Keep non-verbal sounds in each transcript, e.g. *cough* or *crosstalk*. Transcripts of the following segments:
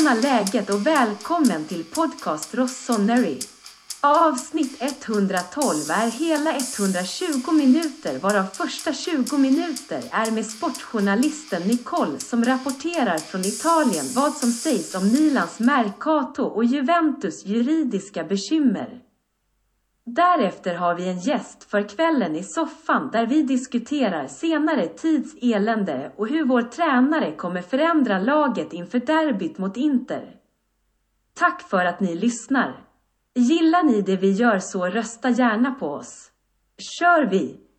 Tjena läget och välkommen till podcast Rossoneri. Avsnitt 112 är hela 120 minuter varav första 20 minuter är med sportjournalisten Nicole som rapporterar från Italien vad som sägs om Milans Mercato och Juventus juridiska bekymmer. Därefter har vi en gäst för kvällen i soffan där vi diskuterar senare tids elände och hur vår tränare kommer förändra laget inför derbyt mot Inter. Tack för att ni lyssnar! Gillar ni det vi gör så rösta gärna på oss. Kör vi!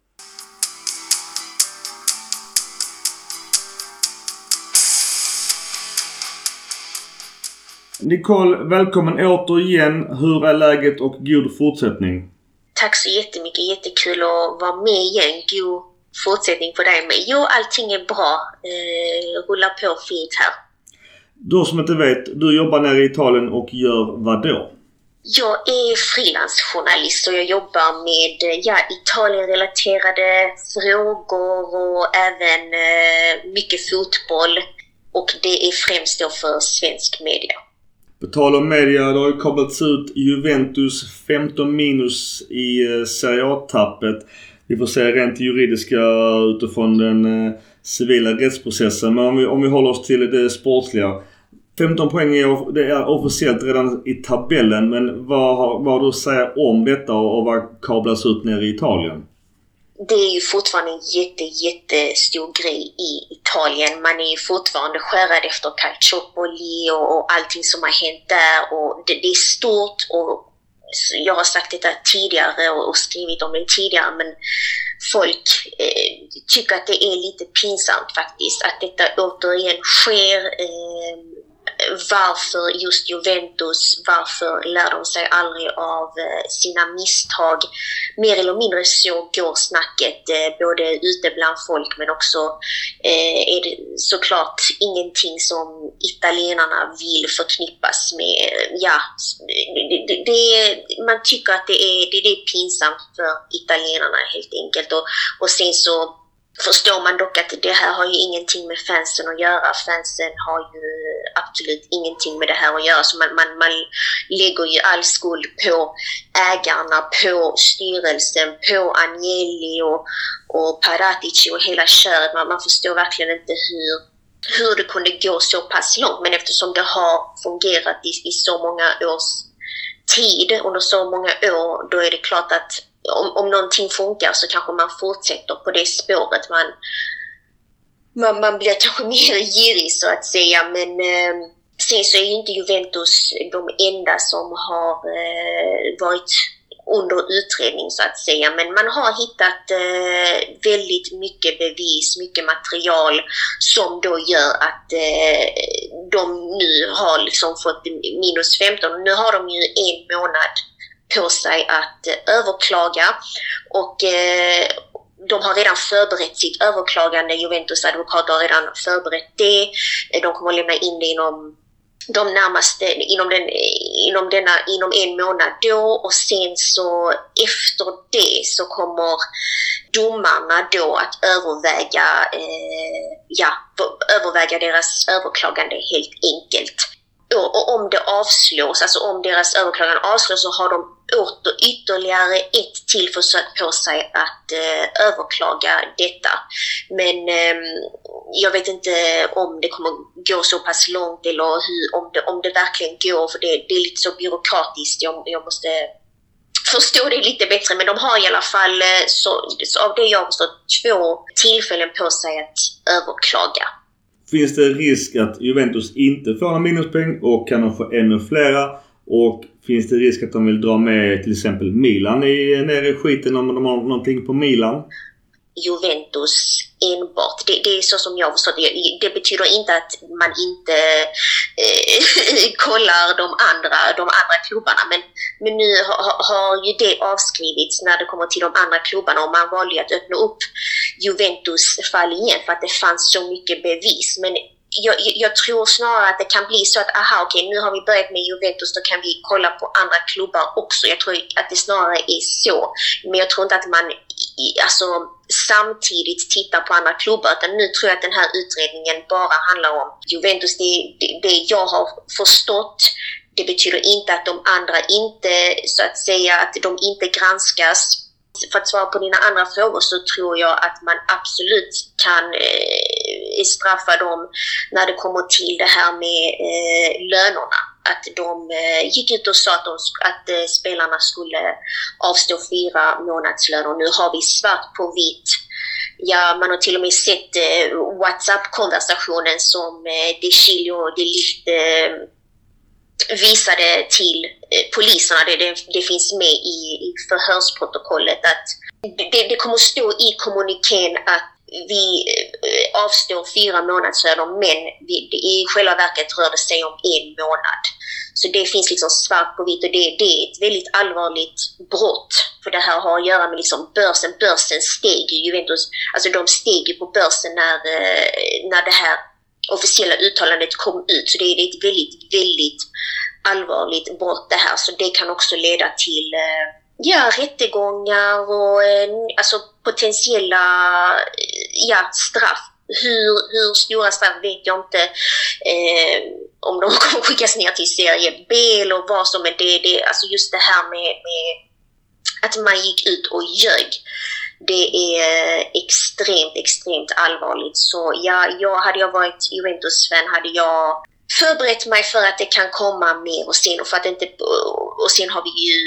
Nicole, välkommen återigen. Hur är läget och god fortsättning? Tack så jättemycket. Jättekul att vara med igen. God fortsättning på dig med. Jo, allting är bra. Eh, rullar på fint här. Du som inte vet, du jobbar nere i Italien och gör vad då? Jag är frilansjournalist och jag jobbar med ja, Italienrelaterade frågor och även eh, mycket fotboll. Och det är främst då för svensk media. På tal om media, det har ju kablats ut Juventus 15 minus i eh, Serie A-tappet. Vi får se rent juridiska utifrån den eh, civila rättsprocessen. Men om vi, om vi håller oss till det sportsliga. 15 poäng är, det är officiellt redan i tabellen men vad har, vad har du att säga om detta och vad kablas ut nere i Italien? Det är ju fortfarande en jätte, jättestor grej i Italien. Man är ju fortfarande skärrad efter Calciopoli och, och allting som har hänt där. Och det, det är stort och jag har sagt detta tidigare och, och skrivit om det tidigare men folk eh, tycker att det är lite pinsamt faktiskt att detta återigen sker. Eh, varför just Juventus, varför lär de sig aldrig av eh, sina misstag? Mer eller mindre så går snacket eh, både ute bland folk men också eh, är det såklart ingenting som italienarna vill förknippas med. Ja, det, det, man tycker att det är, det, det är pinsamt för italienarna helt enkelt och, och sen så förstår man dock att det här har ju ingenting med fansen att göra. Fansen har ju absolut ingenting med det här att göra. Så man, man, man lägger ju all skuld på ägarna, på styrelsen, på Agnelli och, och Paratici och hela köret. Man, man förstår verkligen inte hur, hur det kunde gå så pass långt. Men eftersom det har fungerat i, i så många års tid, under så många år, då är det klart att om, om någonting funkar så kanske man fortsätter på det spåret. Man, man, man blir kanske *laughs* mer girig så att säga men eh, sen så är ju inte Juventus de enda som har eh, varit under utredning så att säga. Men man har hittat eh, väldigt mycket bevis, mycket material som då gör att eh, de nu har liksom fått minus 15. Nu har de ju en månad på sig att eh, överklaga och eh, de har redan förberett sitt överklagande. Juventus advokater har redan förberett det. Eh, de kommer att lämna in det inom de närmaste, inom, den, inom, denna, inom en månad då och sen så efter det så kommer domarna då att överväga, eh, ja, överväga deras överklagande helt enkelt. Och, och om det avslås, alltså om deras överklagande avslås så har de åter ytterligare ett till försök på sig att eh, överklaga detta. Men eh, jag vet inte om det kommer gå så pass långt eller hur, om, det, om det verkligen går, för det, det är lite så byråkratiskt. Jag, jag måste förstå det lite bättre, men de har i alla fall, eh, så, av det jag har förstått, två tillfällen på sig att överklaga. Finns det risk att Juventus inte får några minuspoäng och kan de få ännu flera? Och finns det risk att de vill dra med till exempel Milan i, ner i skiten om de har någonting på Milan? Juventus enbart. Det, det är så som jag förstår det. Det betyder inte att man inte eh, *laughs* kollar de andra, de andra klubbarna. Men, men nu har, har ju det avskrivits när det kommer till de andra klubbarna och man valde att öppna upp Juventus fall igen för att det fanns så mycket bevis. Men jag, jag, tror snarare att det kan bli så att aha okej nu har vi börjat med Juventus, då kan vi kolla på andra klubbar också. Jag tror att det snarare är så. Men jag tror inte att man alltså, samtidigt tittar på andra klubbar. Utan nu tror jag att den här utredningen bara handlar om Juventus. Det, det, det jag har förstått det betyder inte att de andra inte, så att säga, att de inte granskas. För att svara på dina andra frågor så tror jag att man absolut kan eh, straffa dem när det kommer till det här med eh, lönerna. Att de eh, gick ut och sa att, de, att eh, spelarna skulle avstå fyra månadslöner. Nu har vi svart på vitt Ja, man har till och med sett eh, WhatsApp-konversationen som eh, De Chilio de Ligt eh, visade till eh, poliserna, det, det, det finns med i, i förhörsprotokollet, att det, det kommer stå i kommunikén att vi eh, avstår fyra månadslöner men vi, i själva verket rör det sig om en månad. Så det finns liksom svart på vitt och det, det är ett väldigt allvarligt brott. För det här har att göra med liksom börsen. Börsen steg ju, Juventus, alltså de steg ju på börsen när, eh, när det här officiella uttalandet kom ut. Så det är ett väldigt, väldigt allvarligt brott det här. Så det kan också leda till eh, ja, rättegångar och alltså potentiella eh, ja, straff. Hur, hur stora straff vet jag inte. Eh, om de *laughs* kommer skickas ner till serie B eller vad som är det. det alltså just det här med, med att man gick ut och ljög det är extremt, extremt allvarligt. Så ja, jag, hade jag varit Juventus-fan hade jag förberett mig för att det kan komma mer och sen, och för att inte, och sen har vi ju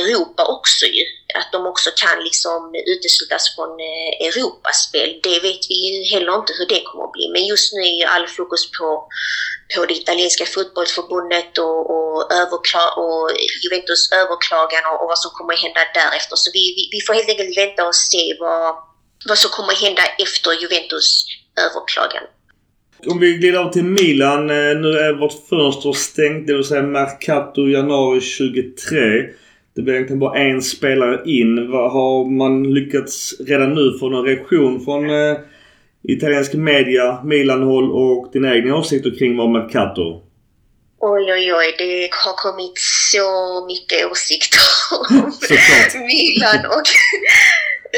Europa också ju. Att de också kan liksom uteslutas från eh, Europaspel. Det vet vi ju heller inte hur det kommer att bli. Men just nu är ju all fokus på, på det italienska fotbollsförbundet och, och, överkla och Juventus överklagan och, och vad som kommer att hända därefter. Så vi, vi, vi får helt enkelt vänta och se vad, vad som kommer att hända efter Juventus överklagan. Om vi glider av till Milan. Eh, nu är vårt fönster stängt, det vill säga Mercato januari 23. Det blir egentligen bara en spelare in. Har man lyckats redan nu få någon reaktion från eh, italiensk media, Milan-håll och dina egna åsikter kring vad Mercato? Oj, oj, oj. Det har kommit så mycket åsikter om *laughs* Milan och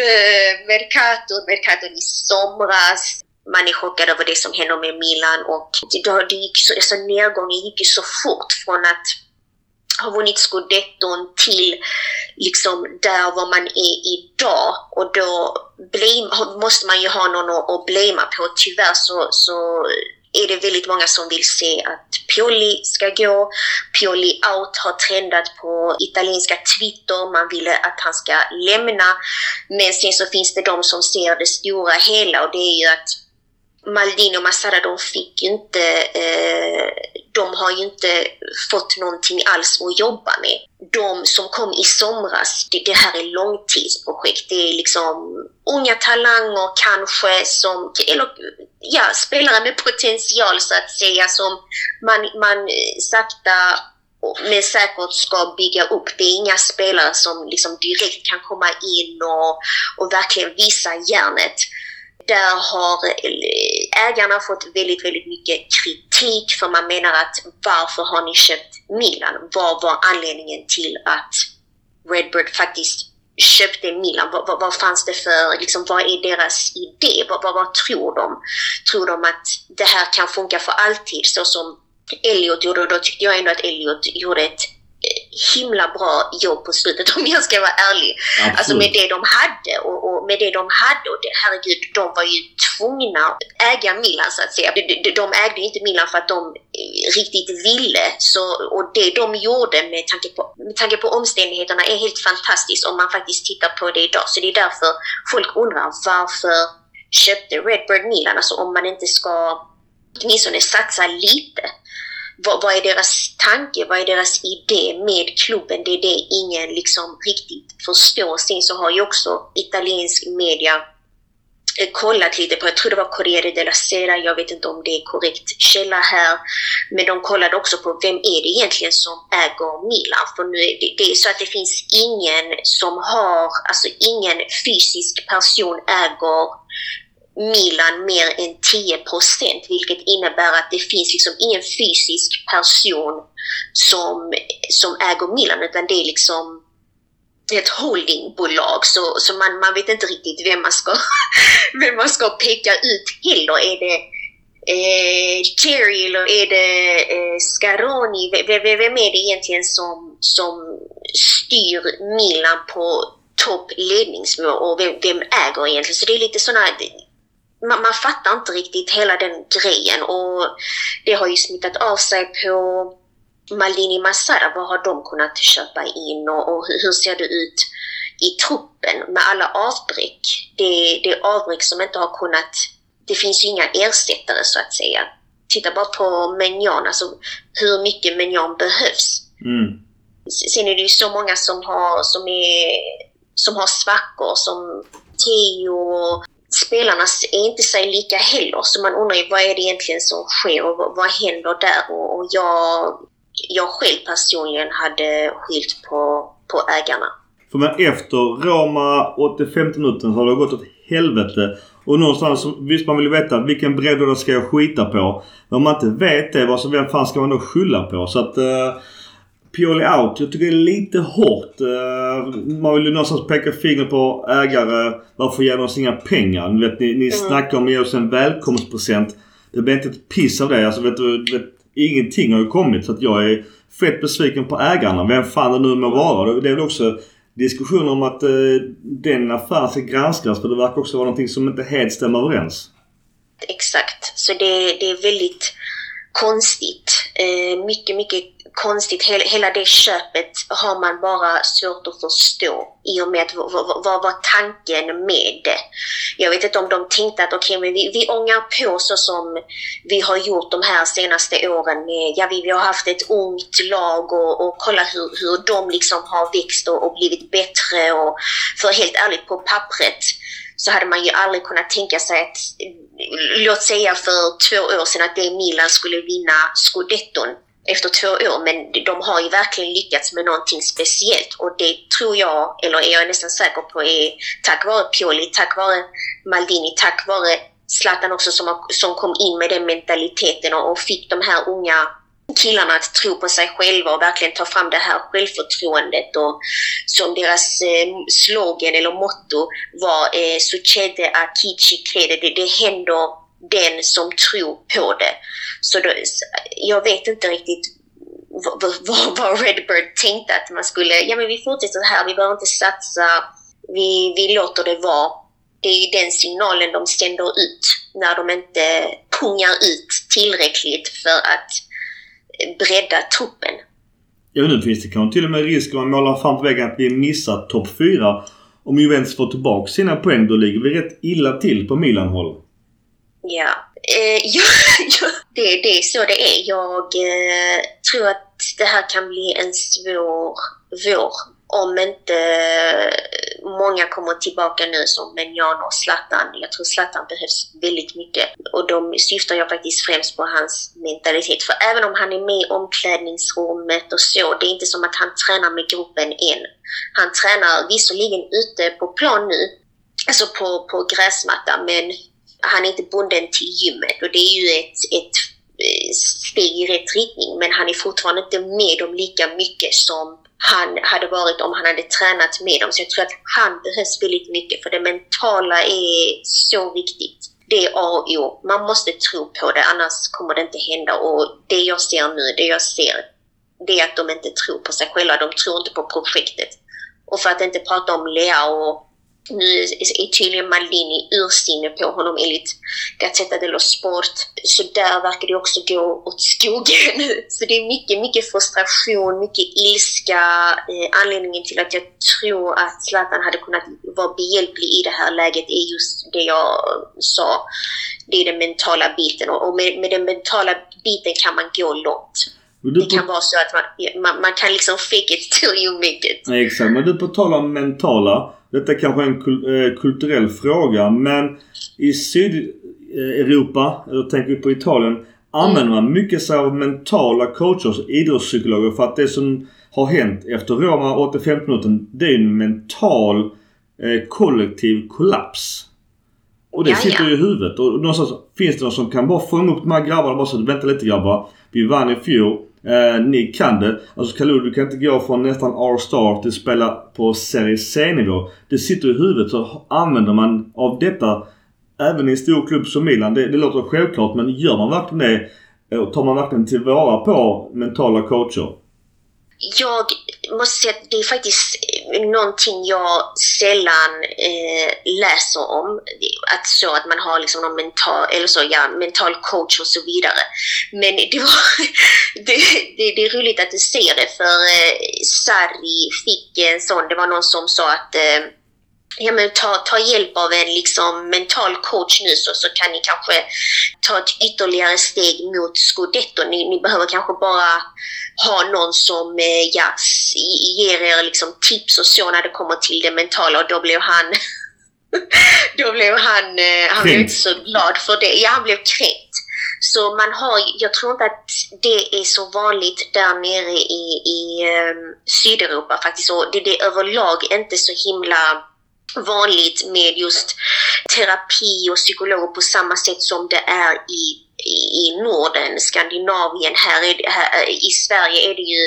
uh, *laughs* Mercato. Mercato i somras man är chockad över det som händer med Milan och det, det gick så, alltså nedgången gick ju så fort från att ha vunnit scudetton till liksom där var man är idag och då blame, måste man ju ha någon att, att blamea på. Tyvärr så, så är det väldigt många som vill se att Pioli ska gå. Pioli out har trendat på italienska Twitter. Man ville att han ska lämna. Men sen så finns det de som ser det stora hela och det är ju att Maldini och Massara de fick ju inte, eh, de har ju inte fått någonting alls att jobba med. De som kom i somras, det, det här är långtidsprojekt. Det är liksom unga talanger kanske som, eller ja, spelare med potential så att säga som man, man sakta men säkert ska bygga upp. Det är inga spelare som liksom direkt kan komma in och, och verkligen visa järnet. Där har eh, ägarna fått väldigt, väldigt mycket kritik för man menar att varför har ni köpt Milan? Vad var anledningen till att Redbird faktiskt köpte Milan? Vad, vad, vad, fanns det för, liksom, vad är deras idé? Vad, vad, vad tror de? Tror de att det här kan funka för alltid så som Elliot gjorde? Och då tyckte jag ändå att Elliot gjorde ett himla bra jobb på slutet *laughs* om jag ska vara ärlig. Absolut. Alltså med det de hade och, och, med det de hade och det, herregud, de var ju tvungna att äga Milan så att säga. De, de, de ägde inte Milan för att de riktigt ville. Så, och det de gjorde med tanke, på, med tanke på omständigheterna är helt fantastiskt om man faktiskt tittar på det idag. Så det är därför folk undrar varför köpte Redbird Milan? Alltså om man inte ska åtminstone satsa lite vad, vad, är deras tanke, vad är deras idé med klubben? Det är det ingen liksom riktigt förstår. Sen så har ju också italiensk media eh, kollat lite på, jag tror det var Corriere della Sera, jag vet inte om det är korrekt källa här, men de kollade också på vem är det egentligen som äger Milan? För nu är det, det är så att det finns ingen som har, alltså ingen fysisk person äger Milan mer än 10 procent, vilket innebär att det finns liksom ingen fysisk person som, som äger Milan, utan det är liksom ett holdingbolag så, så man, man vet inte riktigt vem man ska, *laughs* vem man ska peka ut heller. Är det eh, Cherry eller är det eh, Scaroni? Vem, vem är det egentligen som, som styr Milan på toppledningsnivå och vem, vem äger egentligen? Så det är lite sådana man, man fattar inte riktigt hela den grejen och det har ju smittat av sig på Maldini Masara. Vad har de kunnat köpa in och, och hur, hur ser det ut i truppen med alla avbräck? Det, det är avbräck som inte har kunnat... Det finns ju inga ersättare så att säga. Titta bara på Menjan, alltså hur mycket Menjan behövs. Mm. Sen är det ju så många som har, som är, som har svackor som Theo och spelarna är inte sig lika heller. Så man undrar ju vad är det egentligen som sker och vad, vad händer där? Och, och jag, jag själv personligen hade skilt på, på ägarna. För men efter Roma 85 minuten har det gått åt helvete. Och någonstans, visst man vill veta vilken bredd ska jag skita på. Men om man inte vet det, vad så vem fan ska man då skylla på? Så att... eh, Pioli out. Jag tycker det är lite hårt. Uh, man vill ju någonstans peka finger på ägare. Varför ger de oss inga pengar? Ni, vet, ni, ni mm. snackar om att ge oss en välkomstpresent. Det blir inte ett piss av det. Alltså vet du, vet, ingenting har ju kommit. Så att jag är fett besviken på ägarna. Vem fan det nu må vara. Det är väl också diskussioner om att uh, den affären ska granskas. För det verkar också vara någonting som inte helt stämmer överens. Exakt. Så det, det är väldigt konstigt. Uh, mycket, mycket konstigt. Hela det köpet har man bara svårt att förstå i och med att vad var tanken med det? Jag vet inte om de tänkte att okej, okay, men vi, vi ångar på så som vi har gjort de här senaste åren. Med, ja, vi, vi har haft ett ungt lag och, och kolla hur, hur de liksom har växt och, och blivit bättre. Och, för helt ärligt, på pappret så hade man ju aldrig kunnat tänka sig att, låt säga för två år sedan, att det Milan skulle vinna scudetton efter två år, men de har ju verkligen lyckats med någonting speciellt. Och det tror jag, eller är jag nästan säker på, är tack vare Pioli, tack vare Maldini, tack vare Zlatan också som, som kom in med den mentaliteten och, och fick de här unga killarna att tro på sig själva och verkligen ta fram det här självförtroendet och som deras eh, slogan eller motto var eh, Succede a chi ci crede, det, det händer den som tror på det. Så då, jag vet inte riktigt vad, *laughs* vad, vad Redbird tänkte att man skulle, ja men vi fortsätter här, vi behöver inte satsa, vi, vi låter det vara. Det är ju den signalen de sänder ut när de inte pungar ut tillräckligt för att bredda truppen. Ja, nu finns det kanske till och med risk om man målar fan på väggen att vi missar topp 4. Om Juventus får tillbaka sina poäng då ligger vi rätt illa till på Milan-håll. Ja, eh, *laughs* ja, ja det, det är så det är. Jag eh, tror att det här kan bli en svår vår om inte eh, många kommer tillbaka nu som Menjan och Zlatan. Jag tror Zlatan behövs väldigt mycket. Och då syftar jag faktiskt främst på hans mentalitet. För även om han är med i omklädningsrummet och så, det är inte som att han tränar med gruppen än. Han tränar visserligen ute på plan nu, alltså på, på gräsmatta, men han är inte bunden till gymmet och det är ju ett, ett eh, steg i rätt riktning men han är fortfarande inte med dem lika mycket som han hade varit om han hade tränat med dem. Så jag tror att han behövs väldigt mycket för det mentala är så viktigt. Det är A och O. Man måste tro på det annars kommer det inte hända och det jag ser nu, det jag ser, det är att de inte tror på sig själva. De tror inte på projektet. Och för att inte prata om Lea och nu är tydligen Maldini ursinne på honom enligt Gazzetta dello Sport. Så där verkar det också gå åt skogen. *laughs* Så det är mycket, mycket frustration, mycket ilska. Eh, anledningen till att jag tror att Zlatan hade kunnat vara behjälplig i det här läget är just det jag sa. Det är den mentala biten och med, med den mentala biten kan man gå långt. Det kan vara så att man, man, man, kan liksom fake it till you make it. Exakt, men du på tal om mentala. Detta kanske är en eh, kulturell fråga men i Sydeuropa, eller tänker vi på Italien, använder man mycket sig av mentala coacher idrottspsykologer för att det som har hänt efter Roma 85 minuten det är en mental eh, kollektiv kollaps. Och det Jaja. sitter ju i huvudet. Och någonstans finns det någon som kan bara fånga upp de här grabbarna och bara säga vänta lite grabbar. Vi vann i fjol. Eh, ni kan det. Alltså Kalou, du kan inte gå från nästan R-star till spela på Serie C-nivå. Det sitter i huvudet. Så använder man av detta även i en stor klubb som Milan. Det, det låter självklart men gör man verkligen det eh, och tar man verkligen tillvara på mentala coacher? Jag måste säga att det är faktiskt eh, någonting jag sällan eh, läser om. Att så att man har liksom någon mental, eller så, ja, mental coach och så vidare. Men det, var, *laughs* det, det, det är roligt att du ser det för eh, Sarri fick en sån, det var någon som sa att eh, ja, men ta, ta hjälp av en liksom mental coach nu så, så kan ni kanske ta ett ytterligare steg mot scudetto. Ni, ni behöver kanske bara ha någon som eh, ja, ger er liksom tips och så när det kommer till det mentala och då blev han *laughs* då blev han, eh, han blev inte så glad för det. Ja, han blev kränkt. Så man har, jag tror inte att det är så vanligt där nere i, i um, Sydeuropa faktiskt. Och det, det är överlag inte så himla vanligt med just terapi och psykologer på samma sätt som det är i, i Norden, Skandinavien. Här, är, här I Sverige är det ju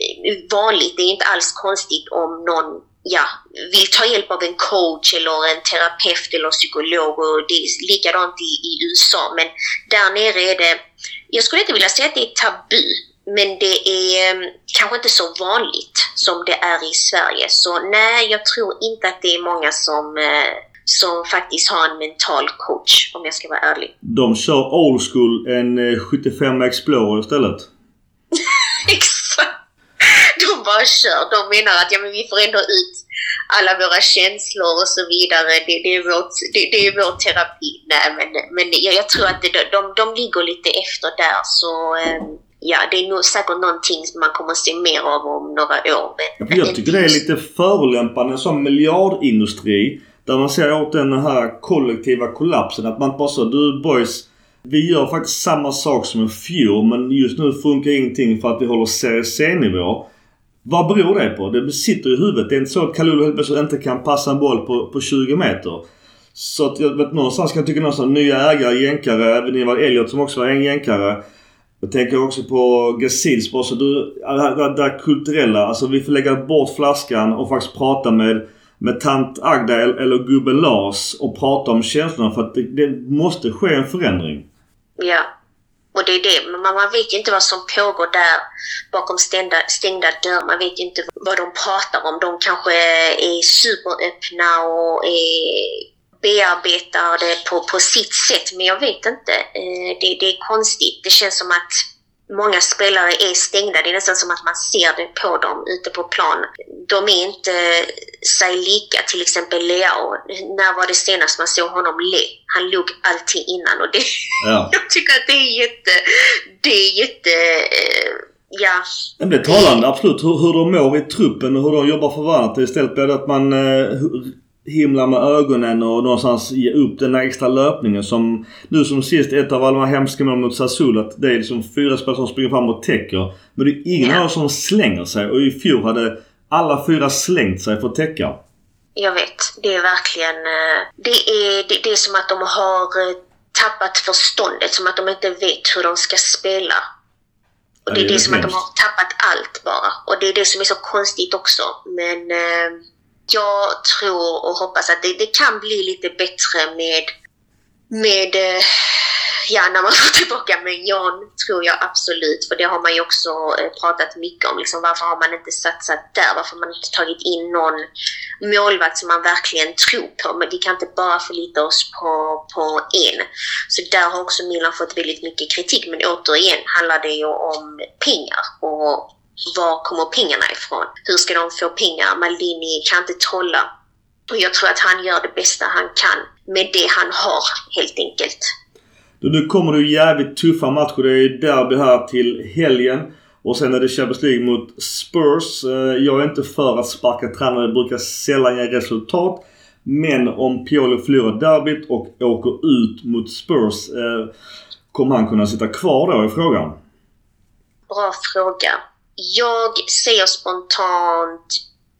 eh, vanligt, det är inte alls konstigt om någon ja, vill ta hjälp av en coach eller en terapeut eller psykolog och det är likadant i, i USA. Men där nere är det, jag skulle inte vilja säga att det är tabu, men det är mm, kanske inte så vanligt som det är i Sverige. Så nej, jag tror inte att det är många som, eh, som faktiskt har en mental coach om jag ska vara ärlig. De kör old school, en 75 eh, Explorer istället? *laughs* Exakt! De bara kör. De menar att ja, men vi får ändå ut alla våra känslor och så vidare. Det, det, är, vårt, det, det är vår terapi. Nej, men, men jag, jag tror att det, de, de ligger lite efter där. Så eh, ja, det är nog säkert någonting man kommer att se mer av om några år. Men jag tycker det är lite förolämpande som miljardindustri. Där man ser åt den här kollektiva kollapsen. Att man bara så, du boys. Vi gör faktiskt samma sak som i fjol men just nu funkar ingenting för att vi håller Serie C-nivå. Vad beror det på? Det sitter i huvudet. Det är inte så att Kalulu helt plötsligt inte kan passa en boll på, på 20 meter. Så att jag vet någonstans kan jag tycka någonstans nya ägare, jänkare, även Ivar Elliot som också var en jänkare. Jag tänker också på Gazils bara så du, det där kulturella. Alltså vi får lägga bort flaskan och faktiskt prata med, med tant Agda eller gubben Lars och prata om känslorna för att det, det måste ske en förändring. Ja. Och det är det, men man, man vet ju inte vad som pågår där bakom stängda, stängda dörrar. Man vet ju inte vad de pratar om. De kanske är superöppna och är bearbetar det på, på sitt sätt, men jag vet inte. Eh, det, det är konstigt. Det känns som att många spelare är stängda. Det är nästan som att man ser det på dem ute på plan. De är inte sig lika. Till exempel Leao. När var det senast man såg honom le? Han log alltid innan och det, *laughs* ja. jag tycker att det är jätte... Det är jätte... Eh, ja. Det är talande absolut hur, hur de mår i truppen och hur de jobbar för varandra. Istället blir det att man eh, himla med ögonen och någonstans ge upp den där extra löpningen som nu som sist ett av alla de här hemska målen mot Sassuolo att det är liksom fyra spelare som springer fram och täcker. Men det är ingen av dem som slänger sig och i fjol hade alla fyra slängt sig för att täcka. Jag vet. Det är verkligen... Eh, det är, det, det är som att de har eh, tappat förståndet. Som att de inte vet hur de ska spela. Och det, är det, är som att de har tappat allt bara. Och det är det som är så konstigt också. Men... Jag tror och hoppas att det, det kan bli lite bättre med, med eh, ja, när man *laughs* får tillbaka med John tror jag absolut, för det har man ju också eh, pratat mycket om. Liksom, varför har man inte satsat där? Varför har man inte tagit in någon målvakt som man verkligen tror på? Men vi kan inte bara förlita oss på, på en. Så där har också Milan fått väldigt mycket kritik. Men återigen handlar det ju om pengar. Och var kommer pengarna ifrån? Hur ska de få pengar? Maldini kan inte trolla. Och jag tror att han gör det bästa han kan med det han har, helt enkelt. Nu kommer det jävligt tuffa matcher. Det är derby här till helgen. Och sen är det Champions League mot Spurs. Eh, jag är inte för att sparka tränare. Det brukar sällan ge resultat. Men om Pioli förlorar derbyt och åker ut mot Spurs. Eh, kommer han kunna sitta kvar då i frågan? Bra fråga. Jag säger spontant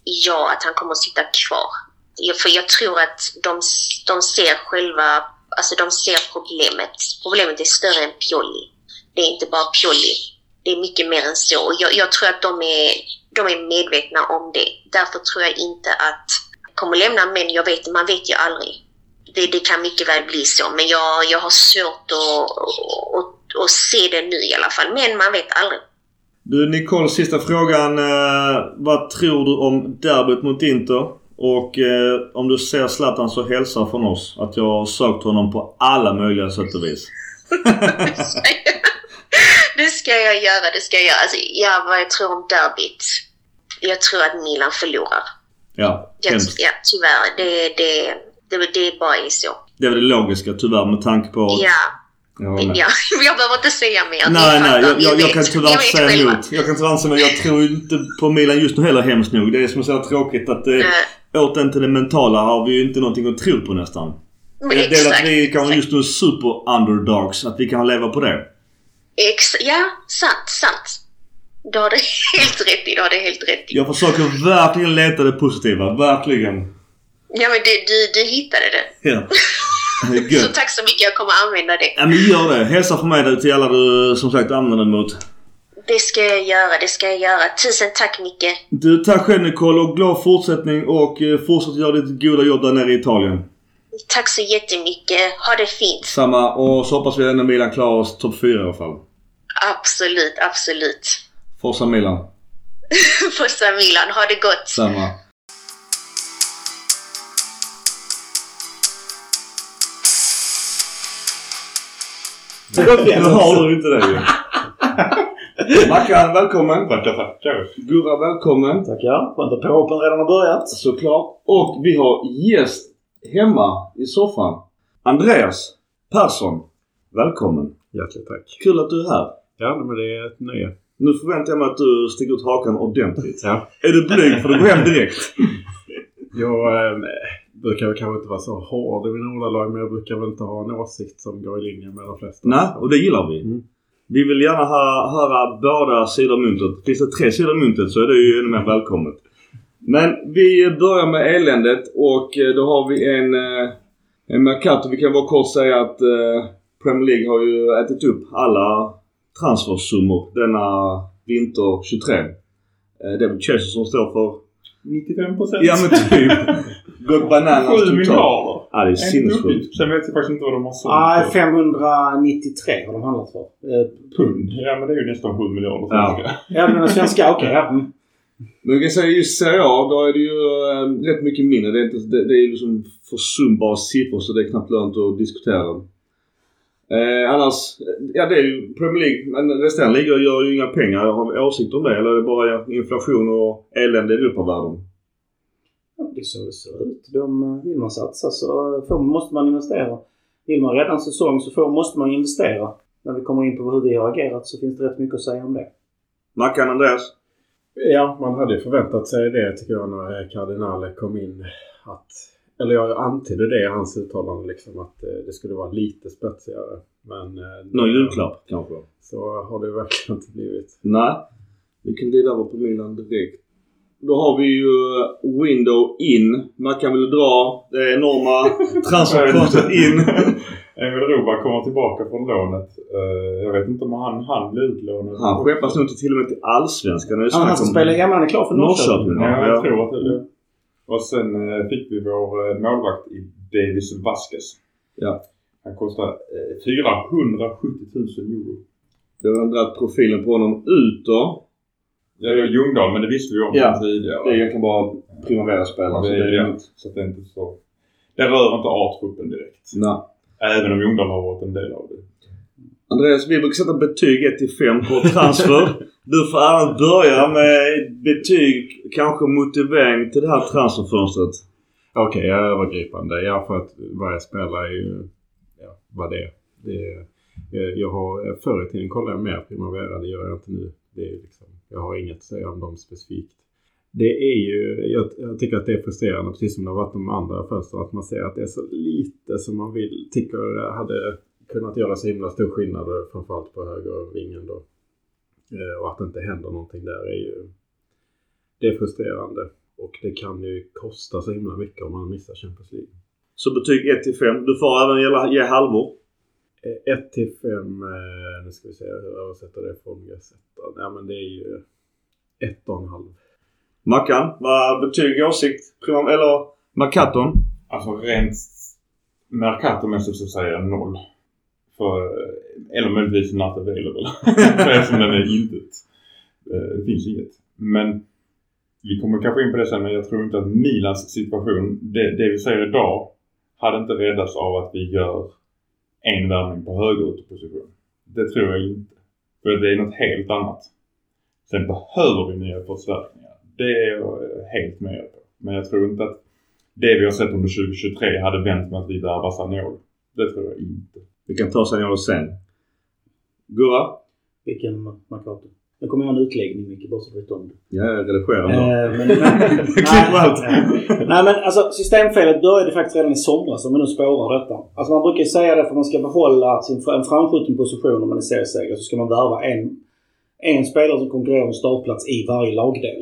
ja, att han kommer att sitta kvar. För jag tror att de, de ser själva, alltså de ser problemet. Problemet är större än Pioli. Det är inte bara Pioli. det är mycket mer än så. Jag, jag tror att de är, de är medvetna om det. Därför tror jag inte att jag kommer lämna, men jag vet, man vet ju aldrig. Det, det kan mycket väl bli så, men jag, jag har svårt att, att, att se det nu i alla fall. Men man vet aldrig. Du Nicole, sista frågan. Eh, vad tror du om derbyt mot Inter? Och eh, om du ser Zlatan så hälsa från oss att jag har sökt honom på alla möjliga sätt och vis. *laughs* det ska jag göra, det ska jag göra. Alltså, ja, vad jag tror om derbyt. Jag tror att Milan förlorar. Ja, Jag, ja tyvärr. Det, det, det, det är bara så. Det är väl det logiska tyvärr med tanke på... Ja, Jag ja, *laughs* jag behöver inte säga mer. Nej, nej. Jag, jag, jag kan tyvärr vet säga själva. emot. Jag kan tyvärr säga emot. Jag tror inte på Milan just nu heller hemskt nog. Det är som är så här tråkigt att det, Nej. återigen till det mentala har vi ju inte någonting att tro på nästan. Men Det är att exakt, vi kan exakt. just nu super underdogs. Att vi kan leva på det. Ex ja, sant, sant. Du har det *laughs* helt rätt i. Du har det helt rätt i. Jag försöker verkligen leta det positiva. Verkligen. Ja, men du, du, du hittade det. Ja. *laughs* Så *laughs* tack så mycket. Jag kommer använda det. Ja men gör det. Hälsa från mig till alla du som sagt använder mot. Det ska jag göra. Det ska jag göra. Tusen tack Micke. Du, tack själv Nicole och glad fortsättning och eh, fortsätt göra ditt goda jobb där nere i Italien. Tack så jättemycket. Ha det fint. Samma och så hoppas vi att Milan klarar oss topp 4 i alla fall. Absolut, absolut. Forza Milan. *laughs* Forza Milan. Ha det gott. Samma. Nu har du inte det ju. *laughs* Mackan, välkommen. Tackar, tackar. Gurra, välkommen. Tackar. Skönt att påhoppen redan har börjat. Såklart. Och vi har gäst hemma i soffan. Andreas Persson. Välkommen. Hjärtligt tack. Kul att du är här. Ja, men det är ett nöje. Nu förväntar jag mig att du sticker ut hakan ordentligt. Ja. Är du blyg får du gå hem direkt. *laughs* Jag eh, brukar väl kanske inte vara så hård i mina ordalag, men jag brukar väl inte ha en åsikt som går i linje med de flesta. Nej, och det gillar vi. Mm. Vi vill gärna höra, höra båda sidor av myntet. Finns det tre sidor av myntet så är det ju ännu mer välkommet. Men vi börjar med eländet och eh, då har vi en, eh, en Mercato. Vi kan bara kort säga att eh, Premier League har ju ätit upp alla transfersummor denna vinter 23. Eh, Det är väl Chelsea som står för 95 procent. Ja men typ. *laughs* Gått bananas 7 totalt. miljarder. Ja det är sinnessjukt. Sen vet jag faktiskt inte vad de har sålt för 593 har de handlat för. Eh, pund. Ja men det är ju nästan 7 miljarder Ja. svenska. Ja, menar svenska? Okej, ja. Mm. Men jag kan säga just Serie A, då är det ju äh, rätt mycket mindre. Det är, inte, det, det är liksom försumbara siffror så det är knappt lönt att diskutera dem. Eh, annars, ja det är ju Premier League. Men resten ligor gör ju inga pengar. Har vi åsikt om det? Eller är det bara inflation och elände i Europavärlden? Ja, Det är så det ser ut. De, eh, vill man satsa så får, måste man investera. Vill man rädda en säsong så får, måste man investera. När vi kommer in på hur vi har agerat så finns det rätt mycket att säga om det. Mackan, Andreas? Ja, man hade ju förväntat sig det tycker jag när Cardinale kom in. Att, eller jag antydde det i hans uttalande liksom att eh, det skulle vara lite spetsigare. Men... eh, Någon julklapp kanske? Så har det verkligen inte blivit. Nej. Vi kan glida över på Milan direkt. Då har vi ju Window In. Mackan vill dra det enorma *laughs* transferfönstret in. *laughs* Emil Roba kommer tillbaka från lånet. Eh, jag vet inte om han, han blir utlånad. Han skeppas nog till, till och med till Allsvenskan. han ska spela hemma. Han är klar för Norrköping. Ja. jag tror att det är det. Och sen eh, fick vi vår eh, målvakt i Davis Vasquez. Ja. Han kostar eh, 470 000 euro. Jag dragit profilen på honom ut då. Ja, det var Ljungdahl, men det visste vi om Ja. tidigare. Det är egentligen bara Primavera-spelare. Det det är, är ja, så det är inte så... Det rör inte A-truppen direkt. Nej. Även om Ljungdahl har varit en del av det. Andreas, vi brukar sätta betyg 1 till 5 på transfer. *laughs* du får äran börja med betyg, kanske motivering till det här transferfönstret. Okej, jag är övergripande. Ja, för att varje spelare är ju ja, vad det är. Det är jag- jag har, förr i tiden kollade jag mer Primavera, det gör jag inte nu. Det är liksom, jag har inget att säga om dem specifikt. Det är ju, jag, jag tycker att det är frustrerande, precis som det har varit de andra fönstren, att man ser att det är så lite som man vill, tycker hade kunnat göra så himla stor skillnad, framförallt på högervingen då. Eh, Och att det inte händer någonting där är ju, det är frustrerande. Och det kan ju kosta så himla mycket om man missar Champions League. Så betyg 1 till 5. Du får även ge halvor. 1 till 5, eh, nu ska vi se hur jag översätter det från Gazettan. Ja men det är ju 1,5. Mackan, vad betyg, åsikt? Primam- Eller Markaton? Alltså rent Mercato-mässigt så säger jag noll. För, eh, eller möjligtvis not available. *laughs* Eftersom den är intet. Eh, det finns inget. Men vi kommer kanske in på det sen men jag tror inte att Milans situation, det, det vi säger idag, hade inte räddats av att vi gör en värvning på högerytterposition. Det tror jag inte. För det är något helt annat. Sen behöver vi nya förstärkningar. Det är jag eh, helt med på. Men jag tror inte att det vi har sett under 2023 hade vänt med att vi värvar Saniol. Det tror jag inte. Vi kan ta Saniolo sen. Gurra? Vilken Markato? Nu kommer jag ha en utläggning Micke, bara så du vet om det. Ja, jag redigerar. Eh, men, *laughs* Klipp allt. nej, nej men alltså systemfelet började faktiskt redan i somras om vi nu spårar detta. Alltså man brukar ju säga det för att man ska behålla sin, en framskjuten position om man är seriesegrare så ska man värva en, en spelare som konkurrerar om startplats i varje lagdel.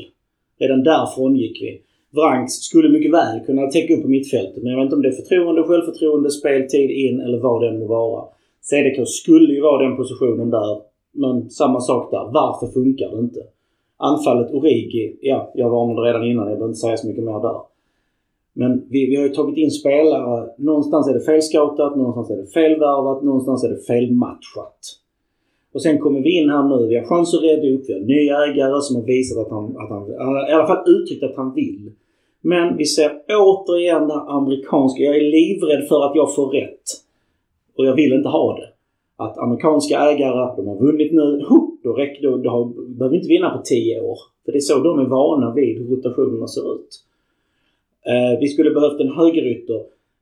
Redan där frångick vi. Vranks skulle mycket väl kunna täcka upp på mittfältet men jag vet inte om det är förtroende, självförtroende, speltid in eller vad det än må vara. CDK skulle ju vara den positionen där men samma sak där. Varför funkar det inte? Anfallet Origi, ja, jag varnade redan innan. Jag behöver inte säga så mycket mer där. Men vi, vi har ju tagit in spelare. Någonstans är det felscoutat, någonstans är det felvärvat, någonstans är det felmatchat. Och sen kommer vi in här nu. Vi har chans att rädda upp. Vi har ny ägare som har visat att han, att han, i alla fall uttryckt att han vill. Men vi ser återigen det amerikanska. Jag är livrädd för att jag får rätt. Och jag vill inte ha det att amerikanska ägare, de har vunnit nu, då, räcker, då, då behöver inte vinna på 10 år. För det är så de är vana vid hur rotationerna ser ut. Eh, vi skulle behövt en högerytter.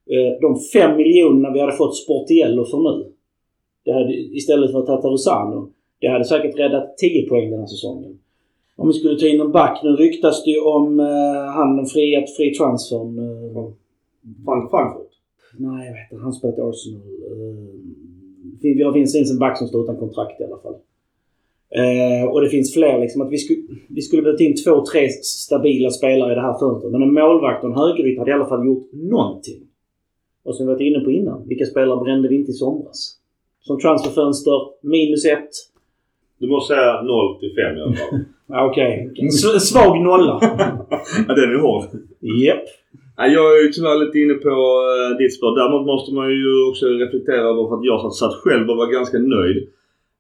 Eh, de 5 miljonerna vi hade fått Sportiello för nu, det hade, istället för Tatarusano, det hade säkert räddat 10 poäng den här säsongen. Om vi skulle ta in en back, nu ryktas det ju om eh, han den fria, fri transfern. Eh, Frank Frankfurt? nej, jag vet inte. Han spelar i Arsenal. Eh, vi har finns en back som står utan kontrakt i alla fall. Eh, och det finns fler liksom att vi, sku, vi skulle behövt in två, tre stabila spelare i det här fönstret. Men en målvakt och en högerytter hade i alla fall gjort någonting. Och som vi varit inne på innan, vilka spelare brände vi inte i somras? Som transferfönster, minus ett. Du måste säga 0 till 5 i alla fall. *laughs* Okej, okay. svag nolla. *laughs* ja, den är hård. Japp. Ja, jag är ju tyvärr lite inne på uh, ditt spår. Däremot måste man ju också reflektera över att jag satt, satt själv och var ganska nöjd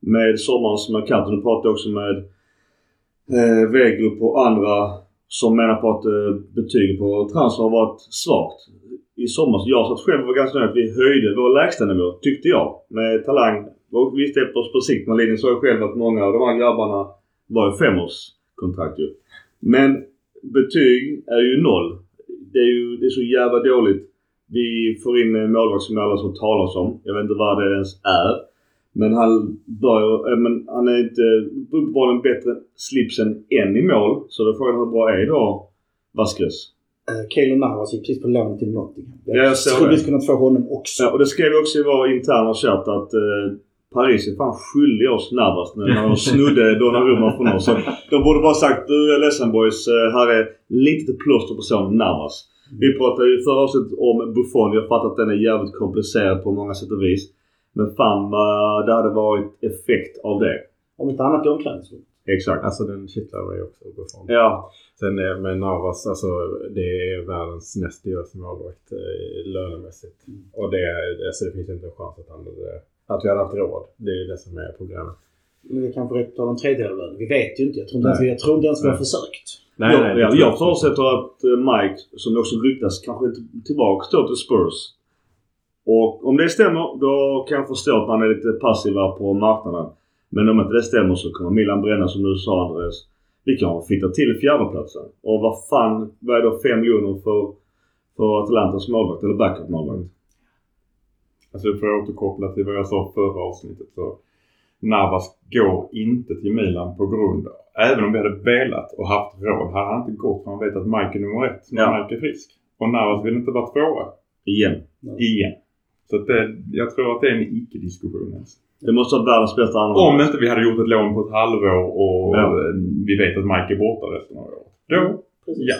med sommarens Mercato. Nu pratade jag också med eh, V-grupp och andra som menar på att eh, betyget på transfer har varit svagt i sommar. Så jag satt själv och var ganska nöjd att vi höjde vår lägstanivå, tyckte jag. Med talang. Och visst, det på, på sikt. Men Linus sa ju själv att många av de här grabbarna var ju femårskontrakt ju. Men betyg är ju noll det är ju det är så jävla dåligt. Vi får in en målvakt som alla som talas om. Jag vet inte vad det ens är. Men han bör, men han är inte uppenbarligen bättre slipsen än i mål. Så då frågan hur bra är då Vasquez? Uh, Keylor Navas gick precis på lån till Nottingham. Ja, jag skulle vi kunnat få honom också. Ja, och det skrev vi också i vår interna chatt att uh, Paris är fan skyldig oss Navas när de snodde Donnarumma från oss. Så de borde bara sagt du jag är ledsen boys. Här är lite plåster på sån Navas. Vi pratade ju förra avsnittet om Buffon. Jag fattar att den är jävligt komplicerad på många sätt och vis. Men fan vad det hade varit effekt av det. Om inte annat i omklädningsrummet. Exakt. Alltså den kittlar mig också Buffon. Ja. Sen är med Navas, alltså det är världens näst dyraste målvakt eh, lönemässigt. Och det, alltså, det finns inte en chans att han hade att vi hade haft råd. Det är det som är problemet. Men vi kanske räcker ta en tredjedel av lönen. Vi vet ju inte. Jag tror inte, ens, jag tror inte ens vi har försökt. Nej, jag, nej, jag, jag förutsätter att eh, Mike, som också ryktas, kanske är tillbaka då till Spurs. Och om det stämmer då kan jag förstå att man är lite passiva på marknaden. Men om inte det stämmer så kommer Milan bränna som du sa Andres. Vi kan fitta till fjärdeplatsen. Och vad fan, vad är då 5 miljoner för, för Atalantas målvakt eller backup-målvakt? Alltså för att återkoppla till vad jag sa förra avsnittet så Navas går inte till Milan på grund av, även om vi hade velat och haft råd, hade han inte gått för han vet att Mike är nummer ett när Ja. Mike är frisk. Och Navas vill inte vara tvåa. Igen. Igen. Så att det, jag tror att det är en icke-diskussion ens. Det måste vara världens bästa andra Om inte vi hade gjort ett lån på ett halvår och Ja. vi vet att Mike är borta resten av året. Då, Precis. ja.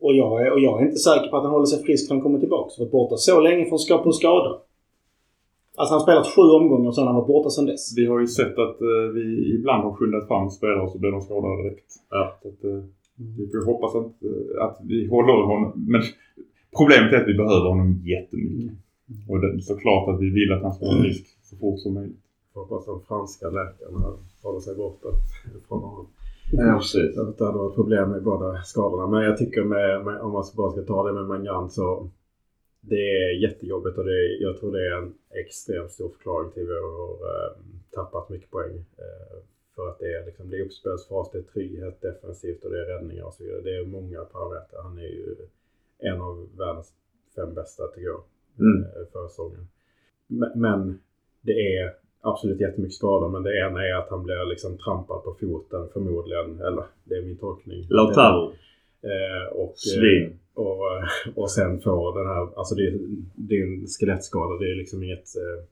Och, jag är, och jag är inte säker på att han håller sig frisk när han kommer tillbaka. Så varit borta så länge från skap och skada. Alltså han har spelat sju omgångar och sen har han varit borta sen dess. Vi har ju sett att eh, vi ibland har skyndat fram spelare och så blir de skadade direkt. Ja. Så att, eh, vi får hoppas att, eh, att vi håller honom. Men problemet är att vi behöver honom jättemycket. Och det är såklart att vi vill att han ska vara frisk så fort som möjligt. Får hoppas de franska läkarna håller sig borta från honom. Ja, precis. Jag vet, det hade varit problem med båda skadorna. Men jag tycker med, med, om man bara ska ta det med Mangan så det är jättejobbigt och det är, jag tror det är en extremt stor förklaring till att vi har tappat mycket poäng. Eh, för att det är, liksom, det är uppspelsfas, det är trygghet defensivt och det är räddningar och så vidare. Det är många parametrar. Han är ju en av världens fem bästa tycker jag Mm. eh, för säsongen. Men, men det är absolut jättemycket skador men det ena är att han blir liksom trampad på foten förmodligen. Eller det är min tolkning. Lautaro. Eh, och, Svin. och, och sen får den här, alltså det, det är en skelettskada. Det är liksom inget eh,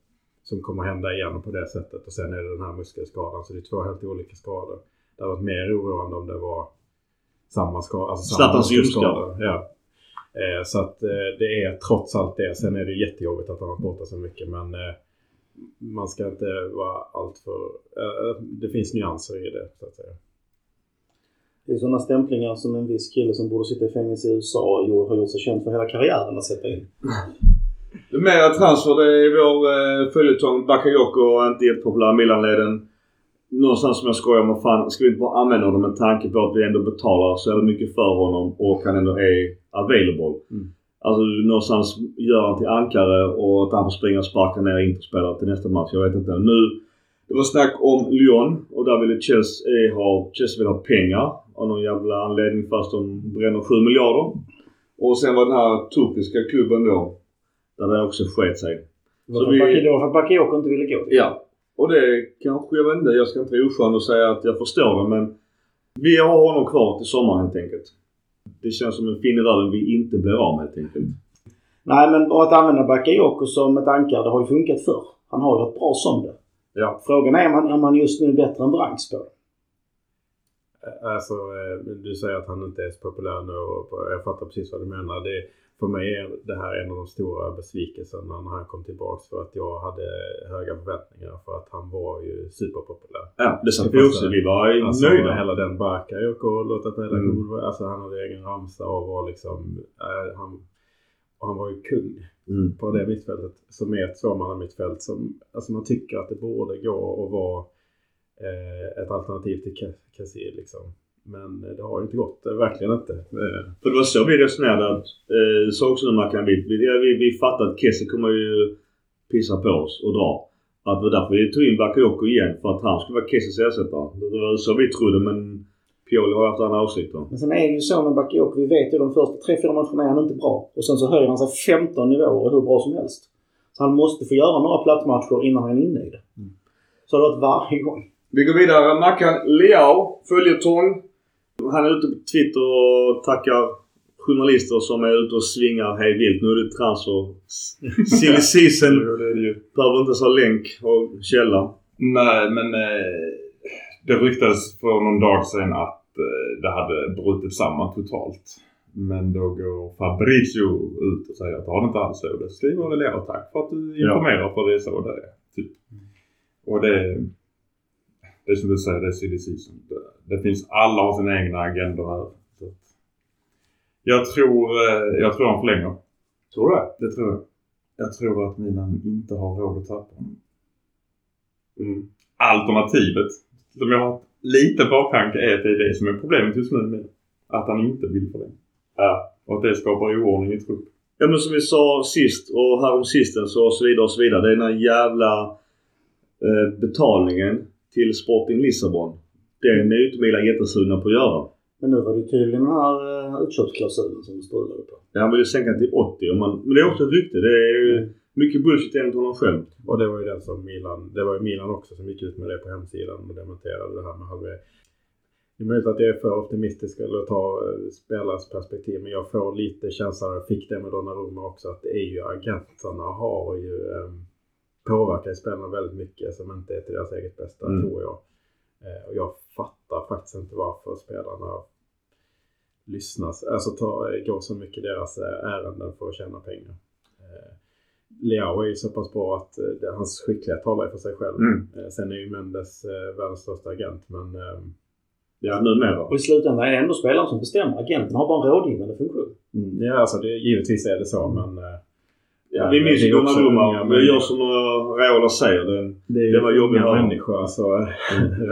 som kommer hända igen på det sättet. Och sen är det den här muskelskadan. Så det är två helt olika skador. Det hade varit mer oroande om det var samma skada. Alltså Zlatans muskelskada. Ja. Eh, så att eh, det är trots allt det. Sen är det jättejobbigt att han har borta så mycket. Men eh, man ska inte vara alltför... Eh, det finns nyanser i det så att säga. Det är sådana stämplingar som en viss kille som borde sitta i fängelse i USA gjort- har gjort sig känd för hela karriären att sätta in. Mera transfer, det är vår eh, följetong. Bakayoko är inte jättepopulär i Milanleden. Någonstans som jag skojar med fan, ska vi inte bara använda honom med tanke på att vi ändå betalar så jävla mycket för honom och han ändå är available. Mm. Alltså någonstans gör han till ankare och att han får springa och sparka ner Interspelare till nästa match. Jag vet inte. Nu, det var snack om Lyon och där ville Chelsea eh, ha, Chelsea vill ha pengar av någon jävla anledning fast de bränner 7 miljarder. Och sen var den här turkiska klubben då där det också sket sig. Det var för att för Bakayoko inte ville gå. Ja. Och det kanske, jag vet inte, jag ska inte vara oskön och säga att jag förstår det men vi har honom kvar till sommaren helt enkelt. Det känns som en fin i röven vi inte blir av med helt enkelt. Nej, men att använda Bakayoko som ett ankare, det har ju funkat förr. Han har ju varit bra som det. Ja. Frågan är om han, om han just nu är bättre än Branks på det. Eh, Alltså, eh, du säger att han inte är så populär nu och jag fattar precis vad du menar. Det, för mig är det här en av de stora besvikelserna när han kom tillbaks för att jag hade höga förväntningar för att han var ju superpopulär. Ja, det satt vi också. Vi var Alltså nöjda. hela den Bakayoko och låta på hela Mm. Alltså han hade egen ramsa och var liksom, eh, han, och han var ju kung Mm. på det mittfältet som är ett tvåmannamittfält som, alltså man tycker att det borde gå att vara ett alternativ till Kassir liksom. Men eh, det har ju inte gått, eh, verkligen inte. Eh, För det var så vi resonerade. Att, eh, så också när man kan vi, vi, vi, fattade att Kessie kommer ju pissa på oss och dra. Att det var därför vi tog in Bakayoko igen. För att han skulle vara Kessies ersättare. Det var så vi trodde men Pioli har haft andra åsikter. Men sen är det ju så med Bakayoko, vi vet ju de första 3-4 matcherna är han inte bra. Och sen så höjer han sig 15 nivåer hur bra som helst. Så han måste få göra några plattmatcher innan han är inne i det. Så har det varit varje gång. Vi går vidare. Mackan Leao, följetong. Han är ute på Twitter och tackar journalister som är ute och svingar hej vilt. Nu är det transfer. *laughs* Silly season. Behöver inte ha länk och källa. Nej, men eh, det ryktades för någon dag sedan att eh, det hade brutit samman totalt. Men då går Fabrizio ut och säger att det har det inte alls så. Det skriver väl jag tack för att du informerar för det är så det är. Typ. Och det, det är som du säger, det är silly season. Det, det finns, alla har sina egna agendor här. Så. Jag tror, eh, jag tror han förlänger. Tror du det? Tror jag. Jag tror att Milan inte har råd att tappa honom. Mm. Alternativet, som jag har lite baktanke, är att det är det som är problemet just nu med att han inte vill förlänga. Ja. Och att det skapar oordning i trupp. Ja men som vi sa sist och härom sistens och så vidare och så vidare. Det är den här jävla eh, betalningen till Sporting Lissabon. Den är ju inte Milan jättesugna på att göra. Men nu var det ju tydligen den här uh, utköpsklausulen som du strulade på. Ja, Han vill ju sänka till 80. Och man, men det är också ett rykte. Det är ju mycket bullshit enligt honom själv. Och det var ju den som Milan, det var ju Milan också som gick ut med det på hemsidan och dementerade det här med halvväg. Det är möjligt att jag är för optimistisk eller tar eh, spelares perspektiv men jag får lite känslan, jag fick det med Donnarumma också, att det är ju agenterna har ju eh, påverkar spelarna väldigt mycket som inte är till deras eget bästa Mm. tror jag. Eh, och jag fattar faktiskt inte varför spelarna lyssnas, alltså tar, går så mycket deras eh, ärenden för att tjäna pengar. Eh, Leao är ju så pass bra att eh, hans skicklighet talar för sig själv. Mm. Eh, sen är ju Mendes eh, världens största agent men eh, Ja, numera. Och i slutändan är det ändå spelaren som bestämmer. Agenten har bara en rådgivande funktion. mm, ja, alltså det, givetvis är det så men eh, Ja, vi minns ju Donnarumma. unga Vi gör som Raiola säger. Det, Det är Det var jobbigt att höra. människor. Alltså,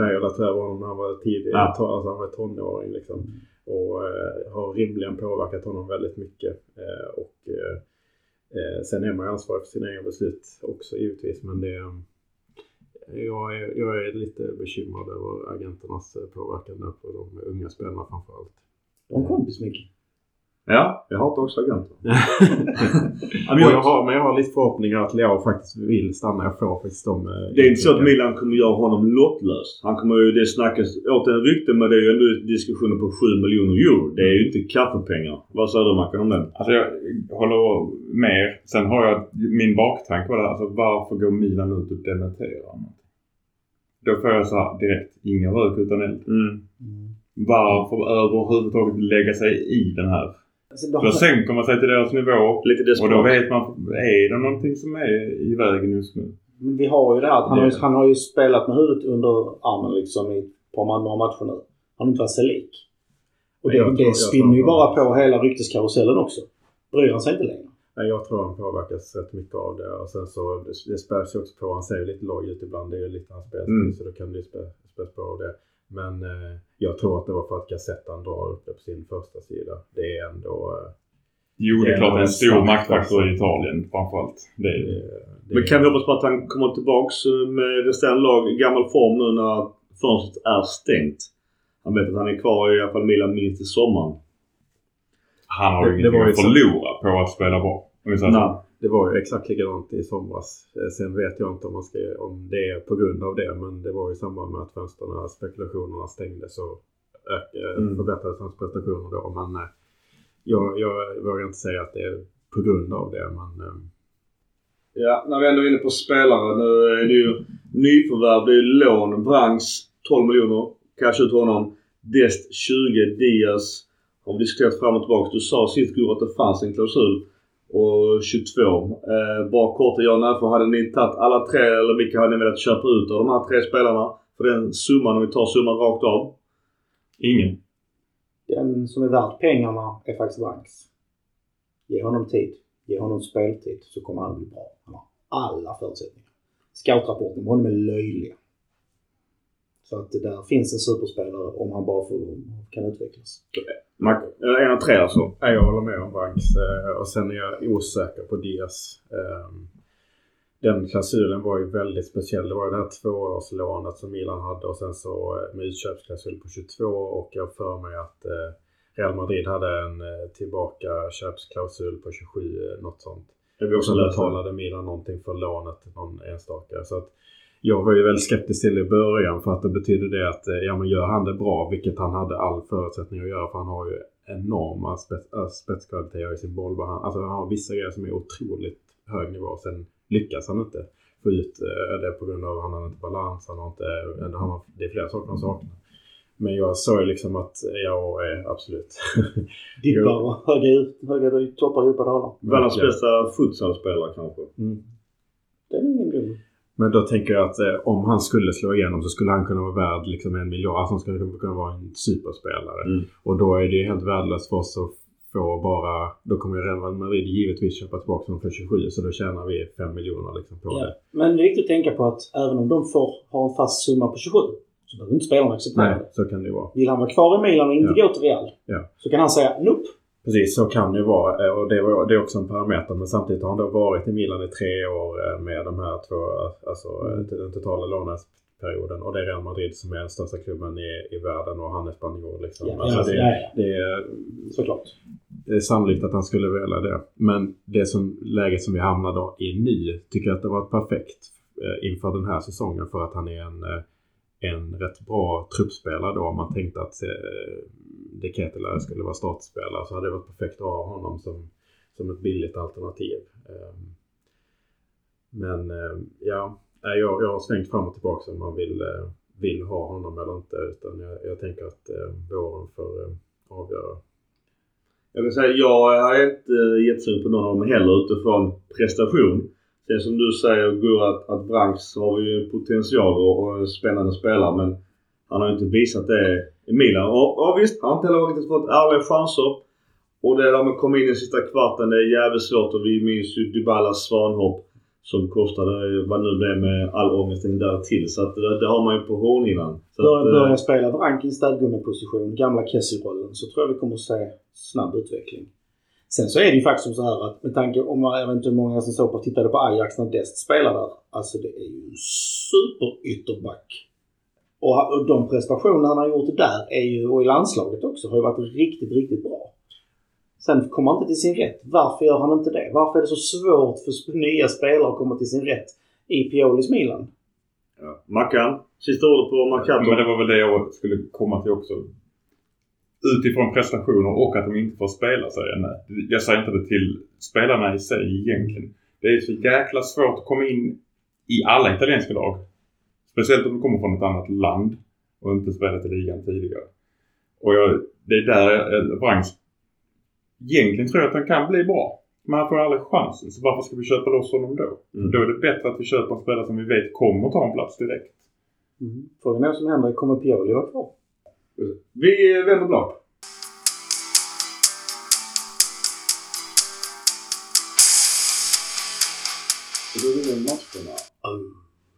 Raiola tror jag var honom när han var tidig. Ja. Alltså, han var tonåring liksom. Och eh, har rimligen påverkat honom väldigt mycket. Eh, och eh, eh, sen är man ju ansvarig för sina egna beslut också givetvis. Men det eh, jag är, jag är lite bekymrad över agenternas eh, påverkan där på de unga spelarna framförallt. Har en kompis Micke. Ja, jag hatar också agenter. men, jag har, men jag har lite förhoppningar att Leao faktiskt vill stanna. Jag får faktiskt de... eh, Det är inte så att Milan kommer göra honom lottlös. Han kommer ju, det snackas åt en rykte men det är ju ändå diskussioner på 7 miljoner euro. Det är ju inte kaffepengar. Vad säger du Mackan om den? Alltså jag håller med er. Sen har jag min baktanke på det här. Alltså varför går Milan ut och dementerar någonting? Då får jag så här direkt, ingen rök utan eld. Mm. Varför överhuvudtaget lägga sig i den här? Alltså, då, Då sänker man sig till deras nivå. Lite Och då vet man, är det någonting som är i vägen just nu? Men vi har ju det här att han, har ju, Det- han har ju spelat med huvudet under armen liksom i ett par några matcher nu. Han har inte varit sig lik. Och det, tror- det spinner ju bara på hela rykteskarusellen också. Bryr han sig inte längre. Nej, jag tror han påverkas rätt mycket av det. Och sen så, det, det späs ju också på. Han ser ju lite låg ut ibland. Det är ju lite hans spelstil. Mm. Så då kan det ju spä, späs på av det. Men eh, jag tror att det var för att Gazettan drar upp det på sin första sida. Det är ändå... Eh, Jo, det är klart det är en stor maktfaktor faktor. i Italien framförallt. Det är, det, det, Men kan vi hoppas på att han kommer tillbaks med resterande lag i gammal form nu när fönstret är stängt? Han vet att han är kvar i alla fall Milan minst i sommaren. han har ju ingenting att så. förlora på att spela bra. Om vi säger så. Det var ju exakt likadant i somras. Eh, Sen vet jag inte om, man ska, om det är på grund av det. Men det var ju i samband med att fönsterna, spekulationerna stängde så eh, Mm. förbättrades hans prestationer då. Men eh, jag, jag vågar inte säga att det är på grund av det. Men, eh, Ja, när vi ändå är inne på spelare. Nu är det ju nyförvärv. Det är lån. Brangs 12 miljoner. Cash ut honom. Dest 20. Diaz har vi diskuterat fram och tillbaka. Du sa sist Guro att det fanns en klausul. Och 22. Eh, bara kort ja nej för hade ni tagit alla tre eller vilka hade ni velat köpa ut av de här tre spelarna? För den summan, om vi tar summan rakt av. Ingen. Den som är värd pengarna är faktiskt Branks. Ge honom tid. Ge honom speltid så kommer han bli bra. Han har alla förutsättningar. Scoutrapporten på honom är löjliga. Så att det där finns en superspelare om han bara får, kan utvecklas. Mac, eh, en av tre alltså. Jag håller med om Banks. Eh, Och sen är jag osäker på Diaz. Ehm, Den klausulen var ju väldigt speciell. Det var ju det här tvåårslånet som Milan hade och sen så eh, med utköpsklausul på 22 och jag för mig att Real Madrid hade en tillbaka köpsklausul på 27, eh, något sånt. Det vi Och också betalade Milan någonting för lånet, någon enstaka. Så att jag var ju väldigt skeptisk till det i början för att det betyder det att eh, ja, men gör han det bra, vilket han hade all förutsättning att göra för han har ju enorma spets, äh, spetskvaliteter i sin bollbehandling. Alltså han har vissa grejer som är otroligt hög nivå. Sen lyckas han inte få ut eh, det på grund av att han har inte balans, han har inte, eh, han har, det är flera saker han saknar. Men jag såg ju liksom att, ja eh, absolut. *laughs* Dippar och höga, toppar, djupa dalar. Världens bästa futsalspelare kanske. Mm. Det är. Men då tänker jag att eh, om han skulle slå igenom så skulle han kunna vara värd liksom en miljard. Alltså han skulle kunna vara en superspelare. Mm. Och då är det ju helt värdelöst för oss att få bara... Då kommer ju Real Madrid givetvis köpa tillbaka honom för 27 så då tjänar vi 5 miljoner liksom på Ja. det. Men det är viktigt att tänka på att även om de får ha en fast summa på 27 så behöver inte spelarna acceptera Nej, det. så kan det ju vara. Vill han vara kvar i Milan och inte Ja. gå till Real Ja. så kan han säga nope. Precis, så kan det ju vara. Eh, Och det, var, det är också en parameter. Men samtidigt har han då varit i Milan i tre år eh, med de här två, alltså Mm. eh, den totala lånesperioden. Och det är Real Madrid som är den största klubben i, i världen och han är spanjor liksom. Ja, alltså det, ja, ja. det är Såklart. det är sannolikt att han skulle välja det. Men det som, läget som vi hamnar i nu tycker jag att det var perfekt inför den här säsongen för att han är en, en rätt bra truppspelare då. Om man tänkte att De Ketelaere skulle vara startspelare så hade det varit perfekt att ha honom som, som ett billigt alternativ. Eh, men eh, ja, jag, jag har svängt fram och tillbaka om man vill, eh, vill ha honom eller inte. Utan jag, jag tänker att eh, våren får eh, avgöra. Jag kan säga jag har inte jättesugen på någon av dem heller utifrån prestation. Sen som du säger Gurra att, att Branks har ju potential och, och en spännande spelare men han har inte visat det Milan. Och, och visst, han har fått ärliga chanser. Och det där med att komma in i den sista kvarten, det är jävligt svårt och vi minns ju Dybalas svanhopp som kostade vad nu är med all ångesten där till. Så att det, det har man ju på hornhinnan. Börjar att, eh, spela Vrank i en städgummiposition, gamla Kessie-rollen, så tror jag vi kommer att se snabb utveckling. Sen så är det ju faktiskt som så här att med tanke om man, jag vet inte hur många som såg på tittade på Ajax när Dest spelade där. Alltså det är ju en superytterback. Och, de prestationer han har gjort där är ju, och i landslaget också, har ju varit riktigt, riktigt bra. Sen kommer han inte till sin rätt. Varför gör han inte det? Varför är det så svårt för nya spelare att komma till sin rätt i Piolis Milan? ja. Mackan, sista ordet på Marcato. Men det var väl det jag skulle komma till också. Utifrån prestationer och att de inte får spela säger jag nej. Jag säger inte det till spelarna i sig egentligen. Det är så jäkla svårt att komma in i alla italienska lag. Speciellt om du kommer från ett annat land och inte spelat i ligan tidigare. Och jag, det är där eh, Brangs egentligen tror jag att han kan bli bra. Men han får aldrig chansen. Så varför ska vi köpa loss honom då? Mm. Då är det bättre att vi köper en spelare som vi vet kommer ta en plats direkt. Mm. Frågan är vad som händer. Kommer Pioli vara kvar? Vi vänder blad. Då är det matcherna.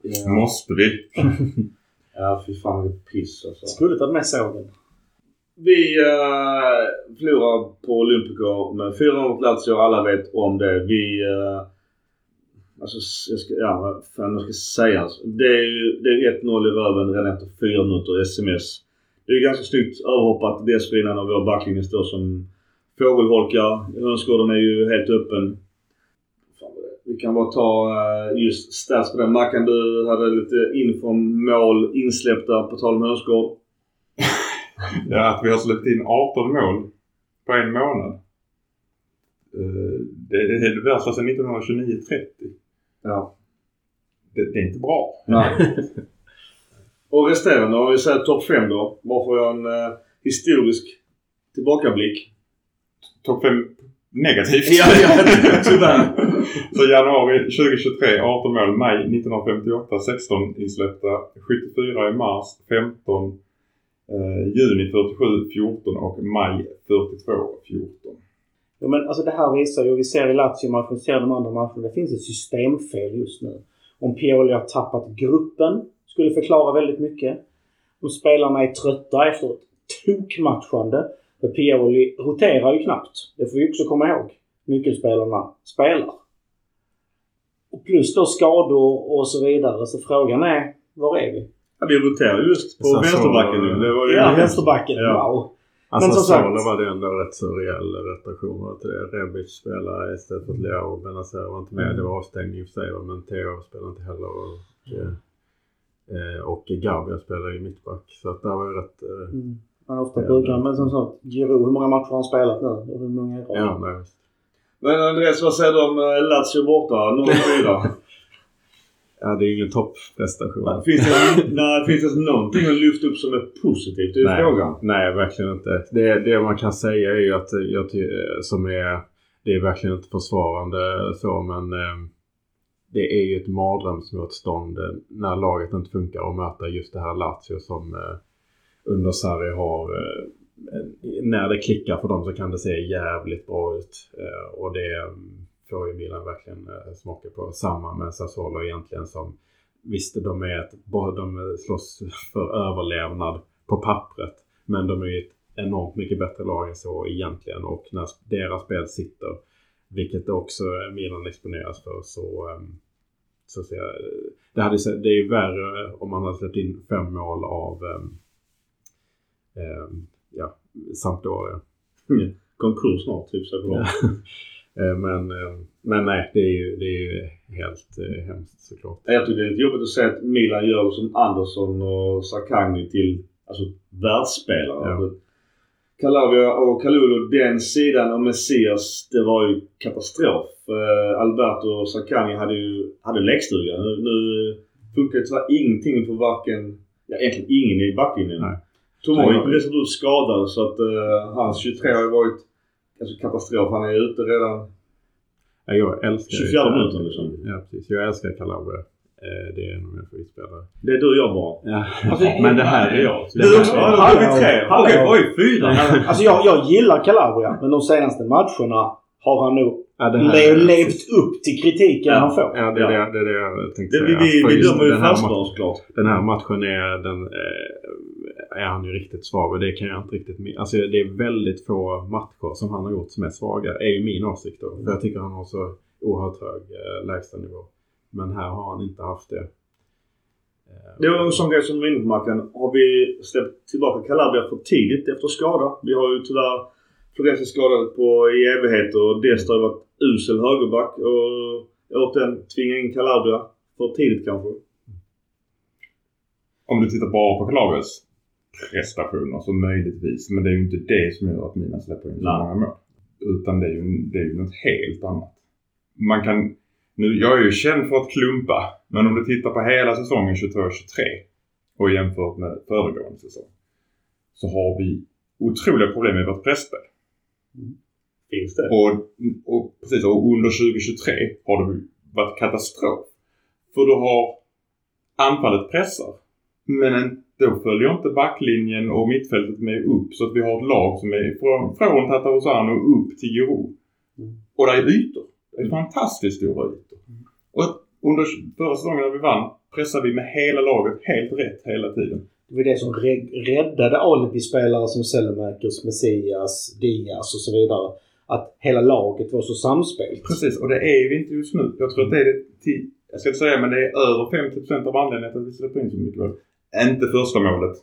Ja. Måste vi? *laughs* Ja, fy fan vad piss alltså. Skulle tagit med sågen. Vi uh, förlorar på Olympico med 400 mot Lazio. Alla vet om det. Vi... Uh, alltså, jag ska, ja, vad fan jag ska säga. Alltså. Det är ju det är 1-0 i röven redan efter 4 minuter sms. Det är ganska snyggt överhoppat dessförinnan av vår backlinje står som fågelholkar. Hönsgården är ju helt öppen. Vi kan bara ta eh, just stats på den. Mackan, du hade lite info om mål insläppta på tal om Hönsgård. *laughs* Ja, att vi har släppt in 18 mål på en månad. Eh, Det är det värsta sedan 1929-30. Ja. Det, det är inte bra. Nej. *laughs* Och resterande, om vi säger topp 5 då. Bara får jag en eh, historisk tillbakablick. Topp 5 negativt. Ja, ja, tyvärr. *laughs* Så januari 2023 18 mål. Maj 1958 16 insläppta. 74 i mars 15. Eh, juni 47 14 och maj 42 14. Ja, men alltså det här visar ju, vi ser i Lazio-matchen, vi ser de andra matcherna, det finns ett systemfel just nu. Om Pioli har tappat gruppen, skulle förklara väldigt mycket. Om spelarna är trötta efter ett tokmatchande. För Pioli roterar ju knappt. Det får vi också komma ihåg. Nyckelspelarna spelar. Och plus då skador och så vidare. Så frågan är, var är vi? Ja, vi roterar just på Så- så- vänsterbacken nu. Det var ju Ja, vänsterbacken. Ja. Wow. Alltså Men som Sassuolo sagt- var det ändå rätt så rejäl rotation. Rebic spelade istället för Leo och Benazer var inte med. Det var avstängning i och för sig men Theo spelade inte heller. Och, eh, och Gabriel spelade ju mittback. Så att det var ju rätt... Eh, Mm. Man ofta Ja, brukar, det- men som sagt, Giroud, hur många matcher har han spelat nu? Och hur många rad? ja, nej. Men Andreas, vad säger du om eh, Lazio borta? 0-4. *laughs* ja, det är ju ingen topprestation. finns, det, nej, finns det någonting att lyfta upp som är positivt? Det är Nej. frågan. Nej, verkligen inte. Det, det man kan säga är ju att jag ty- som är, det är verkligen inte försvarande så men eh, det är ju ett mardrömsmotstånd eh, när laget inte funkar och möta just det här Lazio som eh, under Sarri har eh, när det klickar för dem så kan det se jävligt bra ut. Eh, och det får ju Milan verkligen eh, smaka på. Samma med Sassuolo egentligen som Visst, de, är ett, de slåss för överlevnad på pappret. Men de är ju ett enormt mycket bättre lag än så egentligen. Och när deras spel sitter, vilket också Milan exponeras för, så, så ser jag, det, hade, det är ju värre om man hade släppt in fem mål av ja, Sampdoria. Konkurs snart, typ. Så. *laughs* Eh, men, eh, men nej, det är ju, det är ju helt eh, hemskt såklart. Jag tycker det är lite jobbigt att se att Milan gör som Andersson och Sakagni till alltså, världsspelare. Ja. Alltså, Calabria och Kalulu, den sidan och Messias, det var ju katastrof. Eh, Alberto och Sakagni hade ju hade läggstuga. Nu, nu funkar det tyvärr ingenting på varken, ja egentligen ingen i backlinjen. Nej. Tomori det sättet ut skadad så att eh, hans 23 har ju varit alltså katastrof. Han är ute redan Ja, jag älskar 24 minuter liksom. Ja, precis. Jag älskar Calabria. Eh, Det är en av mina favoritspelare. Det är du och jag bara. Ja. Alltså, *laughs* Men det här är jag. Du också? Ja, då är vi tre. Okej, oj fyra. Alltså jag, jag gillar Calabria, men de senaste matcherna har han nog Ja, det här- le- levt upp till kritiken Ja. han får. Ja, det är det, det, är det jag tänkte Det, säga. vi vi, vi dömer ju den ma- såklart. Den här matchen är, den, eh, är han ju riktigt svag och det kan jag inte riktigt Alltså det är väldigt få matcher som han har gjort som är svaga. är ju min åsikt då. För jag tycker han har så oerhört hög eh, lägstanivå. Men här har han inte haft det. Eh, Det var en sån grej som var inne på Mackan. Har vi släppt tillbaka Calabria för tidigt efter skada? Vi har ju tyvärr Florenzi skadad på i evigheter och Desta har varit usel högerback och återigen tvinga in Calabria för tidigt kanske. Om du tittar bara på Calabrias prestationer så möjligtvis. Men det är ju inte det som gör att Milan släpper in så många mål. Utan det är, ju, det är ju något helt annat. Man kan... Nu, jag är ju känd för att klumpa. Men om du tittar på hela säsongen 22-23 och jämfört med föregående säsong. Så har vi otroliga problem med vårt pressspel. Finns det? Och, och, precis, och under 2023 har det varit katastrof. För du har anfallet pressar. Men en, då följer inte backlinjen och mittfältet med upp. Så att vi har ett lag som är från, från Tatarusano upp till Giro. Och det är ytor. Det är fantastiskt stora ytor. Och under förra säsongen när vi vann pressade vi med hela laget helt rätt hela tiden. Det var det som räddade alibi-spelare som Sellemakers, Messias, Diaz och så vidare. Att hela laget var så samspelt. Precis, och det är vi inte just nu. Jag tror att det är det till, jag ska inte säga men det är över 50% av anledningen att vi släpper in så mycket mål. Inte första målet.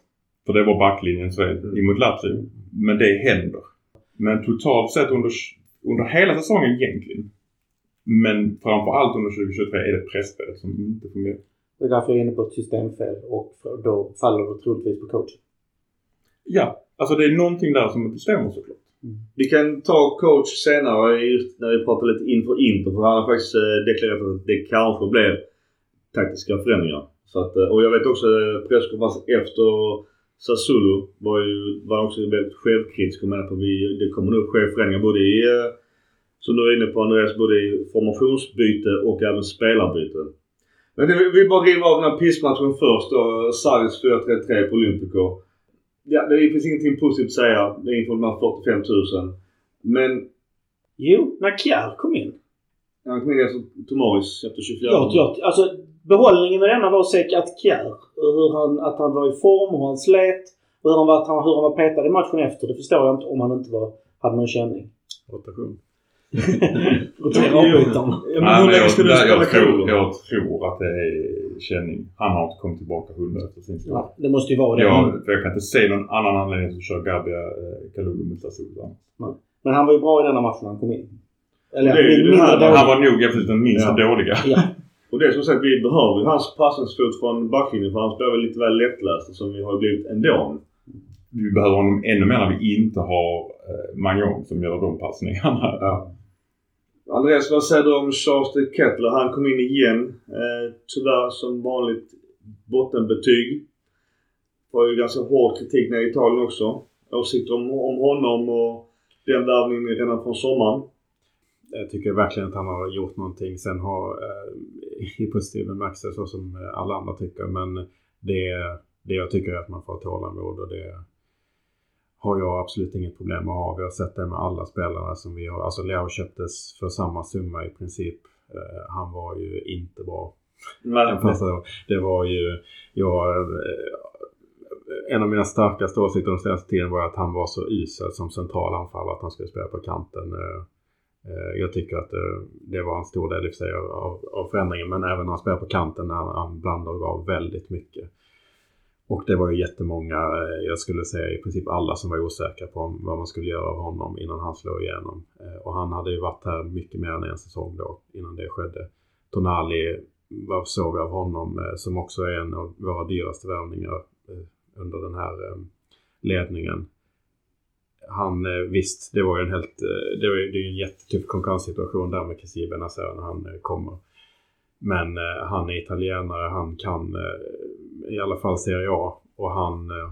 För det var backlinjens fel emot Lazio. Men det händer. Men totalt sett under, under hela säsongen egentligen. Men framförallt under 2023 är det pressspelet som inte fungerar. Det är därför jag är inne på ett systemfel och då faller det troligtvis på coachen. Ja, alltså det är någonting där som inte stämmer såklart. Vi kan ta coach senare just när vi pratar lite inför Inter. För han har faktiskt eh, deklarerat att det kanske blir taktiska förändringar. Så att, eh, och jag vet också eh, presskonferensen efter Sassuolo var ju var också väldigt självkritisk och menade på att vi, det kommer nog ske förändringar både i, som du är inne på Andreas, både i formationsbyte och även spelarbyte. Men det, vi bara river av den här pissmatchen först då. Sarris 4-3-3 på Olympico. Ja, det finns ingenting positivt att säga inför de här 45 000. Men Jo, när Kjär kom in. han kom in efter Tomaris efter 24 Jag, jag, alltså, behållningen med denna var att se att Kjär, hur han, att han var i form, hur han slet. och Hur han var, hur han var petad i matchen efter. Det förstår jag inte om han inte var, hade någon känning. Rotation. Rotera avbytarna. Ja, men Nej, hur men länge jag, du spela tror, kul? jag tror att det är känning. Han har inte kommit tillbaka hundra efter sin skada. Ja, det måste ju vara det. Jag, för jag kan inte se någon annan anledning till att köra Gabia eh, Kalulu mot Sassuolo. Men han var ju bra i denna matchen han kom in. Eller Det mindre det här-. Han var nog absolut den minst Ja. dåliga. Ja. *laughs* Och det är som sagt, vi behöver ju hans passningsfot från backlinjen för han spelar väl lite väl lättläst som vi har blivit ändå. Vi behöver honom ännu mer när vi inte har eh, Magnon som gör de passningarna. Ja. Andreas, vad säger du om Charles de Kettler? Han kom in igen. Eh, tyvärr som vanligt bottenbetyg. Var ju ganska hård kritik nere i Italien också. Åsikter om, om honom och den värvningen redan från sommaren. Jag tycker verkligen att han har gjort någonting. Sen har eh, i positiv bemärkelse så som alla andra tycker. Men det, det jag tycker är att man får ha tålamod och det har jag absolut inget problem med att ha. Vi har sett det med alla spelarna som vi har. Alltså Leo köptes för samma summa i princip. Eh, han var ju inte bra. Dagen. Det var ju, jag, eh, en av mina starkaste åsikter den senaste tiden var att han var så usel som centralanfallare att han skulle spela på kanten. Eh, Jag tycker att det, var en stor del i sig av, av- av förändringen. Men även när han spelade på kanten när han, han blandade och gav väldigt mycket. Och det var ju jättemånga, eh, jag skulle säga i princip alla som var osäkra på vad man skulle göra av honom innan han slog igenom. Eh, och han hade ju varit här mycket mer än en säsong då innan det skedde. Tonali vad såg vi av honom eh, som också är en av våra dyraste värvningar under den här ledningen. Han, visst, det var ju en helt, det, var, ju- är ju en jättetuff konkurrenssituation där med Kessie Benazer när han kommer. Men han är italienare, han kan i alla fall Serie A och han eh,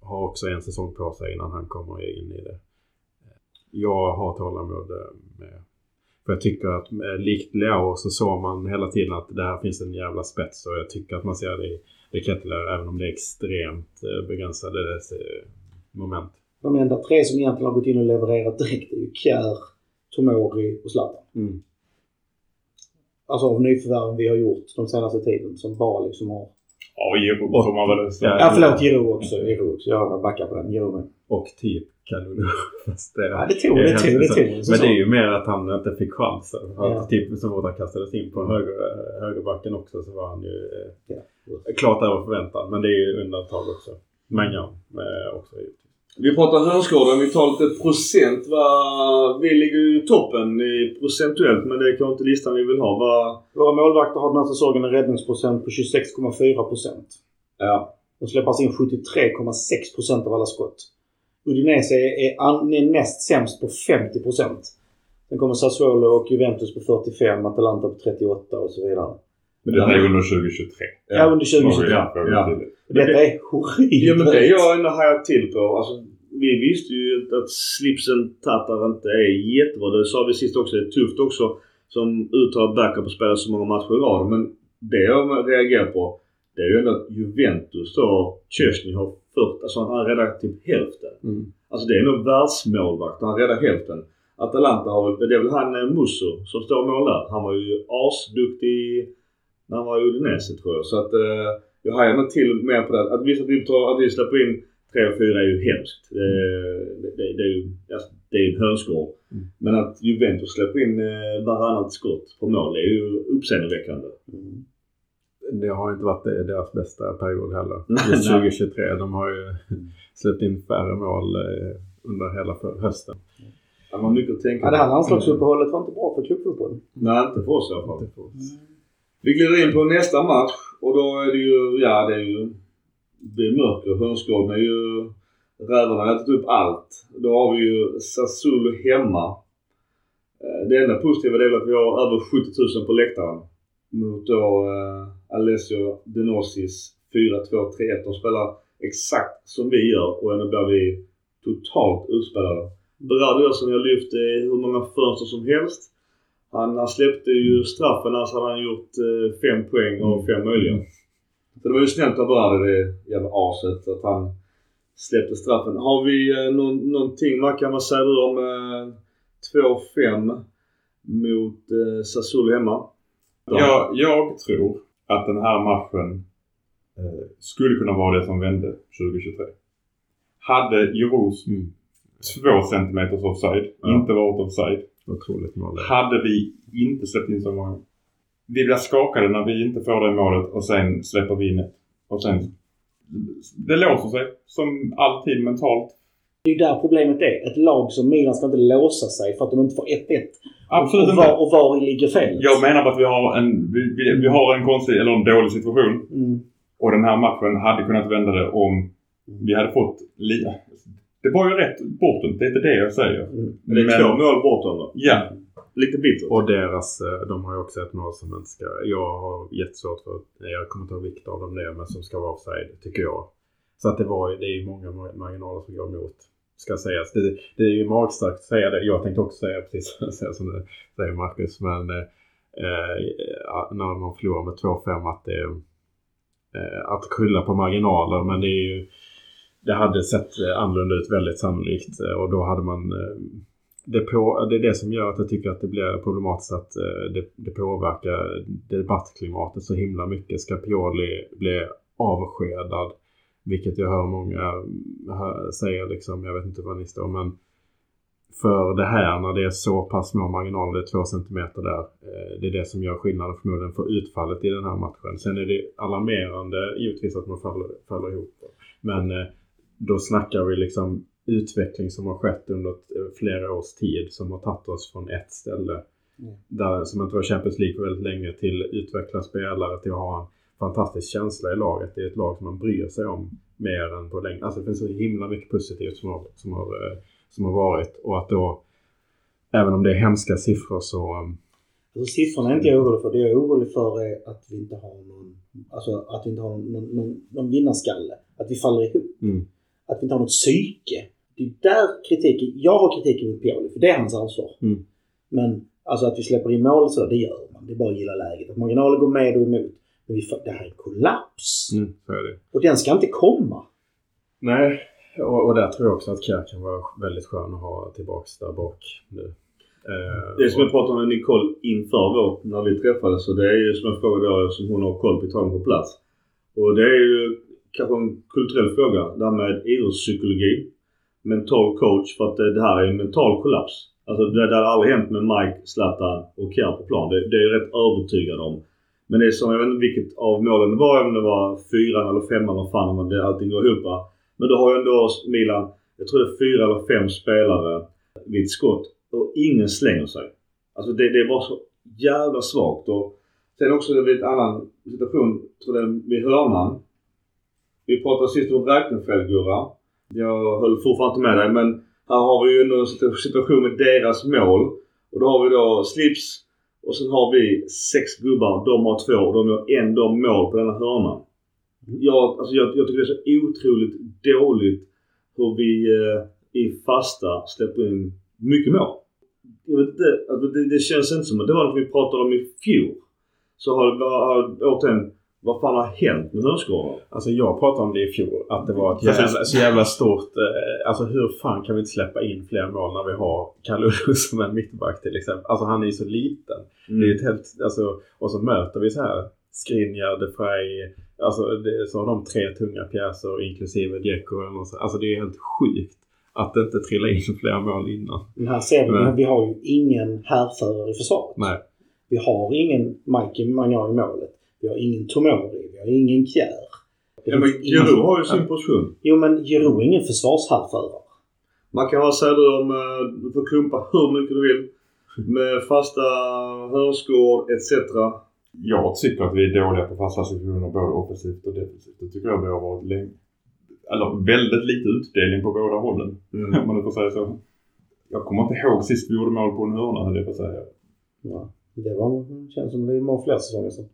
har också en säsong på sig innan han kommer in i det. jag har tålamod eh, med. För jag tycker att eh, likt Leao så såg man hela tiden att där finns en jävla spets och jag tycker att man ser det i, Kettler även om det är extremt begränsade moment. De enda tre som egentligen har gått in och levererat direkt är ju Kjär, Tomori och Zlatan. Mm. Alltså av nyförvärven vi har gjort de senaste tiden som bara liksom har... Ja, Giroud får man väl säga. Ja förlåt, Giro också. Giro också. Jag backar på den. Giro med. Och typ Kalulu. *laughs* Det, Ja, det tog, det tog, det tog. en Men säsong. det är ju mer att han inte fick chansen. Ja. typ så fort han kastades in på höger, högerbacken också så var han ju eh, Ja. klart över förväntan. Men det är ju undantag också. Mangan eh, också. Vi pratar hörnskador, vi tar lite procent. Vi ligger ju i toppen i procentuellt men det är kanske inte listan vi vill ha. Vad, Våra målvakter har den här säsongen en räddningsprocent på 26,4 procent. ja. De släpper in 73,6 procent av alla skott. Udinese är, an, är näst sämst på 50 procent. Sen kommer Sassuolo och Juventus på 45, Atalanta på 38 och så vidare. Men detta är under 2023. Ja, under 2023. Ja, ja. Ja. Detta är horribelt. Ja men det är jag ändå hajar till på. Alltså, vi visste ju att slipsen Tatar inte är jättebra. Det sa vi sist också. Det är tufft också som uttalad backup och spelar så många matcher i rad. Men det jag reagerar på det är ju ändå att Juventus då, Chesney har 40, alltså han räddar typ hälften. Mm. Alltså det är nog världsmålvakt. Han räddar hälften. Atalanta har väl, det är väl han eh, Musso som står mål där. Han var ju asduktig när han var i Udinese tror jag. Så att eh, jag hajar till mer på det. Att vissa typ tror att vi släpper in 3 och 4 är ju hemskt. Det, det, det, det är ju alltså, det är en hönsgård. Mm. Men att Juventus släpper in eh, varannat skott på mål är ju uppseendeväckande. Mm. Det har inte varit det- deras bästa period heller. Nej, Just nej. 2023. De har ju släppt in färre mål eh, under hela hösten. Han har mycket att tänka Ja, det här landslagsuppehållet var inte bra för klubbfotbollen. Nej, inte för oss i alla fall. Vi glider in på nästa match och då är det ju, ja det är ju, det är mörker. Hönsgården är ju, rävarna har ätit upp allt. Då har vi ju Sassuolo hemma. Eh, det enda positiva det är att vi har över 70 000 på läktaren. Mot då eh, Alessio Denosis 4-2-3-1. De spelar exakt som vi gör och ändå blir vi totalt utspelade. Berardi gör som jag lyft eh, hur många fönster som helst. Han, han släppte ju straffen, annars hade han gjort eh, fem poäng av fem möjliga. Så det var ju snällt av Berardi, det jävla aset, att han släppte straffen. Har vi eh, någon, någonting, Mackan, vad säger du om eh, 2-5 mot eh, Sassuolo hemma? Ja, jag tror att den här matchen eh, skulle kunna vara det som vände 2023. Hade Jeros Mm. två centimeters offside, Ja. inte varit offside. Otroligt mål. Hade vi inte släppt in så många. Vi blir skakade när vi inte får det målet och sen släpper vi in ett. Och sen... Det låser sig som alltid mentalt. Det är ju där problemet är. Ett lag som Milan ska inte låsa sig för att de inte får 1-1. Absolut och, inte. var, och var ligger felet? Jag menar bara att vi har en, vi, vi, vi har en konstig, eller en dålig situation. Mm. Och den här matchen hade kunnat vända det om vi hade fått li- Det var ju rätt bortom, det är inte det jag säger. Mm. Men det är två mål bortom va? Ja, Lite bittert. Och deras, eh, de har ju också ett mål som inte ska, jag har jättesvårt för, jag kommer inte ihåg vilket av dem det är, men som ska vara offside, tycker jag. Så att det var ju- det är ju många mar- marginaler som går emot, ska sägas. Det, det är ju magstarkt att säga det, jag tänkte också säga precis *laughs* säga som du säger Marcus, men eh, eh, när man förlorar med 2-5 att det eh, att skylla på marginaler, men det är ju det hade sett eh, annorlunda ut väldigt sannolikt eh, och då hade man eh, det, på, det är det som gör att jag tycker att det blir problematiskt att det, det påverkar debattklimatet så himla mycket. Ska Pioli bli avskedad? Vilket jag hör många säga liksom, jag vet inte vad ni står men för det här när det är så pass små marginaler, det är två centimeter där. Det är det som gör skillnaden förmodligen för utfallet i den här matchen. Sen är det alarmerande givetvis att man faller, faller ihop. Men eh, då snackar vi liksom utveckling som har skett under eh, flera års tid som har tagit oss från ett ställe Mm. där, som inte var Champions League för väldigt länge till utveckla spelare till att ha en fantastisk känsla i laget. Det är ett lag som man bryr sig om mer än på länge. Alltså det finns så himla mycket positivt som har, som har, eh, som har varit och att då även om det är hemska siffror så um, Alltså, siffrorna är inte jag orolig för. Det jag är orolig för är att vi inte har någon, alltså, att vi inte har någon, någon, någon vinnarskalle. Att vi faller ihop. Mm. Att vi inte har något psyke. det är där kritiken, jag har kritiken mot Pioli för det är hans ansvar. Mm. Men alltså att vi släpper in mål så, det gör man. Det är bara att gilla läget. Att marginaler går med och emot. Men vi, får- det här är en kollaps. Mm, så är det. Och den ska inte komma. Nej, och, och där tror jag också att Kjär kan vara väldigt skön att ha tillbaks där bak nu. Eh, Det som och- jag pratade med Nicole inför vår, när vi träffades. Och det är ju som jag frågade då, som hon har koll på på plats. Och det är ju kanske en kulturell fråga. Det här med idrottspsykologi. Mental coach. För att det, det här är en mental kollaps. Alltså det, det har aldrig hänt med Mike, Zlatan och Kjaer på plan. Det, det är jag rätt övertygad om. Men det är som, jag vet inte vilket av målen det var. Om det var fyran eller femman eller fan om det, allting går ihop. Men då har ju ändå Milan, jag tror det är fyra eller fem spelare vid ett skott. Och ingen slänger sig. Alltså det, det är bara så jävla svagt. Och sen också det vid en annan situation, tror jag vid hörnan. Vi pratade sist om Reichenfeldt Gurra. Jag höll fortfarande inte med dig men här har vi ju ändå en situation med deras mål. Och då har vi då Slips och sen har vi sex gubbar. De har två och de gör ändå mål på denna hörnan. Jag, alltså jag, jag tycker det är så otroligt dåligt hur vi eh, i fasta släpper in mycket mål. Jag vet inte, alltså det, det känns inte som att det var något vi pratade om i fjol. Så har det återigen, vad fan har hänt med hönsgårdar? Alltså jag pratade om det i fjol. Att det var ett jävla, så jävla stort... Eh, alltså hur fan kan vi inte släppa in fler mål när vi har Kalulu som en mittback till exempel. Alltså han är ju så liten. Mm. Det är ett helt... Alltså, och så möter vi så här Skriniar, De Frey. Alltså det, så har de tre tunga pjäser inklusive så- Alltså det är helt sjukt att det inte trillar in *laughs* fler mål innan. Men här ser vi, men vi har ju ingen härförare i försvaret. Nej. Vi har ingen Mike Magnar i målet. Vi har ingen Tomori. Vi har ingen Kjär. Det Ja, men Giroud har ju sin position. Jo men Giroud är ingen försvarshärförare. Man kan vara säga du om, eh, du får klumpa hur mycket du vill. Med fasta hörnskård etc. Jag tycker att vi är dåliga på fasta situationer både offensivt och defensivt. Det tycker jag vi har varit länge. Eller väldigt lite utdelning på båda hållen. Om man nu får säga så. Jag kommer inte ihåg sist vi gjorde mål på en hörna höll jag på att säga. Ja, det var, det känns som det är många fler säsonger sedan.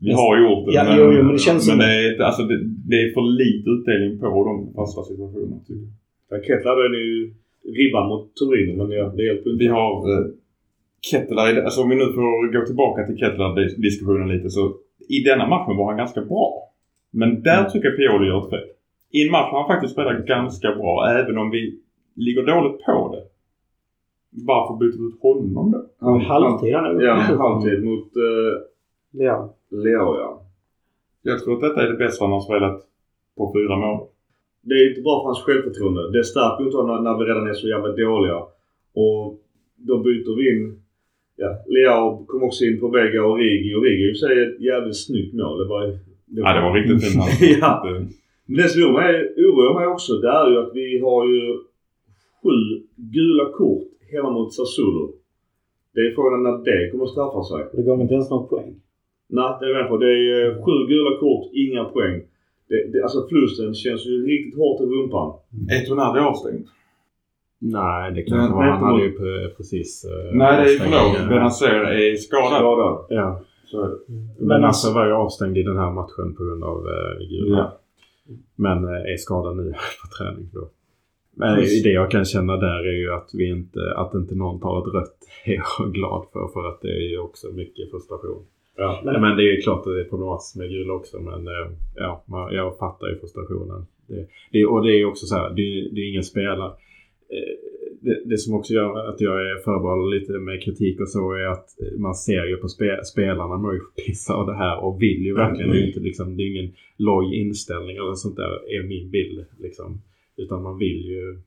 Vi har gjort det Ja, men, jo, jo, men det känns men som- det, är, alltså, det, det är för lite utdelning på de fasta situationerna. Ja, Kettler hade ju ribban mot Torino men ja, det hjälper inte. Vi har eh, Kettler, i- alltså om vi nu får gå tillbaka till Kettler-diskussionen lite så i denna matchen var han ganska bra. Men där tycker jag Pioli gör ett fel. I en match har han faktiskt spelat ganska bra även om vi ligger dåligt på det. Varför byter vi ut honom då? Ja, halvtid han är Ja, halvtid mot uh, Ja. Leo ja. Jag tror att detta är det bästa han har spelat på fyra månader. Det är inte bra för hans självförtroende. Det stärker inte honom när, vi redan är så jävla dåliga. Och då byter vi in Ja, Leao kom också in på Vega och Rigi. Och Rigi i sig ett jävligt snyggt mål. Det var, det Ja, det var riktigt fint. *laughs* ja. Men det som oroar mig också det är ju att vi har ju sju gula kort hemma mot Sassuolo. Det är frågan när det kommer att straffa sig. Det gav inte ens någon poäng. Nej, det är jag med på. Det är eh, sju gula kort, inga poäng. Det, det, alltså förlusten känns ju riktigt hårt i rumpan. Är Tonali avstängd? Nej, det kan Nej, inte vara. Han nej, hade ju pre- precis... eh, Nej, det är avstängd. förlåt. Benazer är skadad. Skadad. Ja. Så. Men alltså var ju avstängd i den här matchen på grund av eh, gula. Ja. Men eh, är skadad nu *laughs* på träning då. Men Precis. det jag kan känna där är ju att vi inte, att inte någon tar ett rött *laughs* är jag glad för. För att det är ju också mycket frustration. Ja. Men, men det är ju klart att det är problematiskt med gula också. Men eh, ja, man, jag fattar ju frustrationen. Det, det, och det är också så här, det, det är ingen spelare. Eh, Det, det som också gör att jag är förbehållande lite med kritik och så är att man ser ju på spe, spelarna mår ju pissa av det här och vill ju verkligen Mm. inte liksom, det är ingen loj inställning eller sånt där är min bild liksom. Utan man vill ju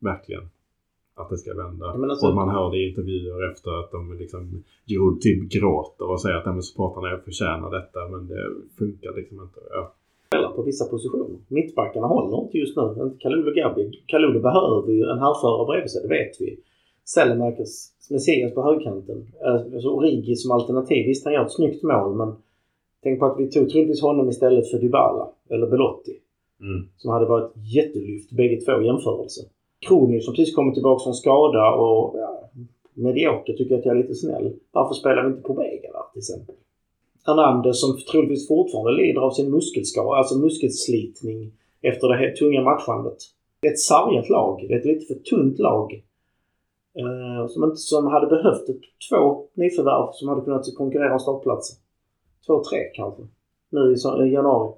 verkligen att det ska vända. Men alltså- och man hör det i intervjuer efter att de liksom Giroud typ gråter och säger att ja, supportrarna förtjänar detta men det funkar liksom inte. Ja. på vissa positioner. Mittbackarna håller inte just nu. Inte Kalulu och Gabi. Kalulu behöver ju en halvförare bredvid sig, det vet vi. Sellemakers, Messias på högkanten. Alltså Origi som alternativ. Visst, han gör ett snyggt mål men tänk på att vi tog troligtvis honom istället för Dybala eller Belotti. Mm. Som hade varit jättelyft bägge två i jämförelse. Kroni som precis kommit tillbaka från skada och ja, medioker tycker jag att jag är lite snäll. Varför spelar vi inte på Vega där till exempel? Hernandez som troligtvis fortfarande lider av sin muskelskada, alltså muskelslitning efter det här tunga matchandet. Det är ett sargat lag. Det är ett lite för tunt lag. Eh, som, inte, som hade behövt ett, två nyförvärv som hade kunnat konkurrera om startplatser. Två, tre kanske. Nu i, i januari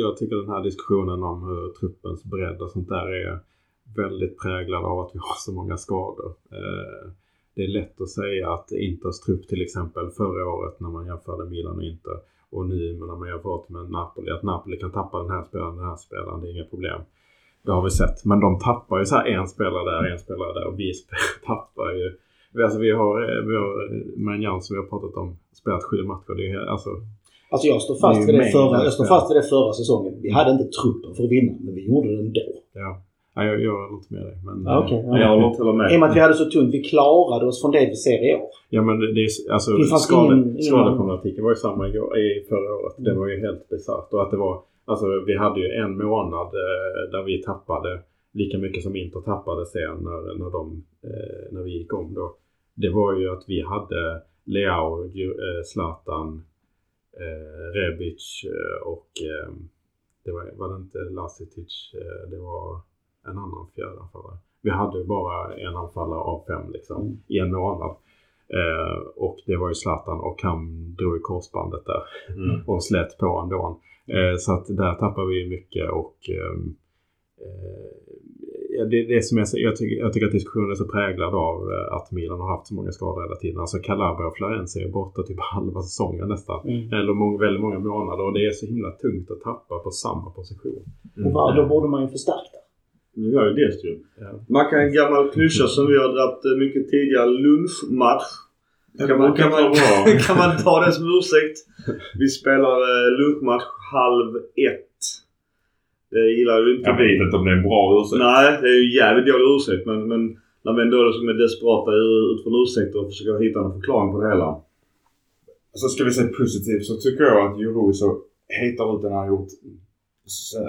jag tycker den här diskussionen om hur truppens bredd och sånt där är väldigt präglad av att vi har så många skador. Eh, Det är lätt att säga att Inters trupp till exempel förra året när man jämförde Milan och Inter och nu när man jämför med Napoli att Napoli kan tappa den här spelaren, den här spelaren, det är inga problem. Det har vi sett. Men de tappar ju så här en spelare där, en spelare där och vi *laughs* tappar ju Alltså vi har, eh, vi har Manjan som vi har pratat om spelat sju matcher. Det är, alltså, Alltså jag står Det fast vid det förra, jag står fast vid det förra säsongen. Vi hade inte truppen för att vinna, men vi gjorde det ändå. ja. Jag, jag håller inte med dig. Men, Ja, okej. eh, Jag håller inte heller med. I och med att vi hade så tunt. Vi klarade oss från det vi ser i år. Ja men det är alltså Det skade, ingen- skadeproblematiken var ju samma igår, i förra året. Det var ju helt bisarrt. Och att det var, alltså vi hade ju en månad eh, där vi tappade lika mycket som Inter tappade sen när, när, de, eh, när vi gick om då. Det var ju att vi hade Leao, eh, Zlatan, eh, Rebic eh, och eh, det var, var det inte Lasitic, eh, det var en annan fjärde anfallare. Vi hade bara en anfallare av fem liksom Mm. i en månad. Eh, och det var ju Zlatan och han drog i korsbandet där Mm. *laughs* och slet på ändå. Eh, så att där tappar vi mycket och ehm, eh, det, det som är, så- jag, tycker, jag tycker att diskussionen är så präglad av eh, att Milan har haft så många skador hela tiden. Alltså Calabria och Florenzi är borta typ *laughs* halva säsongen nästan. Eller många, väldigt många månader och det är så himla tungt att tappa på samma position. Och vad, då borde man ju förstärka. Nu gör ju det ju. Ja. Man kan en gammal klyscha som vi har dragit eh, mycket tidigare. Lunchmatch. Kan man, kan, man, *laughs* kan man ta det som ursäkt? Vi spelar eh, lunchmatch halv ett. Det gillar ju inte Jag vet inte om det är en bra ursäkt. Nej, det är ju jävligt dålig ursäkt. Men, men när vi ändå liksom är desperata utifrån ursäkter och försöker hitta en förklaring på det hela. Så ska vi se positivt så tycker jag att Juroso hetar ut den han har gjort.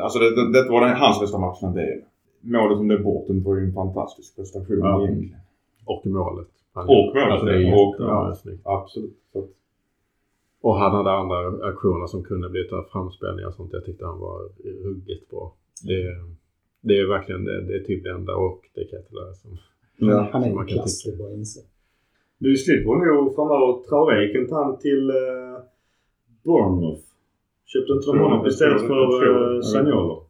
Alltså det, det, det var den, hans bästa match för en del. Målet som blev bort den var ju en fantastisk prestation Ja. egentligen. Och målet. Han- Och målet, Alltså, det är och- ja. Absolut. Och han hade andra aktioner som kunde bli framspelningar och sånt. Jag tyckte han var ruggigt bra. Det, det är verkligen det, det är typ det enda och det kan jag inte som Ja. Han är som man kan klass, tycka. inse. Vi slipper nog framöver Traoré kan ta han till eh, Bournemouth. Köpte inte de honom istället för eh, Zaniolo?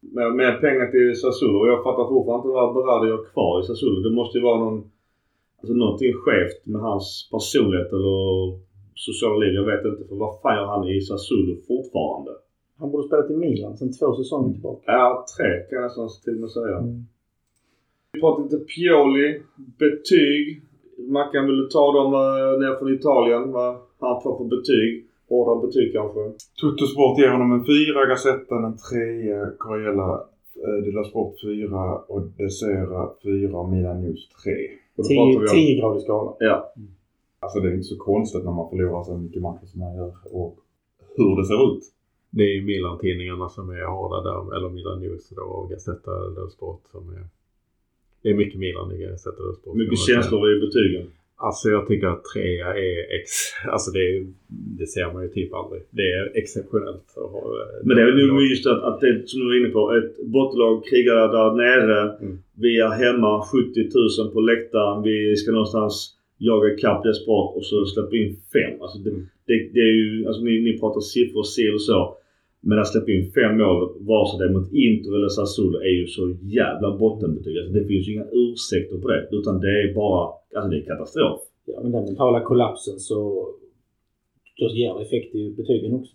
Med, med pengar till Sassuolo. Och jag fattar fortfarande inte vad Berardi gör kvar i Sassuolo. Det måste ju vara någon, alltså någonting skevt med hans personlighet eller sociala liv. Jag vet inte. För vad fan gör han i Sassuolo fortfarande? Han borde spela till Milan sedan två säsonger tillbaka. Ja, tre kan jag nästan till och med säga. Mm. Vi pratade lite Pioli, betyg. Mackan ville ta dem uh, ner från Italien. Vad han får för betyg. Hårdare betyg kanske. Tuttosport ger honom en fyra, Gazettan en trea, Corella eh, Della Sport fyra och Desera fyra och Milan News tre. Och då pratar vi om- 10 gradig skala. Ja. Alltså det är inte så konstigt när man förlorar så mycket matcher som man gör och hur det ser ut. Det är ju Milan-tidningarna som är hårda där, eller Milan News då, och Gazzetta dello Sport som är... Det är mycket Milan i Gazzetta dello Sport. Mycket känslor i betygen. Alltså jag tycker att trea är ex... Alltså det, är, det ser man ju typ aldrig. Det är exceptionellt Men det är väl nog just att, att det som du var inne på. Ett bottenlag krigar där nere. Mm. Vi är hemma 70 000 på läktaren. Vi ska någonstans jaga ikapp desperat och så släppa in fem. Alltså det, det, det är ju, alltså ni, ni pratar siffror, si och så. Men att släppa in fem mål, vare sig det är mot Inter eller Sassuolo, är ju så jävla bottenbetyg. Alltså det finns ju inga ursäkter på det. Utan det är bara, alltså det är katastrof. Ja, men den mentala kollapsen så då ger effekt i betygen också.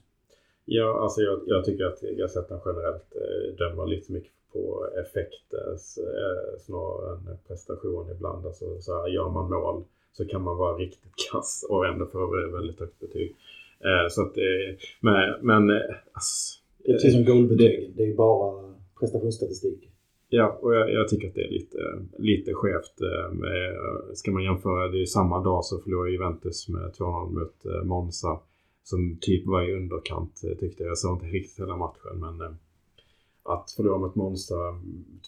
Ja, alltså jag, jag tycker att Gazettan generellt eh, dömer lite mycket på effekt eh, eh, snarare än prestation ibland. Alltså, så här, gör man mål så kan man vara riktigt *laughs* kass och ändå få väldigt högt betyg. Eh, så att, eh, men, men alltså, Det är precis som goalbetygen. Det är ju bara prestationsstatistik. Ja, och jag, jag tycker att det är lite, lite skevt. Ska man jämföra, det är samma dag så förlorade Juventus med 2-0 mot Monza. Som typ var i underkant tyckte jag. Jag såg inte riktigt hela matchen men att förlora mot Monza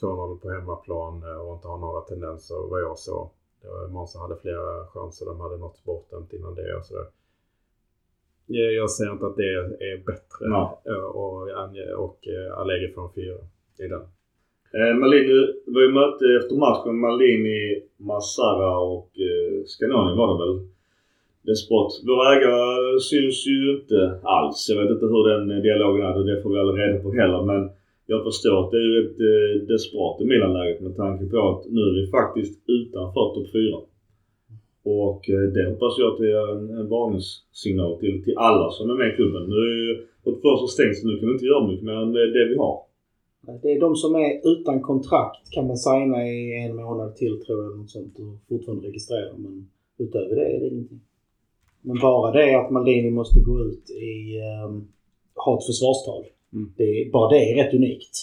2-0 på hemmaplan och inte ha några tendenser vad jag såg. Det Monza hade flera chanser, de hade nått bortdömt innan det och sådär. Jag, säger inte att det är bättre Ja. eh, och, och, och eh, Allegri från fyra. i den. Eh, Malini, det var ju möte efter matchen. Malini, Massara och eh, Scanoni var det väl. Despot. Våra ägare syns ju inte alls. Jag vet inte hur den dialogen är. Det får vi aldrig reda på heller. Men jag förstår att det är ju ett eh, desperat i Milan-läget med tanke på att nu är vi faktiskt utanför topp 4. Och eh, det hoppas jag att det är en, en varningssignal till, till alla som är med i klubben. Nu är ju vårt första stängt så nu kan vi inte göra mycket mer än det, det vi har. Det är de som är utan kontrakt kan man signa i en månad till tror jag. Något sånt, och fortfarande registrera. Men utöver det är det ingenting. Men bara det att Maldini måste gå ut i um, ha ett försvarstal. Mm. Det, bara det är rätt unikt.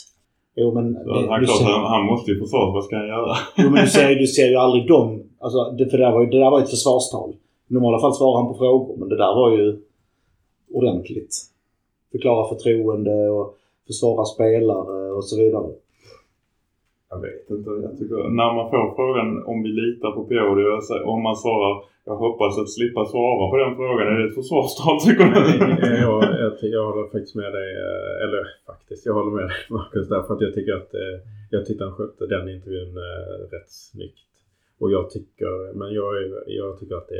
Jo men... Så det, han, klart, ser, han, måste ju försvara vad ska han göra? jo, men du, ser, du *laughs* ser ju aldrig dem. Alltså, det, för det, där var ju, det där var ett försvarstal. I normala fall svarar han på frågor men det där var ju ordentligt. Förklara förtroende och försvara spelare och så vidare. Jag vet inte. Jag tycker, när man får frågan om vi litar på Pioli och så- om man svarar jag hoppas att slippa svara på den frågan. Är det ett försvarstal tycker du? jag, jag, jag håller faktiskt med dig, eh, eller faktiskt, jag håller med dig *laughs* Marcus därför att jag tycker att eh, jag tyckte han skötte den intervjun eh, rätt snyggt. Och jag tycker, men jag, jag tycker att det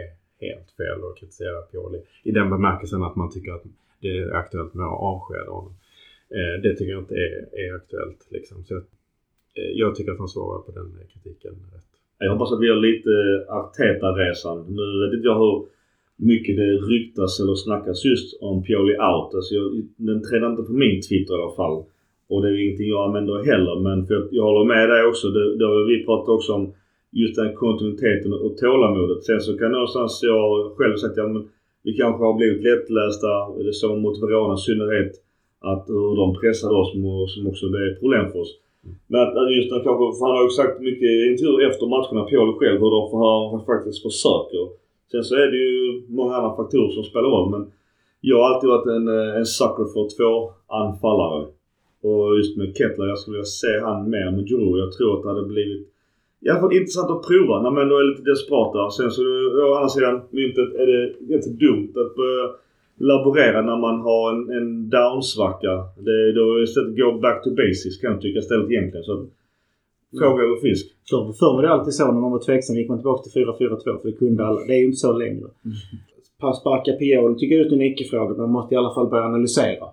är helt fel att kritisera Pioli. I den bemärkelsen att man tycker att det är aktuellt med att avskeda honom. Det tycker jag inte är, är aktuellt liksom. Så jag, jag tycker att han svarar på den kritiken rätt. Jag hoppas att vi gör lite Arteta-resan. Nu vet inte jag hur mycket det ryktas eller snackas just om Pioli out. Alltså jag, den tränar inte på min Twitter i alla fall. Och det är ingenting jag använder heller. Men för jag, jag håller med dig också. Det, det har vi pratat också om. Just den kontinuiteten och tålamodet. Sen så kan någonstans jag själv sagt ja men vi kanske har blivit lättlästa. Det så mot Verona i synnerhet. Att hur de pressade oss som- som också blev ett problem för oss. Men att, just den kanske, för han har ju sagt mycket i intervjuer efter matcherna, Pioli själv, hur de för, han faktiskt försöker. Sen så är det ju många andra faktorer som spelar roll men jag har alltid varit en, eh, en sucker för två anfallare. Och just med Kettler, jag skulle vilja se han mer med Giroud. Jag tror att det hade blivit i alla fall intressant att prova när man ändå är lite desperata. Sen så eh, å andra sidan myntet är det inte dumt att börja laborera när man har en, en downsvacka. Det, då istället gå back to basics kan jag tycka istället egentligen. Så att, Fråga eller fisk. Förr, förr var det alltid så när man var tveksam gick man tillbaka till 4-4-2 för det kunde alla. Det är ju inte så längre. Mm. Sparka Pioli tycker jag är en icke-fråga men man måste i alla fall börja analysera.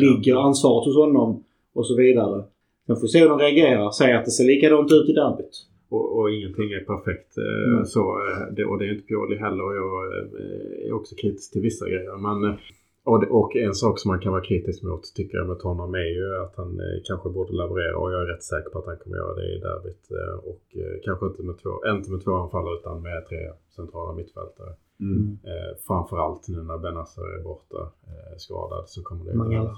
Ligger ansvaret hos honom och så vidare. Sen får vi se hur de reagerar. Säg att det ser likadant ut i derbyt. Och, och ingenting är perfekt. Eh, Mm. så, eh, det, och det är inte Pioli heller. Och jag eh, är också kritisk till vissa grejer. Men, och, det, och en sak som man kan vara kritisk mot tycker jag med honom är ju att han kanske borde laborera. Och jag är rätt säker på att han kommer göra det i derbyt. Och kanske inte med, två, inte med två anfallare utan med tre centrala mittfältare. Mm. Eh, framförallt nu när Benazer är borta eh, skadad så kommer det Mangala.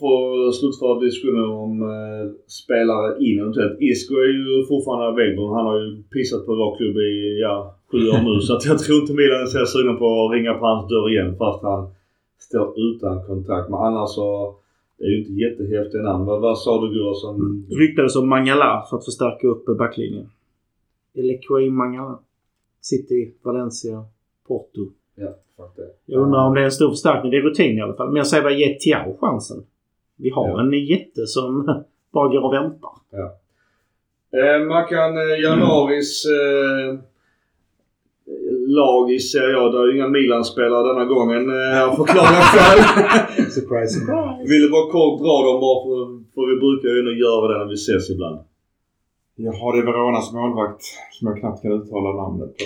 För att slutföra diskussionen om eh, spelare in eventuellt. Isco är ju fortfarande available. Han har ju pissat på vår klubb i ja, sju år nu. *laughs* så att jag tror inte Milan är så sugna på att ringa på hans dörr igen fast han står utan kontrakt. Men annars så det är ju inte jättehäftiga namn. Vad, vad sa du Gurra som... Ryktades om Mangala för att förstärka upp backlinjen. Elequay Mangala. City, Valencia, Porto. Ja, fuck det. Jag undrar om det är en stor förstärkning. Det är rutin i alla fall. Men jag säger bara ge Tiao chansen. Vi har Ja. en jätte som *laughs* bara går och väntar. Eh, Mackan, eh, januaris eh, lag i Serie A. Det är ju inga Milan-spelare denna gången. Eh, här förklarar jag *laughs* själv. Surprise, surprise. Ville bara kort dra dem bara för, för vi brukar ju ändå göra det när vi ses ibland. Jag har det Veronas målvakt som jag knappt kan uttala namnet på.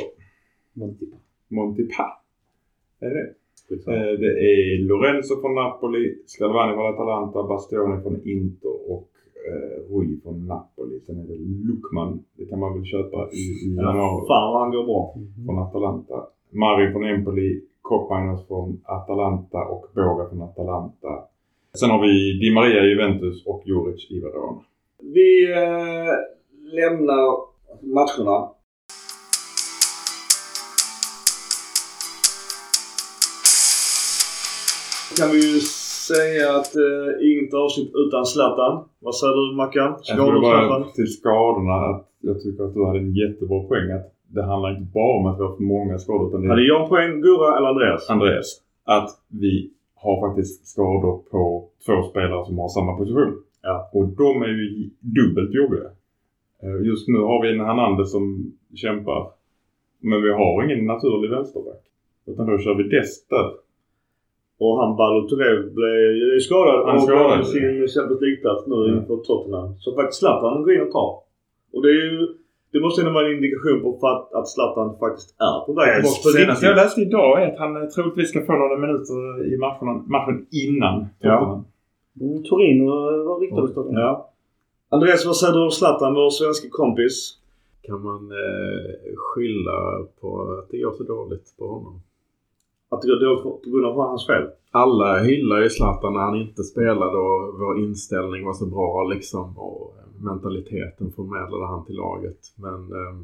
Montipa. Montipa. Är det det? Eh, Det är Lorenzo från Napoli, Scalvani från Atalanta, Bastioni från Inter och eh, Rui från Napoli. Sen är det Lukman. Det kan man väl köpa i, i Ja, januari fan vad han går bra. från Atalanta. Mari från Empoli, Koppainos från Atalanta och Boga från Atalanta. Sen har vi Di Maria i Juventus och Juric i Verona. Vi eh, lämnar matcherna. Kan vi ju säga att eh, inget avsnitt utan Zlatan. Vad säger du Mackan? Skador Zlatan? till skadorna att jag tycker att du hade en jättebra poäng. Att det handlar inte bara om att vi har för många skador utan det Hade jag en poäng, Gurra eller Andreas? Andreas, att vi har faktiskt skador på två spelare som har samma position. Ja. Och de är ju dubbelt jobbiga. Eh, Just nu har vi en Hernandez som kämpar. Men vi har ingen naturlig vänsterback. Utan då kör vi Dest där. Och han Balotelli blev skadad Han är och skadad. har sin Champions League-plats nu Mm. inför Tottenham. Så faktiskt Zlatan går in och tar. Och det är ju... Det måste ändå vara en indikation på att, att Zlatan faktiskt är på väg tillbaka på senaste jag läste idag är att han eh, troligtvis ska få några minuter i matchen, matchen innan Ja. Tottenham. Mm, Torino var riktigt mm. Ja. Andreas, vad säger du om Zlatan, vår svenska kompis? Kan man eh, skylla på att det går så dåligt på honom? Att det dåligt på grund av hans fel? Alla hyllar ju Zlatan när han inte spelade och vår inställning var så bra liksom. Och mentaliteten förmedlade han till laget. Men eh,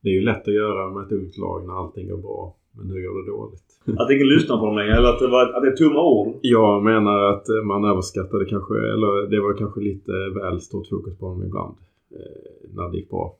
det är ju lätt att göra med ett ungt lag när allting går bra. Men nu går det dåligt. Att ingen lyssnar på dem längre? Eller att det, var, att det är tomma ord? Jag menar att man överskattade kanske, eller det var kanske lite väl stort fokus på honom ibland. Eh, när det gick bra.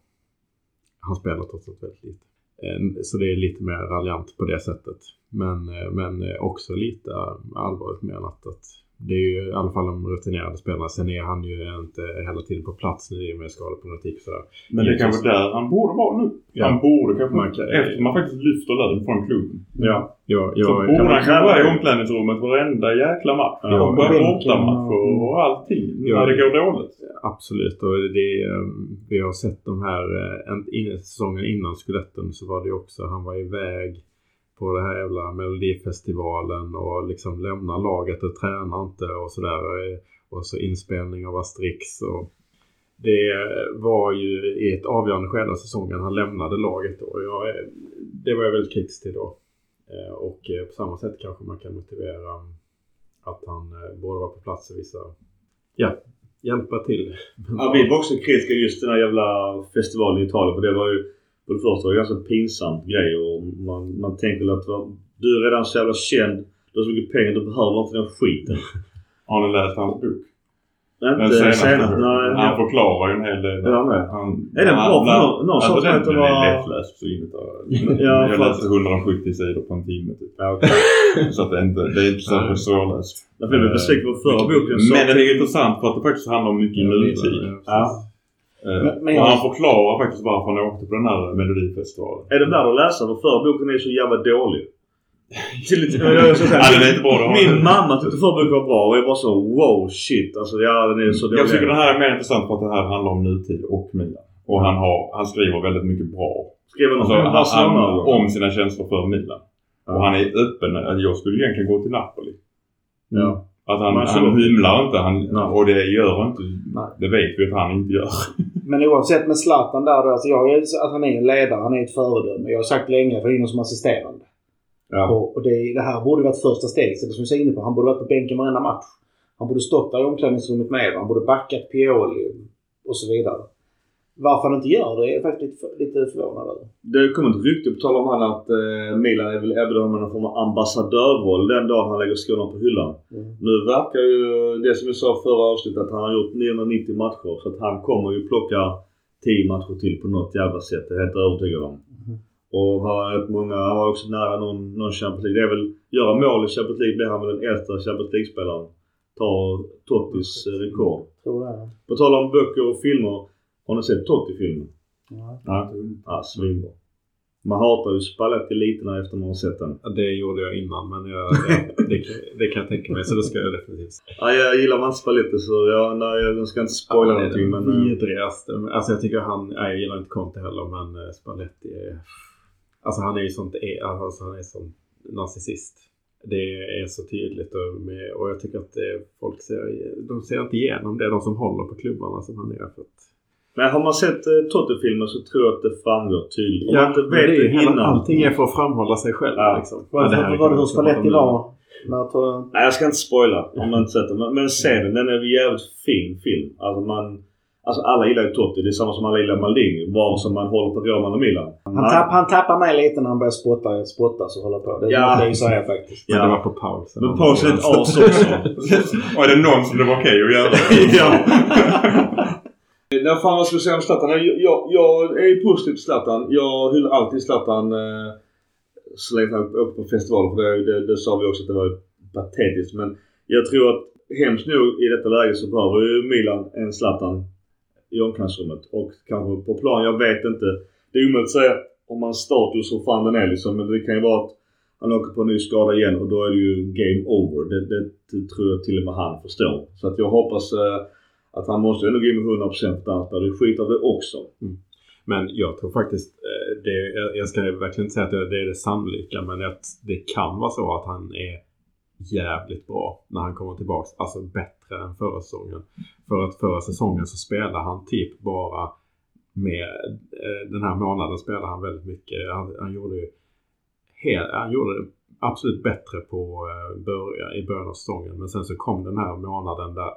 Han spelar trots allt väldigt lite. Ehm, så det är lite mer raljant på det sättet. Men, eh, men eh, också lite eh, allvarligt menat att det är ju i alla fall de rutinerade spelarna. Sen är han ju inte hela tiden på plats nu i och med skadeproblematik sådär. Men det kanske där han borde vara nu. Ja. Han borde kanske, Man kan- efter man faktiskt lyfter lön från klubben. Ja. Jag, Så jag, borde kan han kanske vara i omklädningsrummet varenda jäkla match. Ja, och på bänken bortamatcher och- och allting. Ja. När det går dåligt. Absolut och det, eh, vi har sett de här, eh, en- in, säsongen innan skuletten så var det också, han var iväg på det här jävla melodifestivalen och liksom lämnar laget och tränar inte och sådär. Och så inspelning av Asterix och det var ju i ett avgörande skede av säsongen han lämnade laget då. Och jag, det var jag väldigt kritisk till då. Eh, och eh, på samma sätt kanske man kan motivera att han eh, borde vara på plats i vissa, ja, hjälpa till. Ja, vi var också kritiska just den här jävla festivalen i Italien. För det var ju... För det första var det en ganska pinsamt grej och man, man tänker att va, du är redan så jävla känd. Du har så mycket pengar, du behöver inte den skiten. *laughs* Har ni läst hans bok? Inte Den senaste senast. boken. Nej. Han förklarar ju en hel del. Han, Är den bra? För någon- någon sa alltså, den, att det den var- är lättläst så inget av- Ja, *laughs* Jag läste 170 sidor på en timme typ. Ja, okej. *laughs* Så att det är inte, det är inte särskilt svårläst. Därför blev jag besviken på förra boken. så- Men den är intressant för att det faktiskt handlar om mycket i nutid. Ja. Eh, Men- men och han förklarar faktiskt varför han åkte på den här melodifestivalen. Är den värd att läsa? För boken är så jävla dålig. *laughs* Ja, den är inte bra. det Min den. mamma tyckte förra boken var bra och jag bara så wow shit. Alltså ja den är så dålig. Jag tycker den här är mer intressant för att det här handlar om nutid och Milan. Och han, har, han skriver väldigt mycket bra. Skriver Alltså, om han, han, då? om sina känslor för Milan. Och han är öppen. Jag skulle egentligen gå till Napoli. Ja. Att han, han hymlar inte. Han, och det gör inte... Nej. Det vet vi att han inte gör. *laughs* Men oavsett med Zlatan där då, alltså jag är, att han är en ledare, han är ett föredöme. Jag har sagt länge för in som assisterande. Ja. Och, och det, det här borde varit första steget. Som jag sa inne på, han borde varit på bänken varenda match. Han borde stått där i omklädningsrummet med Han borde backat Pioli och så vidare. Varför han inte gör det är jag faktiskt lite, lite förvånad över. Det kommer ett rykte på tal om han att eh, Milan är väl erbjuder honom någon form av ambassadörroll den dagen han lägger skorna på hyllan. Mm. Nu verkar ju det som vi sa förra avsnittet att han har gjort 990 matcher. Så att han kommer ju plocka 10 matcher till på något jävla sätt. Det är jag helt övertygad om. Mhm. Och har rätt många, han var också nära någon, någon Champions League. Det är väl, göra mål i Champions League blir han väl den äldsta Champions League-spelaren. Tar Tottis eh, rekord. På tal om böcker och filmer. Har ni sett Totti-filmen? Ja. Ja. Ja, svinbra. Man hatar ju Spalletti lite när efter man har sett den. Ja, Det gjorde jag innan men jag, det, det, kan- det kan jag tänka mig så det ska jag definitivt. Ja, jag gillar man Spalletti så jag, nej, jag ska inte spoila Ja, någonting men... eh, vidrigaste. Alltså jag tycker han, nej, jag gillar inte Conte heller men eh, Spalletti är... Alltså han är ju sånt, alltså han är sån narcissist. Det är så tydligt och, med, och jag tycker att det, folk ser, de ser inte igenom det, de som håller på klubbarna som han är. För att, Men har man sett eh, Totti-filmen så tror jag att det framgår tydligt. Om man inte men vet det är det innan. allting är för att framhålla sig själv Ja. liksom. Var det, Ja, här var, det? När jag tror, Nej, jag ska inte spoila om man inte sett den. Men, men se den. Den är en jävligt fin film. Alltså man... Alltså alla gillar ju Totti. Det är samma som alla gillar Maldini. Var som man håller på Roma och Milan. han, tapp, han tappar mig lite när han börjar spotta, spotta så håller på. Det Ja. måste jag ju säga faktiskt. Men Ja. det var på paus. Men Paus är ett as också. *laughs* och är det någon som det var okej att göra? *laughs* ja. *laughs* Nej, fan vad ska jag säga om Zlatan? Jag, jag, jag är ju positiv till Zlatan. Jag hyllar alltid Zlatan eh, så länge han åker på festivaler. För det, det, det sa vi också att det var patetiskt. Men jag tror att hemskt nog i detta läge så behöver ju Milan en Zlatan i omklädningsrummet. Och kanske på plan, jag vet inte. Det är omöjligt att säga om hans status och fan den är liksom. Men det kan ju vara att han åker på en ny skada igen och då är det ju game over. Det, det, det tror jag till och med han förstår. Så att jag hoppas eh, att han måste ändå gå in med 100% för det skit av det också. Mm. Men jag tror faktiskt, eh, det, jag- ska verkligen inte säga att det är det sannolika, men att det kan vara så att han är jävligt bra när han kommer tillbaks. Alltså bättre än förra säsongen. För att förra säsongen så spelade han typ bara med, eh, den här månaden spelade han väldigt mycket. Han, han gjorde ju han gjorde det absolut bättre på eh, början, i början av säsongen. Men sen så kom den här månaden där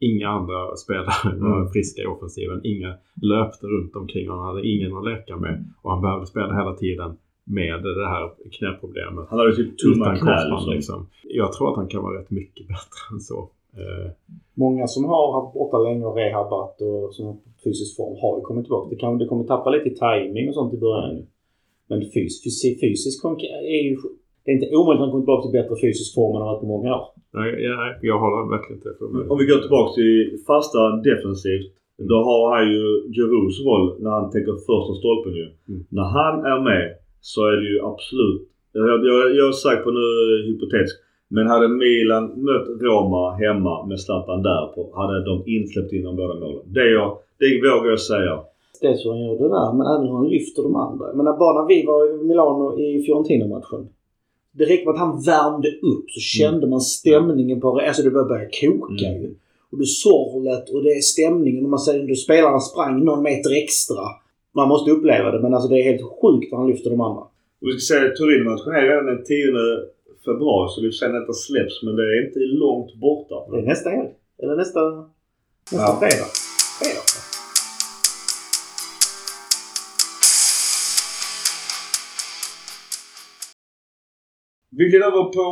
inga andra spelare var Mm. friska i offensiven. Inga löpte runt omkring honom. Han hade ingen att leka med. Och han behövde spela hela tiden med det här knäproblemet. Han hade ju typ tumma Utan knä korsband liksom. liksom. Jag tror att han kan vara rätt mycket bättre än så. Eh, Många som har varit borta länge och rehabbat och som har fysisk form har ju kommit tillbaka. Det, kan, det kommer tappa lite i timing och sånt i början. ju. Men fys, fys, fysisk konk- är ju... Det är inte omöjligt att han kommer tillbaka till bättre fysisk form än han varit på många år. nej, jag, jag håller verkligen inte för mig. Om vi går tillbaka till fasta defensivt. Då har han ju Giroux roll när han tänker första stolpen ju. Mm. När han är med så är det ju absolut. Jag, jag, jag är säker på nu hypotetiskt. Men hade Milan mött Roma hemma med Zlatan där på hade de inte släppt in de båda målen. Det, är jag, det vågar jag säga. Dels hur han gör det där, men även hur han lyfter de andra. Men bara när vi var i Milano i Fiorentina-matchen. Det räckte med att han värmde upp så kände man stämningen på... Alltså det började börja koka Mm. ju. Och det sorlet och det är stämningen. Och man säger att spelarna sprang någon meter extra. Man måste uppleva det men alltså det är helt sjukt när han lyfter de andra. Vi ska säga Turin-matchen är redan den 10 februari så vi får se när detta släpps. Men det är inte långt borta. Det är nästa helg. Eller nästa... Nästa Ja. fredag. Fredag. Vi glider över på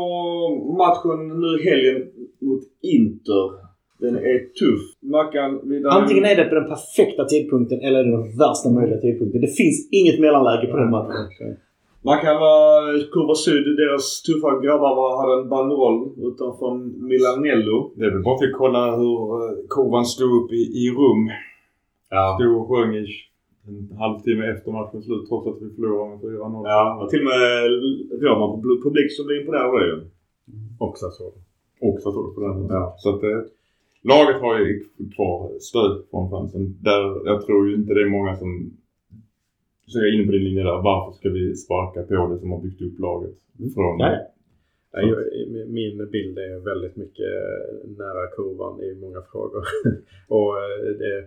matchen nu i helgen mot Inter. Den är tuff. Mackan, vi där... Antingen är det på den perfekta tidpunkten eller är det den värsta möjliga tidpunkten. Det finns inget mellanläge på den matchen. Man kan vara Kurva Syd, deras tuffa grabbar var, hade en banderoll utanför Milanello. Det är väl bara att kolla hur eh, kurvan stod upp i, i rum. Ja. Stod och sjöng i en halvtimme efter matchens slut trots att vi förlorade med 4-0. Ja, och till och med Roma på publik som blir imponerad av det ju. Också så. Och Sassuolo på den. Ja. Så att eh, laget har ju kvar stöd från fansen. Där, jag tror ju inte det är många som så jag är inne på din linje där. Varför ska vi sparka på det som har byggt upp laget? Från, Nej. Nej, jag- Min bild är väldigt mycket nära kurvan i många frågor. *laughs* och eh, det,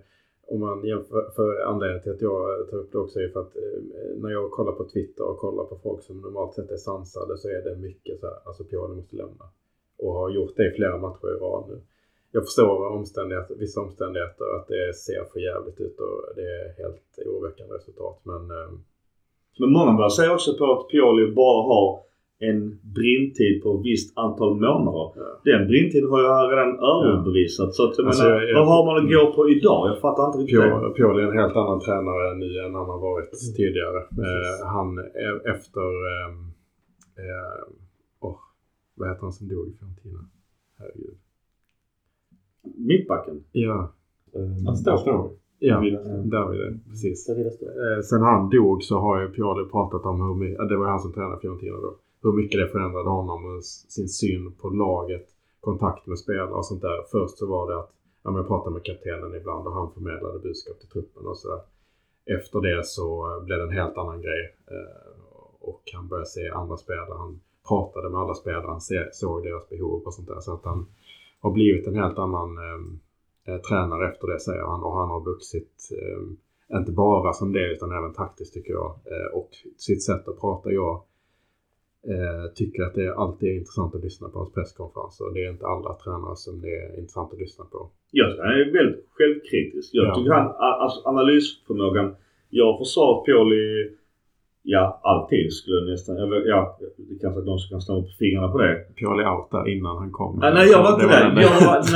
om man jämför, för anledningen till att jag tar upp det också är för att eh, när jag kollar på Twitter och kollar på folk som normalt sett är sansade så är det mycket så här, alltså Pioli måste lämna. Och har gjort det i flera matcher i rad nu. Jag förstår omständigheter, vissa omständigheter att det ser för jävligt ut och det är helt oroväckande resultat. Men eh, Men många börjar säga också på att Pioli bara har en brintid på ett visst antal månader. Ja. Den brintiden har han redan överbevisat. Så att jag Alltså, menar, jag- jag- vad har man att gå på idag? Jag fattar inte riktigt. Pioli Pioli är en helt annan tränare nu än han har varit tidigare. Eh, han efter... Eh, eh, åh, vad heter han som dog i Fiorentina? Herregud. Mittbacken. Ja, där står ja. David är precis. Det jag stå. Eh, sen han dog så har ju Pioli pratat om hur mycket, det var han som tränade Fiorentina då, hur mycket det förändrade honom och sin syn på laget, kontakt med spelare och sånt där. Först så var det att ja, men jag pratade med kaptenen ibland och han förmedlade budskap till truppen och sådär. Efter det så eh, blev det en helt annan grej eh, och han började se andra spelare. Han pratade med alla spelare, han såg deras behov och sånt där. Så att han har blivit en helt annan eh, eh, tränare efter det säger han och han har vuxit eh, inte bara som det utan även taktiskt tycker jag. Eh, och sitt sätt att prata. Jag eh, tycker att det alltid är intressant att lyssna på hans presskonferenser. Det är inte alla tränare som det är intressant att lyssna på. Jag är väldigt självkritisk. Jag Ja. tycker han, alltså analysförmågan. Jag försvarat Pioli, ja alltid skulle jag nästan, jag, ja det kanske är någon som kan slå på fingrarna på det. Pioli out där innan han kom. Nej, nej jag var inte där.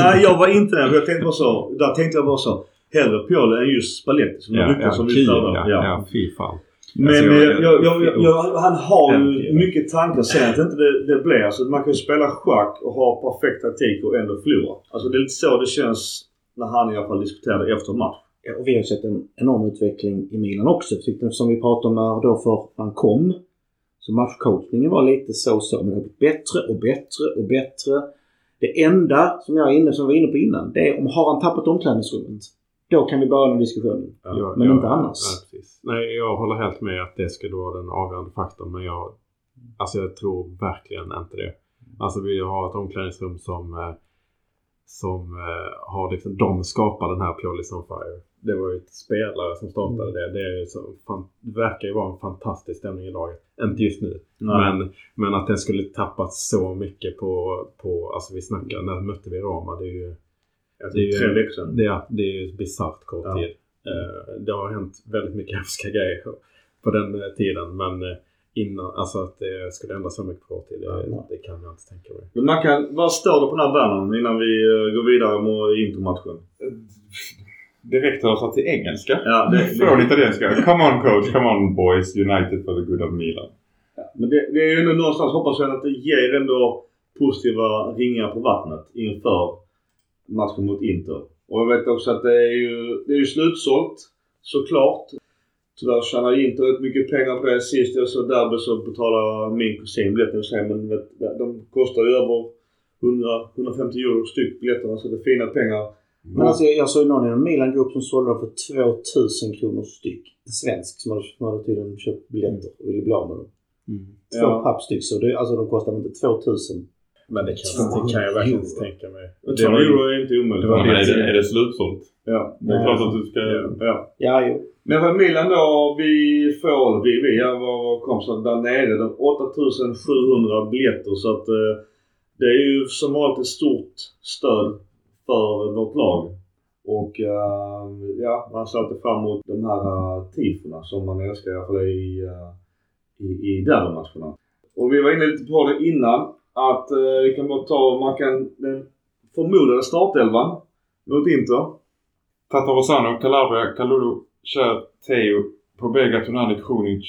nej jag var inte där. Jag tänkte bara så, där tänkte jag bara så. Hellre Pioli än just Spalletti som Ja, ja, ryktas ja, som vi störde. ja, ja, fy fan. Men Alltså, eh, jag- jag, jag, jag, jag, han har ju mycket tankar. Sen att inte det, det blir. Alltså, man kan ju spela schack och ha perfekt taktik och ändå förlora. Alltså det är lite så det känns när han i alla fall diskuterade efter match. Ja, och vi har sett en enorm utveckling i Milan också. Tyckte, som vi pratade om när då för han kom. Så matchcoachningen var lite så så. Men det har blivit bättre och bättre och bättre. Det enda som jag är inne, som var inne på innan. Det är om har han tappat omklädningsrummet. Då kan vi börja den diskussionen. Ja, men ja, inte annars. Nej, nej, jag håller helt med att det skulle vara den avgörande faktorn. Men jag, alltså jag tror verkligen inte det. Alltså vi har ett omklädningsrum som, eh, som eh, har liksom, de skapar den här Purely on Fire. Det var ju ett spelare som startade det. Det, är ju så, fan, det verkar ju vara en fantastisk stämning i laget. Inte just nu. Men, men att den skulle tappat så mycket på, på alltså vi snackar, när mötte vi Roma? Det är ju, det är ju Tre veckor sedan. det, är- det är ju bisarrt kort Ja. tid. Eh, det har hänt väldigt mycket *laughs* hemska grejer på den eh, tiden. Men eh, innan, alltså att det skulle ändra så mycket på kort tid, det, Ja. det kan jag inte tänka mig. Men man kan, vad står det på den här bannern innan vi går vidare mot Intermatchen? Direkt översatt till engelska. Ja, det, *laughs* Från italienska. Come on coach, come on boys. United for the good of Milan. Men det, det är ju ändå någonstans hoppas jag att det ger ändå positiva ringar på vattnet inför matchen mot Inter. Och jag vet också att det är ju, det är ju slutsålt såklart. Tyvärr tjänar Inter rätt mycket pengar på det. Sist jag såg derby så betalade min kusin biljetten sig men vet, de kostar ju över 100-150 euro styck biljetterna så det är fina pengar. Men alltså jag, jag såg någon i en Milan-grupp som sålde dem för 2000 kronor styck. En svensk som hade, som hade tydligen köpt biljetter och ville bli av med dem. Två Ja. pappstyck så det, alltså de kostar inte 2000. Men det kan, det kan jag verkligen inte tänka mig. Det var ju- är inte omöjligt. det var är, det, är det slutsålt? Ja. Det är klart att du ska... ja. Ja, jo. Men för Milan då, vi får, vi, vi är våra kompisar där nere, de 8700 biljetter så att eh, det är ju som vanligt ett stort stöd för vårt lag. Och eh, ja, man ser alltid fram emot de här uh, tifona som man älskar i alla fall i, uh, i, i derbymatcherna. Och vi var inne lite på det innan att eh, vi kan bara ta, man kan, den förmodade startelvan mot Inter. Tata Rosano, Calabria, Kalulu, Kär, Teo, Pobega, Tonali, Krunic,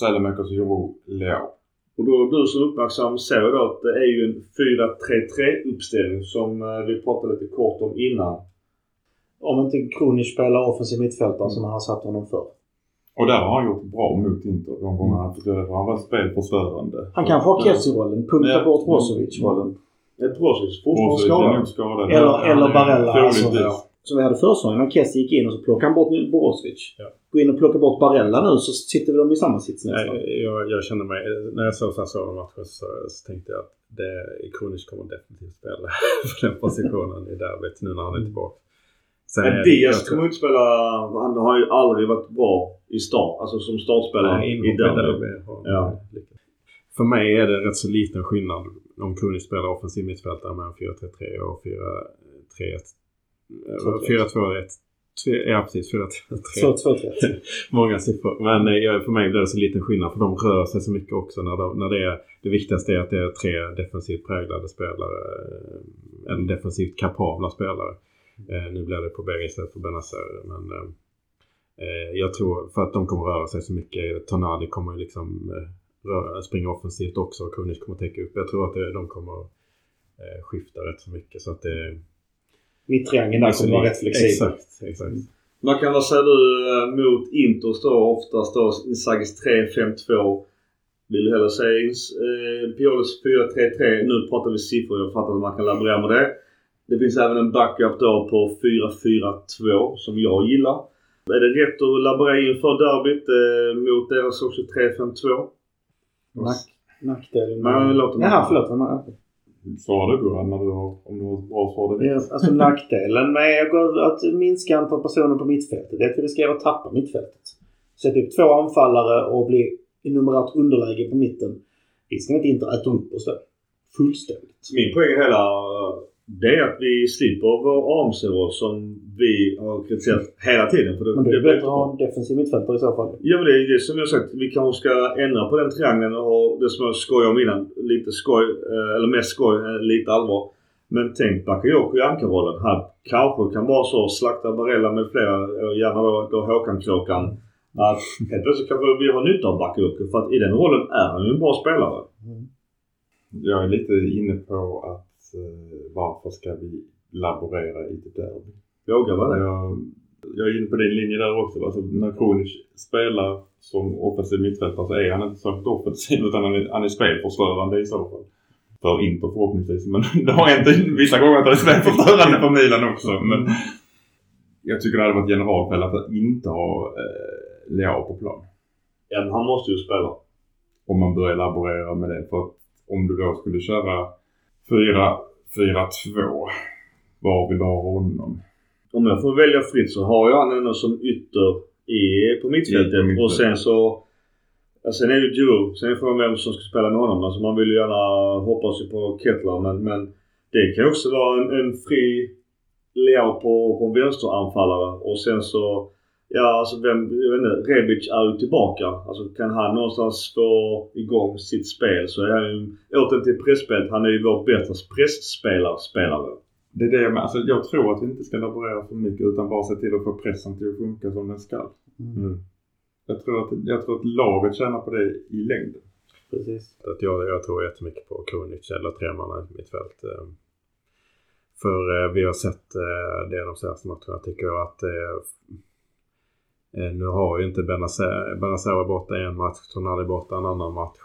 Sälemäkers, Joro, Leao. Och då du som uppmärksam såg då att det är ju en 4-3-3 uppställning som eh, vi pratade lite kort om innan. Om inte Kronic spelar offensiv mittfältare som han har satt honom för. Och där har han gjort bra mot Inter de gånger han fick göra det. för Han var spelförstörande. Han kanske har Kessie-rollen. Punkta Ja. bort Brozovic-rollen. Brozovic fortfarande skadad. Eller- eller Barella, alltså. Som vi hade försäsongen när Kessie gick in och så plockade han bort Brozovic. Ja. Gå in och plocka bort Barella nu så sitter de i samma sits nästan. Nej, jag, jag känner mig, när jag såg Sassuolo-matchen så, så tänkte jag att det, Kronic kommer definitivt spela *laughs* för den positionen i derbyt nu när han är tillbaka. Sen Diaz kommer inte spela... Han har ju aldrig varit bra i start. Alltså som startspelare Nej, i derby. Ja. För mig är det rätt så liten skillnad om Kronic spelar offensiv mittfältare med en 4-3-3 och 4-3-1. eh, 4-2-1. Ja precis, 4-3-3. 2-2-3. *laughs* Många siffror. Men eh, för mig blir det så liten skillnad för de rör sig så mycket också. När, de, när det, är, det viktigaste är att det är tre defensivt präglade spelare. eh, Eller defensivt kapabla spelare. Eh, nu blir det på bägge istället för Benazer. Men eh, eh, jag tror för att de kommer röra sig så mycket. Tonali kommer ju liksom eh, röra, springa offensivt också. och Kunis kommer täcka upp. Jag tror att det, de kommer eh, skifta rätt så mycket. Så att det, Mitttriangeln där kommer vara rätt flexibel. Exakt, exakt. Man kan vad säger du mot Inter står oftast då Inzagis 3-5-2. Vill du hellre säga eh, Piolis 4-3-3. Nu pratar vi siffror. Jag fattar att man kan laborera med det. Det finns även en backup då på 4-4-2 som jag gillar. Är det rätt att laborera inför derbyt eh, mot deras också 3-5-2? Nack, nackdelen. Men låt dem- Jaha, förlåt. men- Svara du Goran när du har, om du har ett bra svar direkt. Ja, Alltså nackdelen med att minska antal personer på mittfältet det är att vi riskerar att tappa mittfältet. Sätta upp två anfallare och bli i numerärt underläge på mitten. Risken är att inte äta upp oss då. Fullständigt. Min poäng är hela det är att vi slipper vår AMC-roll som vi har kritiserat hela tiden. För det, Men är det blir bättre att ha en defensiv mittfältare i så fall. Ja men det är det som jag sagt. Vi kanske ska ändra på den triangeln och ha det som jag skojade om innan. Lite skoj, eh, eller mest skoj, eh, lite allvar. Men tänk Bakayoko i ankarrollen. Han kanske kan vara så slakta Barella med flera, eh, gärna då, då Håkan-kråkan. Att helt plötsligt kanske vi har nytta av Bakayoko för att i den rollen är han ju en bra spelare. Jag är lite inne på att varför ska vi laborera i det derby? Vågar vara det. Jag, jag är inne på din linje där också. Alltså, när Kronic spelar som offensiv mittfältare så är han inte särskilt offensiv utan han är, han är spelförstörande i så fall. För Inter förhoppningsvis. Men *laughs* det har hänt vissa gånger att han är spelförstörande för Milan också. Men jag tycker det hade varit generalfel att inte ha eh, Leao på plan. Ja, men han måste ju spela. Om man börjar laborera med det. För att om du då skulle köra 4-4-2. Var vill du ha honom? Om jag får välja fritt så har jag han ändå som ytter i, på mittfältet. Och sen så... Ja, sen är det Giroud. Sen är frågan vem som ska spela med honom. Alltså man vill ju gärna hoppas ju på Kettler men, men det kan också vara en, en fri Leao på, på en vänsteranfallare. Och sen så... Ja alltså vem, jag vet inte, Rebic är ju tillbaka. Alltså kan han någonstans få igång sitt spel så är han ju återigen till pressspelet. Han är ju vår bästa pressspelare. Spelare. Det är det jag, men- alltså, jag tror att vi inte ska laborera för mycket utan bara se till att få pressen till att funka som den ska. Mm. Jag tror att, jag tror att laget tjänar på det i längden. Precis. Att jag, jag tror jättemycket på Kronic eller tremanna mittfält. eh. För eh, vi har sett eh, det de senaste matcherna. Jag tycker att eh, eh, nu har ju inte Benazer borta en match, Tonali borta en annan match.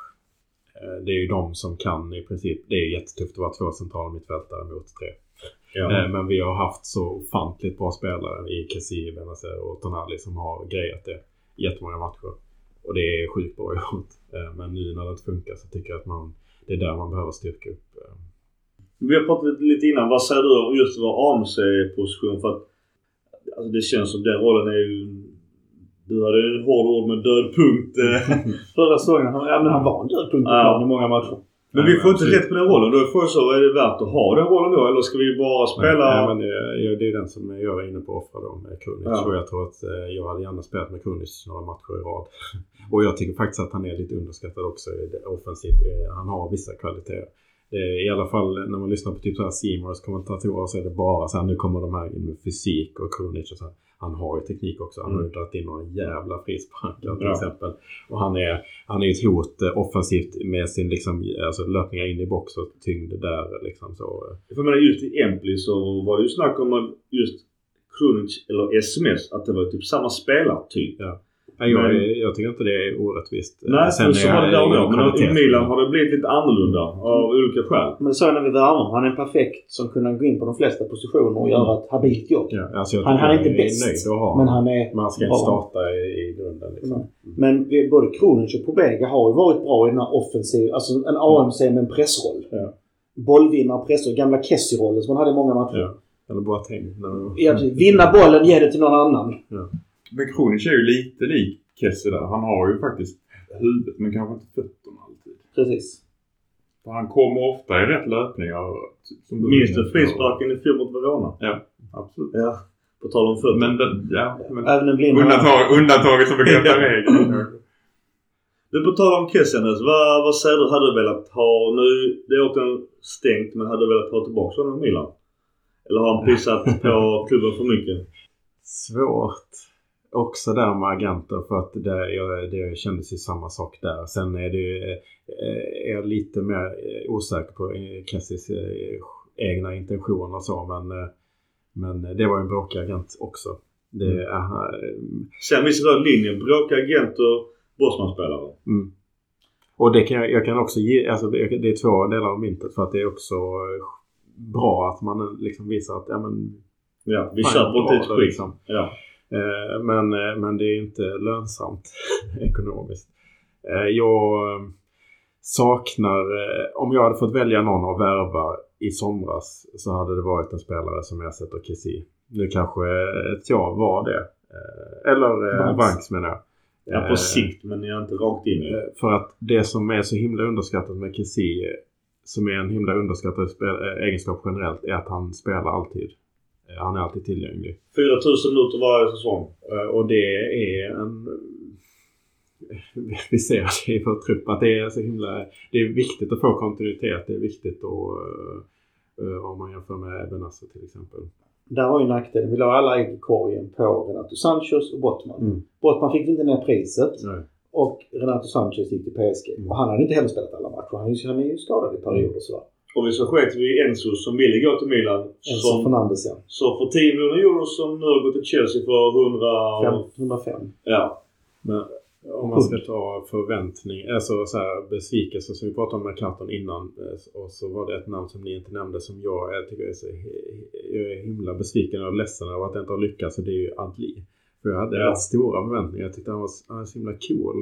Eh, det är ju de som kan i princip. Det är jättetufft att vara två centrala mittfältare mot tre. Ja. Eh, Men vi har haft så ofantligt bra spelare i Kessie, Benazer och Tonali som har grejat det jättemånga matcher. Och det är sjukt bra gjort. Eh, Men nu när det inte funkar så tycker jag att man, det är där man behöver styrka upp. eh, Vi har pratat lite innan. Vad säger du om just vår AMC-position? För att alltså det känns som den rollen är ju... Du hade ju en hård ord med död punkt. *laughs* Förra säsongen, ja men han var en död punkt Ja. i många matcher. Men vi får inte absolut. rätt på den rollen. Då får jag så, är det värt att ha den rollen då? Eller ska vi bara spela... Nej, men eh, ja, det är den som jag är inne på att offra då med Krunic. Ja. Och jag tror att eh, jag hade gärna spelat med Krunic några matcher i rad. *laughs* Och jag tycker faktiskt att han är lite underskattad också offensivt. Eh, Han har vissa kvaliteter. Är I alla fall när man lyssnar på typ så här Seymours kommentatorer så är det bara så här nu kommer de här in med fysik och Krunic och så här. Han har ju teknik också. Han har ju dragit in några jävla frisparkar till Ja. exempel. Och han är, han är ett hot eh, offensivt med sin liksom, alltså, löpningar in i box och tyngd där liksom så. eh. För menar just i Empli så var det ju snack om just Krunic eller SMS att det var typ samma spelartyp. Ja. Nej, jag, Men- jag tycker inte det är orättvist. Nej, Sen så är var det där då. Men i. Milan har det blivit lite annorlunda av olika skäl. Men så när vi värmer. Han är perfekt som kunde gå in på de flesta positioner och göra ett habilt jobb. Ja, alltså jag Han, han är inte bäst. nöjd att ha Men han är Men han ska bra. inte starta i, i grunden. Liksom. Nej. Men vi, både Kronic och Pobega har ju varit bra i den här offensiv, alltså en AMC med en pressroll. Ja. Bollvinnare, pressroll. Gamla Kessie-rollen som han hade i många matcher. Ja. Eller Boateng. när- Ja. Vinna bollen, ge det till någon annan. Men Kronic är ju lite lik Kessie där. Han har ju faktiskt huvudet men kanske inte fötterna alltid. Precis. För han kommer ofta i rätt löpningar. typ Minns du frisparken i fjol mot Verona? Ja, absolut. Ja. På tal om fötter. Men, den, ja, men Även en blind undantag, undantaget som bekräftar regeln. Du, på tal om Kessenes. Vad, vad säger du? Hade du velat ha nu? Det är återigen stängt men hade du velat ha tillbaka honom i Milan? Eller har han pissat på *laughs* klubben för mycket? Svårt. Också där med agenter för att det, jag, det kändes ju samma sak där. Sen är det ju, eh, är jag lite mer eh, osäker på Kessis eh, egna intentioner och så men, men det var ju en bråkig agent också. Det, aha, Sen visst röd linje. Bråkiga agenter, Bosman-spelare. Mm. Och det kan jag, kan också ge, alltså det, är två delar av myntet för att det är också bra att man liksom visar att ja, men, Ja, vi köper inte ett skit. liksom. Ja. Eh, men, eh, men det är inte lönsamt *laughs* ekonomiskt. Eh, jag saknar, om jag hade fått välja någon att värva i somras så hade det varit en spelare som ersätter Kessie. Nu kanske ett jag var det. Eller Vanks. Vanks menar jag. ja, på sikt men jag är inte rakt in i För att det som är så himla underskattat med Kessie, som är en himla underskattad egenskap generellt, är att han spelar alltid. Eh, Han är alltid tillgänglig. 4000 minuter varje säsong. Eh, Och det är en... *laughs* Vi ser det i vår trupp att det är så himla... Det är viktigt att få kontinuitet. Det är viktigt att... eh, eh, om man jämför med Benassa till exempel. Där var ju nackdelen. Vi la alla ägg i korgen på Renato Sanchez och Bottman. Mm. Bottman fick inte ner priset Nej. och Renato Sanchez gick till PSG. Mm. Och han hade inte heller spelat alla matcher. Han är ju, skadad i perioder och sådär. Och vi så sket vi Enzo som ville gå till Milan. Enzo Som, Fernandes ja. så för 10 miljoner euro som nu har gått till Chelsea för 100... Fem- 105. Ja. Men om man ska ta förväntning, alltså så här, besvikelse som vi pratade om med Carton innan eh, och så var det ett namn som ni inte nämnde som jag, jag tycker är så jag är himla besviken och ledsen över att det inte har lyckats och det är ju Antli. För jag hade Ja. rätt stora förväntningar. Jag tyckte han var, han var så himla cool.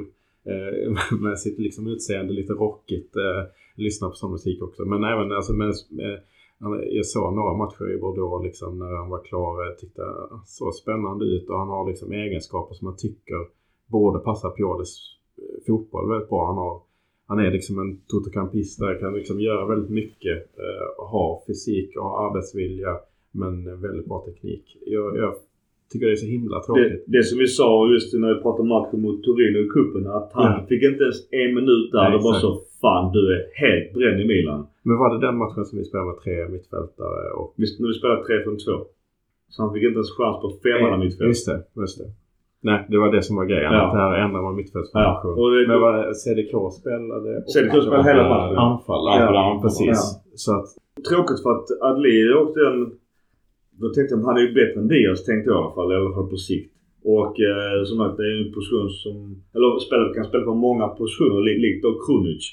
Eh, *laughs* med sitt liksom utseende, lite rockigt. Eh, lyssna på sån musik också. Men även alltså, med, med, eh, jag såg några matcher i Bordeaux liksom, när han var klar. Jag tyckte ah, så såg spännande ut och han har liksom egenskaper som man tycker borde passa Piolis eh, fotboll väldigt bra. Han, har, han är liksom en totokampist där, kan liksom göra väldigt mycket. Eh, ha fysik och arbetsvilja men väldigt bra teknik. Jag, jag tycker det är så himla Det, tråkigt. det som vi sa just när vi pratade matchen mot Torino i cupen. Att han Ja. fick inte ens en minut där. Nej, det var exakt. så fan du är helt bränd i Milan. Men var det den matchen som vi spelade med tre mittfältare och Vi, när vi spelade 3-5-2. Så han fick inte ens chans på femmanna mittfält. Just det, just det. Nej, det var det som var grejen. Ja. Att det här ändrar man mittfältsformation. Ja, det- Men vad CDK spelade... CDK spelade hela matchen. Anfallare. Ja, precis. ja. Så att, Tråkigt för att Adli åkte en... Då tänkte jag han är ju bättre än Diaz tänkte jag i alla fall. I alla fall på sikt. Och eh, som sagt det är ju en position som... Eller spelare kan spela på många positioner li, likt då Krunic.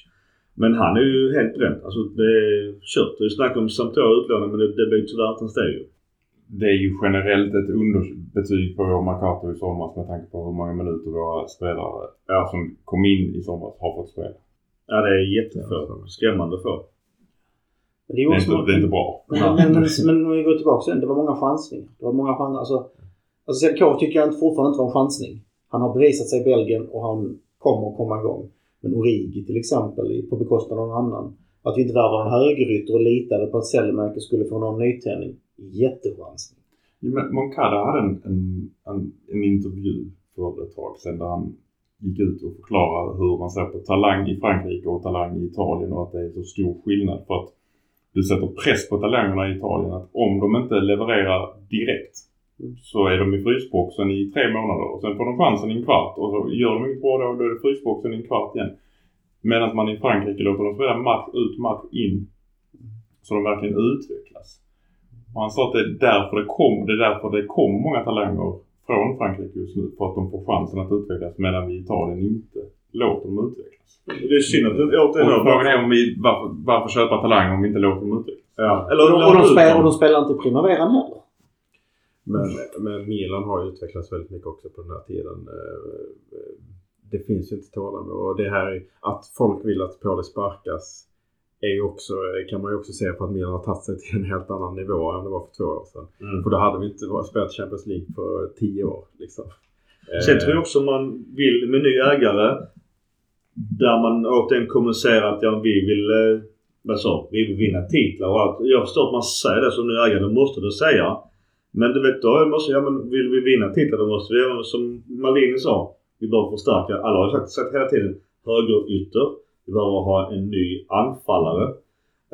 Men han är ju helt bränd. Alltså det är kört. Det är snack om Sampdoria utlåning men det, det blir tyvärr inte ens det ju. Det är ju generellt ett underbetyg på vår Mercato i somras med tanke på hur många minuter våra spelare ja, som kom in i somras har fått spela. Ja det är jättefå. Skrämmande få. Men det är Det är inte, det är inte bra. Men, men, men, men om vi går tillbaka sen, det var många chansningar. Det var många chansningar. Alltså, alltså CDK tycker jag inte, fortfarande inte var en chansning. Han har bevisat sig i Belgien och han kommer att komma igång. Men Origi till exempel, på bekostnad av någon annan. Att vi inte värvade en högerytter och litade på att Sellemäker skulle få någon nytändning. Jättechansning. Ja, men Moncada hade en, en, en, en intervju för ett tag sedan där han gick ut och förklarade hur man ser på talang i Frankrike och talang i Italien och att det är så stor skillnad för att du sätter press på talangerna i Italien att om de inte levererar direkt så är de i frysboxen i tre månader och sen får de chansen i en kvart och så gör de inget bra då, då är det frysboxen i en kvart igen. Medan man i Frankrike låter dem spela match ut, match in. Så de verkligen utvecklas. Och han sa att det är därför det kom, det är därför det kom många talanger från Frankrike just nu. För att de får chansen att utvecklas medan vi i Italien inte låter dem utvecklas. Det är synd att det inte återigen Och frågan är om vi, varför, varför köpa talanger om vi inte låter dem utvecklas? Ja. Och Eller de, och de, spelar, och de spelar inte primaveran heller. men, men Milan har ju utvecklats väldigt mycket också på den här tiden. Eh, Det finns ju inte tålamod. Och det här är- att folk vill att Pauli sparkas är också, kan man ju också se på att Milan har tagit sig till en helt annan nivå än det var för två år sedan. Mm. För då hade vi inte spelat Champions League för tio år. Liksom. Sen Eh, tror jag också man vill med ny ägare där man återigen kommunicerar att ja, vi vill eh, vad sa, vi vill vinna titlar och allt. Jag förstår att man säger det som ny ägare, det måste du säga. Men du vet, då måste ja men vill vi vinna titlar då måste vi göra som Malini sa. Vi behöver förstärka, alla har ju sagt, sagt hela tiden, högerytter. Vi behöver ha en ny anfallare.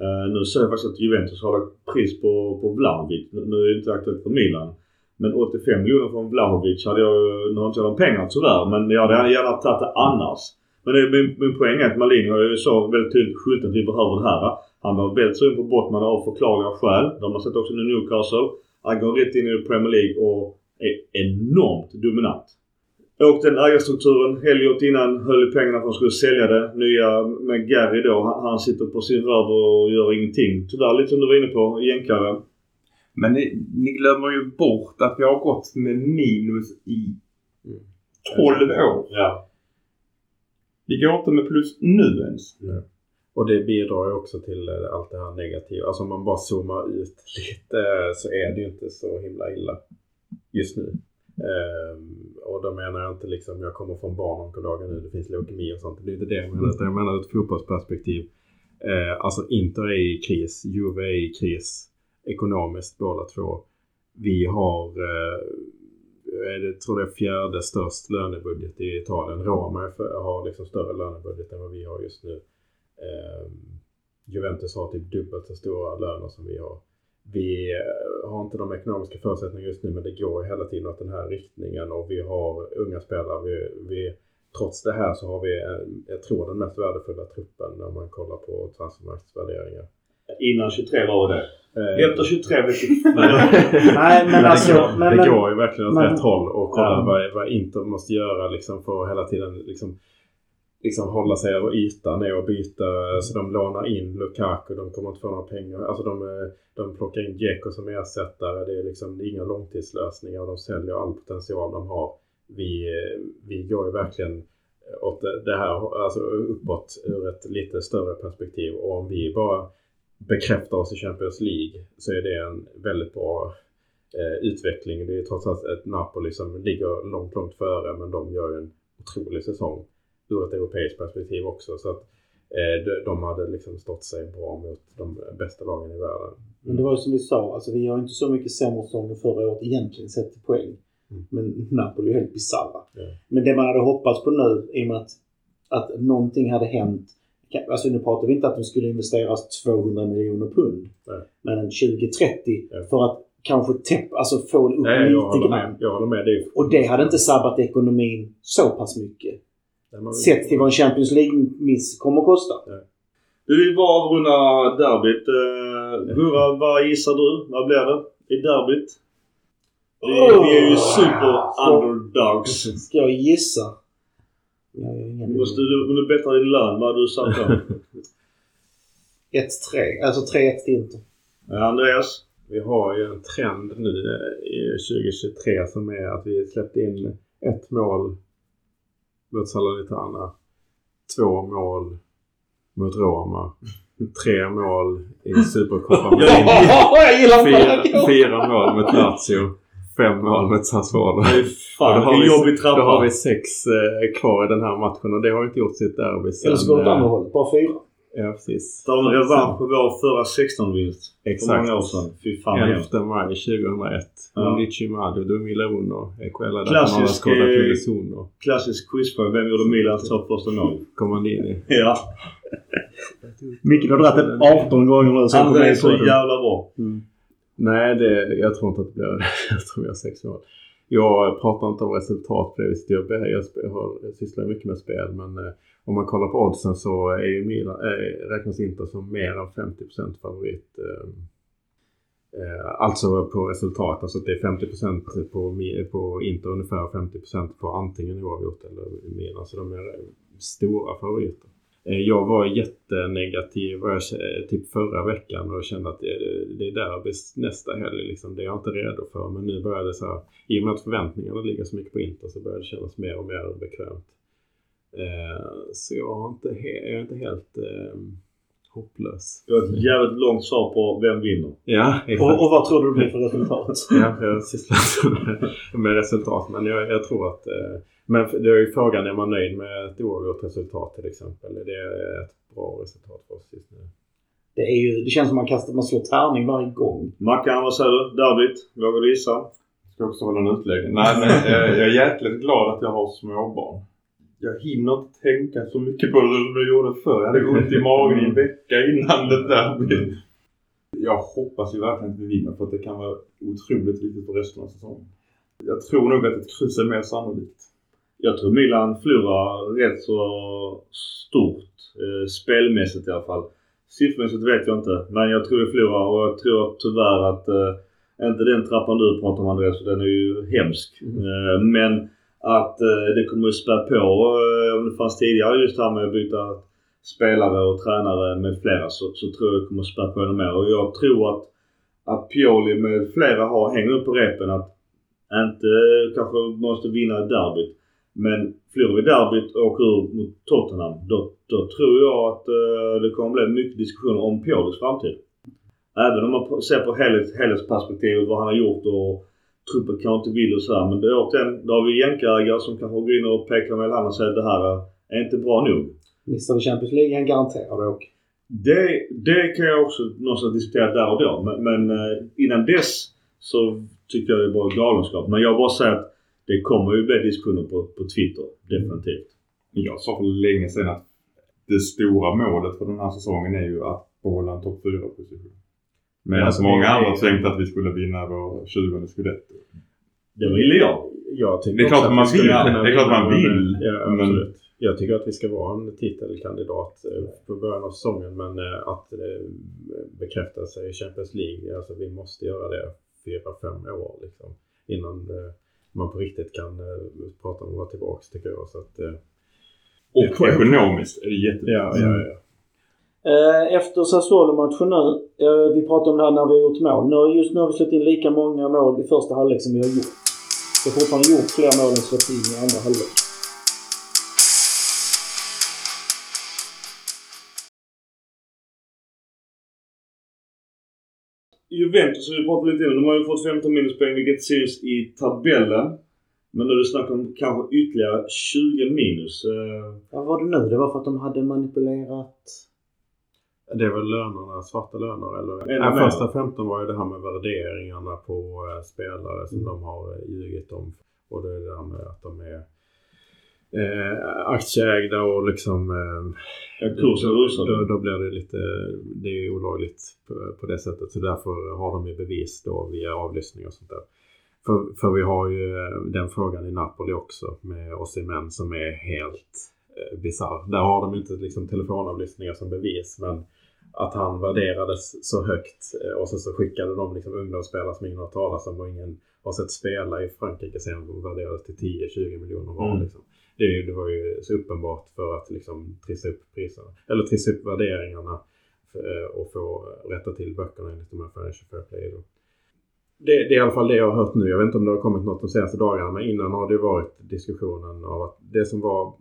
Uh, nu ser jag faktiskt att Juventus har lagt pris på, på Vlahovic. Nu nu är det inte aktuellt för Milan. Men 85 miljoner från Vlahovic hade jag, nu har inte jag de pengarna tyvärr, men jag hade gärna tagit det annars. Men det, min, min poäng är att Malini har ju så väldigt tydligt skyltat att vi behöver det här. Han var väldigt sugen på Bottman av förklarliga skäl. De har sett också nu Newcastle. Han går rätt in i Premier League och är enormt dominant. Och den ägarstrukturen, Elliot innan höll i pengarna för att de skulle sälja det. Nya med Gary då, han, han sitter på sin röv och gör ingenting. Tyvärr lite som du var inne på, jänkare. Men ni, ni glömmer ju bort att vi har gått med minus i 12 år. Ja. Vi går inte med plus nu ens. Och det bidrar ju också till eh, allt det här negativa. Alltså om man bara zoomar ut *laughs* lite eh, så är det ju inte så himla illa just nu. Ehm, och då menar jag inte liksom, jag kommer från barnonkologen nu, det finns leukemi och sånt. Det är inte det jag menar, utan jag menar ur ett fotbollsperspektiv. Eh, alltså Inter är i kris, Juve är i kris ekonomiskt båda två. Vi har, eh, Eh, är jag tror det är fjärde störst lönebudget i Italien. Roma har liksom större lönebudget än vad vi har just nu. Eh, Juventus har typ dubbelt så stora löner som vi har. vi eh, har inte de ekonomiska förutsättningarna just nu men det går hela tiden åt den här riktningen och vi har unga spelare. Vi, vi, trots det här så har vi, eh, jag tror, den mest värdefulla truppen när man kollar på transfermarknadsvärderingar. Innan 23 var det. Eh, Efter 23 vet jag Nej, men Men alltså... det, går, men, det går ju verkligen åt men- rätt håll och kolla Ja. vad, vad Inter måste göra liksom för att hela tiden liksom, liksom hålla sig över ytan är att byta. Så de lånar in Lukaku, de kommer inte få några pengar. Alltså de, eh, de plockar in Dzeko som ersättare. Det är liksom det är inga långtidslösningar och de säljer all potential de har. Vi, eh, vi går ju verkligen åt det- det här, alltså uppåt ur ett lite större perspektiv. Och om vi bara bekräftar oss i Champions League så är det en väldigt bra eh, utveckling. Det är trots allt ett Napoli som ligger långt, långt före men de gör en otrolig säsong ur ett europeiskt perspektiv också. Så att eh, de, de hade liksom stått sig bra mot de bästa lagen i världen. Men det var ju som vi sa, alltså vi har inte så mycket sämre säsonger förra året egentligen sett till poäng. Mm. Men Napoli är helt bisarra. Ja. Men det man hade hoppats på nu i och med att, att någonting hade hänt. Alltså nu pratar vi inte att de skulle investeras 200 miljoner pund. Nej. Men en 20-30 Ja. för att kanske täppa, alltså få upp Nej, jag lite grann. med. Jag håller med. Det Och det hade inte sabbat ekonomin så pass mycket. Nej, Sett till vad en Champions League-miss kommer att kosta. Du, vi bara avrunda derbyt. Gurra, vad gissar du? Vad blir det i derbyt? Vi, vi är ju super underdogs. Ska jag gissa? Jag ingen Måste du, om du bättrar din lön, vad du satt på? *laughs* 1-3. Alltså 3-1 till Inter. Ja, Andreas? Vi har ju en trend nu eh, i 2023 som är att vi släppte in ett mål mot Salernitana, två mål mot Roma, tre mål i Supercopa *laughs* fyra, fyra mål mot Lazio, fem mål mot Sassuolo. Nej, Och fan, då har jobbig trappa. Då har vi sex eh, kvar i den här matchen och det har inte gjort sitt derby sen... Eller så går det åt eh, andra hållet. Bara fyra. Ja, precis. Tar en revansch på vår förra 16-vinst. För Exakt. många år sedan. Fy fan vad hemskt. 11 maj 2001. Ja. Undici Madu, Dumila Uno, Equella Klassisk, eh, Klassisk quizfråga. Vem gjorde Milans två första mål? Comandini. Ja. *laughs* Micke har dragit det 18 gånger nu. Han är så jävla bra. Nej, det, jag tror inte att det blir... *laughs* jag tror vi har sex mål. Jag pratar inte om resultat på det viset. Jag, jag, jag, har, jag sysslar mycket med spel men eh, om man kollar på oddsen så är ju Milan, eh, räknas inte som mer än 50% favorit. Eh, eh, alltså på resultat. Alltså att det är 50% på, på Inter ungefär 50% på antingen oavgjort eller Milan. Så de är stora favoriter. Eh, Jag var jättenegativ jag, kä- typ förra veckan och kände att det, är derby nästa helg. Liksom. Det är jag inte redo för. Men nu börjar det så här, i och med att förväntningarna ligger så mycket på Inter så börjar det kännas mer och mer bekvämt. Eh, så jag, har inte jag är inte helt eh, hopplös. Det var ett jävligt långt svar på vem vinner. Ja. Och, och vad tror du det blir för resultat? *laughs* Ja, jag sysslar inte med, med resultat. Men jag, jag tror att... Eh, men det är ju frågan, är man nöjd med ett oavgjort resultat till exempel? Är det ett bra resultat för oss just nu? Det, är ju, det känns som man kastar, man slår tärning varje gång. Mackan, vad säger du? Derbyt? Vågar du gissa? Ska också hålla en utläggning. Nej men eh, jag är jäkligt glad att jag har småbarn. Jag hinner inte tänka så mycket på det som jag gjorde förr. Jag hade ont i magen i en vecka innan det där. Jag hoppas ju verkligen att vi vinner för att det kan vara otroligt viktigt för resten av säsongen. Jag tror nog att ett kryss är mer sannolikt. Jag tror Milan förlorar rätt så stort. Eh, spelmässigt i alla fall. Siffrmässigt vet jag inte. Men jag tror vi förlorar och jag tror tyvärr att eh, inte den trappan du pratar om Andreas, för den är ju hemsk. Eh, men att eh, det kommer att spä på eh, om det fanns tidigare just det här med att byta spelare och tränare med flera så, så tror jag det kommer att spä på ännu mer. Och jag tror att, att Pioli med flera har hänger upp på repen att inte kanske måste vinna derbyt. Men förlorar vi derbyt och åker ur mot Tottenham då, då tror jag att eh, det kommer bli mycket diskussioner om Piolis framtid. Även om man ser på helhets, helhetsperspektivet vad han har gjort och truppen kanske inte vill och sådär. Men det är återigen, då har vi jänkarägare som kanske går in och pekar med handen och säger att det här är inte bra nog. Missar vi Champions League han garanterad att åka. Det, det kan jag också någonstans diskutera där och då. Men, men eh, innan dess så tycker jag det är bara galenskap. Men jag bara säger att det kommer ju bli diskussioner på, på Twitter. Definitivt. Jag sa för länge sedan att det stora målet för den här säsongen är ju att behålla en topp 4-position. Medan Alltså, många andra tänkte att vi skulle vinna vår 20 scudetto. Det ville jag. Jag tycker Det är klart att man vill. Det är klart man vill, men- Ja, men-. Jag tycker att vi ska vara en titelkandidat eh, på början av säsongen men eh, att eh, bekräfta sig i Champions League, alltså vi måste göra det fyra, fem år liksom. Innan man på riktigt kan eh, prata om att vara tillbaka tycker jag. Så att, eh, Och ekonomiskt är det jätteviktigt. ja, ja, ja. Eh, Efter Sassuolo-matchen nu, vi pratade om det här när vi har gjort mål. Nu, just nu har vi släppt in lika många mål i första halvlek som vi har gjort. Vi har fortfarande gjort fler mål än släppt in i andra halvlek. Juventus har vi pratat lite om. De har ju fått 15 minuspoäng vilket syns i tabellen. Men nu är det snack om kanske ytterligare 20 minus. Eh, Vad var det nu? Det var för att de hade manipulerat... Det är väl lönerna, svarta löner eller? Mer. första 15 var ju det här med värderingarna på eh, spelare som de har eh, ljugit om. Och det är det här med att de är eh, aktieägda och liksom... Eh, Ja, kursen rusar. Då, då blir det lite, det är olagligt på, på det sättet. Så därför har de ju bevis då via avlyssning och sånt där. För, för vi har ju eh, den frågan i Napoli också med Osimhen som är helt eh, bisarr. Där har de inte liksom telefonavlyssningar som bevis men att han värderades så högt eh, och så, så skickade de liksom ungdomsspelare som ingen har talat om och ingen har sett spela i Frankrike sen de värderades till 10-20 miljoner var. Mm. Liksom. Det, det var ju så uppenbart för att liksom trissa upp priserna. Eller trissa upp värderingarna för, eh, och få rätta till böckerna enligt de här Financial Fair Play. Då. Det, det är i alla fall det jag har hört nu. Jag vet inte om det har kommit något de senaste dagarna men innan har det varit diskussionen av att det som var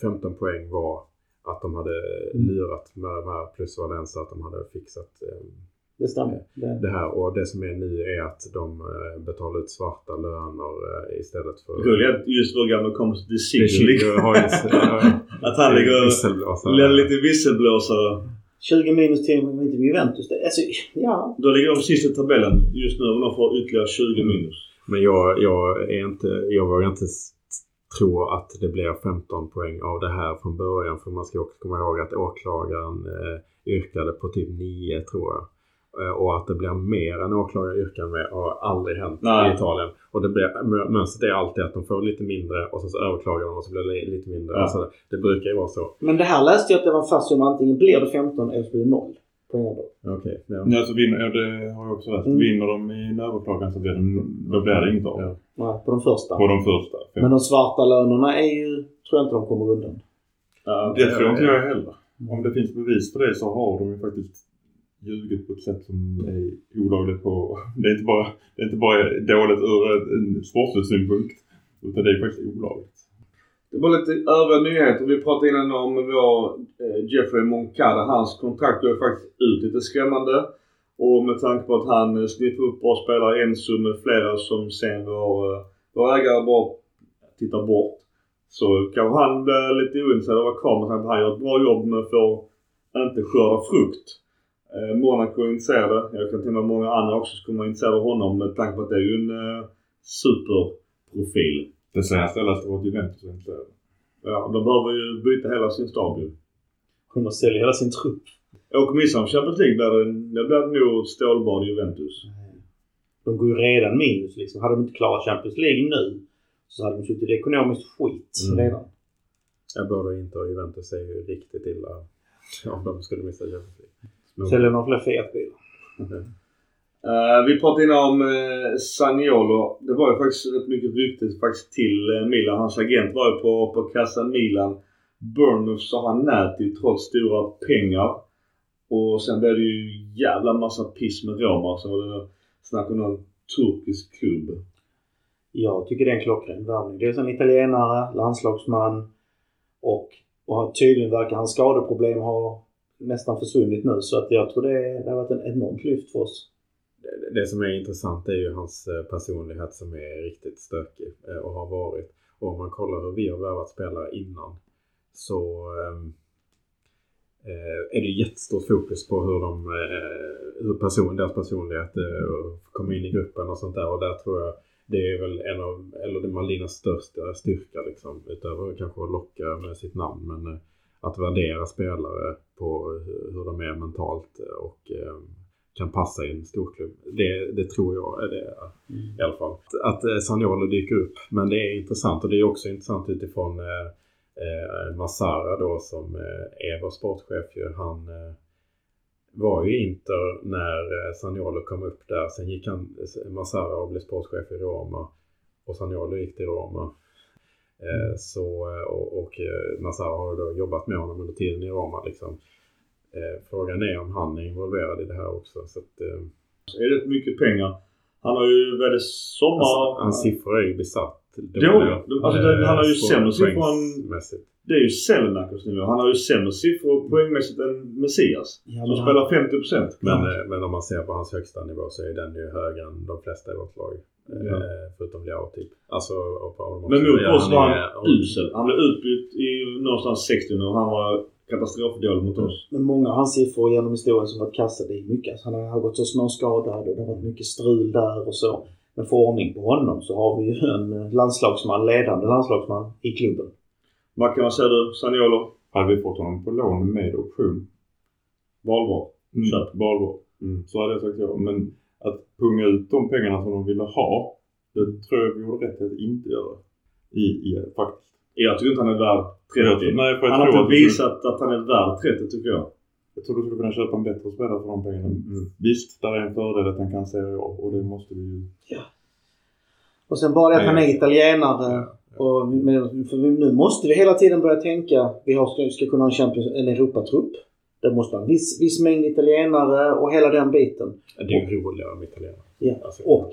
15 poäng var att de hade lurat med de här plus Valencia att de hade fixat eh, Det stämmer. Det. det här. Och det som är nu är att de eh, betalar ut svarta löner eh, istället för... Roligt just vår gamla kompis har ju... *laughs* Att han ligger och lite visselblåsare. 20 minus till till Juventus. Det, alltså, ja. Då ligger de sist i tabellen just nu och de får ytterligare 20 minus. Men jag, jag, är inte, jag vågar inte tro att det blir 15 poäng av det här från början. För man ska också komma ihåg att åklagaren eh, yrkade på typ 9 tror jag. Eh, Och att det blir mer än åklagaren yrkar med har aldrig hänt Nej. i Italien. Och det blir, mö- mönstret är alltid att de får lite mindre och sen så överklagar de och så blir det lite mindre. Ja. Alltså, det brukar ju vara så. Men det här läste jag att det var fast som antingen blir det 15 eller så blir det 0 poäng då. Okej. ja. Ja, så vinner, ja, det har jag också läst. Mm. Vinner de i en överklagan så blir det, då blir det inget av. Ja. Nej, på de första. På de första. Men de svarta lönerna är ju... Tror jag inte de kommer undan. Ja, Det tror inte jag heller. Om det finns bevis för det så har de ju faktiskt ljugit på ett sätt som är olagligt på... Det är inte bara, det är inte bara dåligt ur en sportslig synpunkt. Utan det är faktiskt olagligt. Det var lite övriga nyheter. Vi pratade innan om vår eh, Jeffrey Moncada. Hans kontrakt går faktiskt ut lite skrämmande. Och med tanke på att han eh, sniffar upp bra spelare, Enzo med flera som sen vår, eh, vår ägare bara tittar bort. Så kanske han blir lite ointresserad av att vara kvar med tanke på att han gör ett bra jobb men får inte skörda frukt. Eh, Monaco är intresserade. Jag kan tänka mig många andra också skulle vara intresserade av honom med tanke på att det är ju en eh, superprofil. Det senaste jag läste var att Juventus inte är Ja, de behöver ju byta hela sin stab ju. Kommer att sälja hela sin trupp. Åker missar de Champions League blir det, det blir nog stålbad Juventus. De går ju redan minus liksom. Hade de inte klarat Champions League nu så hade de suttit i ekonomiskt skit Mm. redan. Jag både inte och Juventus är ju riktigt illa om de skulle missa Champions League. Säljer några fler Fiat-bilar. Eh, vi pratade innan om uh, Saniolo. Det var ju faktiskt rätt mycket rykte faktiskt till eh, Milan. Hans agent var ju på, på kassan Milan. Bournemouth sa han nej till trots stora pengar. Och sen blev det ju jävla massa piss med Roma. Så var det snack om någon turkisk klubb. Jag tycker det är en klockren värvning. Dels en italienare, landslagsman och, och tydligen verkar hans skadeproblem ha nästan försvunnit nu. Så att jag tror det, det har varit en enormt lyft för oss. Det- Det som är intressant är ju hans eh, personlighet som är riktigt stökig eh, och har varit. Och om man kollar hur vi har värvat spelare innan så ehm, eh, är det jättestort fokus på hur, de, eh, hur person, deras personlighet eh, kommer in i gruppen och sånt där. Och där tror jag det är väl en av, eller det Malinas största styrka liksom. Utöver kanske att locka med sitt namn. Men eh, att värdera spelare på hur, de är mentalt och eh, kan passa i en storklubb. Det, det tror jag är det Mm. i alla fall. Att eh, Zaniolo dyker upp. Men det är intressant och det är också intressant utifrån eh, eh, Massara då som eh, är vår sportchef. Ju. Han eh, var ju Inter när eh, Zaniolo kom upp där. Sen gick han, Massara och blev sportchef i Roma. Och Zaniolo gick till Roma. Eh, så, eh, och och eh, Massara har då jobbat med honom under tiden i Roma. Liksom. Frågan är om han är involverad i det här också. Så att, Det är rätt mycket pengar. Han har ju, vad är det, sommar... Hans, hans siffror är ju besatt. Dåliga. Alltså, det- han har ju sämre siffror än-. Det är ju Selenakers nivå. Han har ju sämre siffror poängmässigt än Messias. Ja, Som han- spelar 50%. Men, eh, men om man ser på hans högsta nivå så är den ju högre än de flesta i vårt lag. Eh, Ja. Förutom Leao typ. Alltså, och på honom Men mot oss var är- han usel. Han blev utbytt i någonstans 60 och han var katastrofdålig mot oss. Men många av hans siffror genom historien som varit kastade är mycket. Alltså, han har gått så småskadad och det har varit mycket strul där och så. Men för ordning på honom så har vi ju en landslagsman, ledande landslagsman i klubben. Vad kan man säga du? Saniolo? Hade vi fått honom på lån med option. Valbar. Mm. Köp. Valbar. Mm. Så hade jag sagt ja. Men att punga ut de pengarna som de ville ha. Det tror jag vi gjorde rätt att inte göra. I, i, faktiskt. Jag tycker inte han är värd 30. Nej, för jag Han har inte visat att han är värd 30 tycker jag. Jag tror du skulle kunna köpa en bättre spelare för de pengarna. Mm. Visst, där är en fördel att han kan säga ja och det måste vi ju... Och sen bara det att han är italienare. Ja. Och, men, för nu måste vi hela tiden börja tänka, vi har, ska, ska kunna ha en, Champions, en Europatrupp. Det måste ha en viss, viss mängd italienare och hela den biten. Det är ju roligare med italienare. Ja. Alltså, Och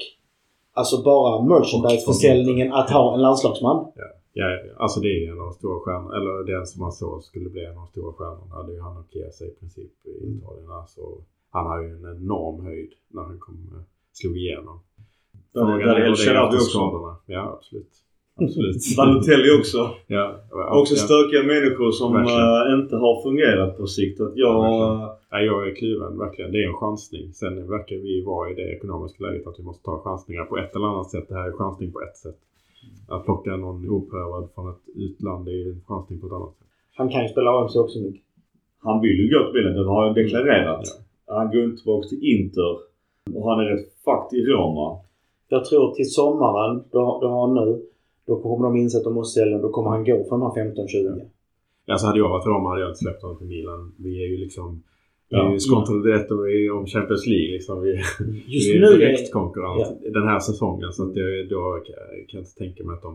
alltså bara merchandiseförsäljningen att ha en landslagsman. Ja, ja, alltså det är en av de stora stjärnorna, eller den som man såg skulle bli en av de stora stjärnorna. Det är ju han och Chiesa i princip i Italien. Alltså, han har ju en enorm höjd när han kom, eh, slog igenom. Där är- Frågan där är hur El det Shaarawy efter också. skadorna. Ja, absolut. Absolut. *laughs* Balotelli också. *laughs* ja, Också ja. stökiga människor som Verkligen. eh, inte har fungerat på sikt. Att jag... Eh, Ja, jag är kluven, verkligen. Det är en chansning. Sen verkar vi vara i det ekonomiska läget att vi måste ta chansningar på ett eller annat sätt. Det här är chansning på ett sätt. Att plocka någon oprövad från ett utland är en chansning på ett annat sätt. Han kan ju spela AMC också mycket. Han vill ju gå till bilen, det har han deklarerat. Ja. Han går inte tillbaka till Inter. Och han är rätt fucked i Roma. Jag tror till sommaren, då, då har han nu, då kommer de inse att de måste sälja Då kommer han gå för de här 15-20. Alltså hade jag varit Roma hade jag inte släppt honom till Milan. Vi är ju liksom... Vi Ja. är ju skontroletto i om Champions League liksom. Vi, Just vi är nu direktkonkurrent den här säsongen. Så att det, då kan jag inte tänka mig att de...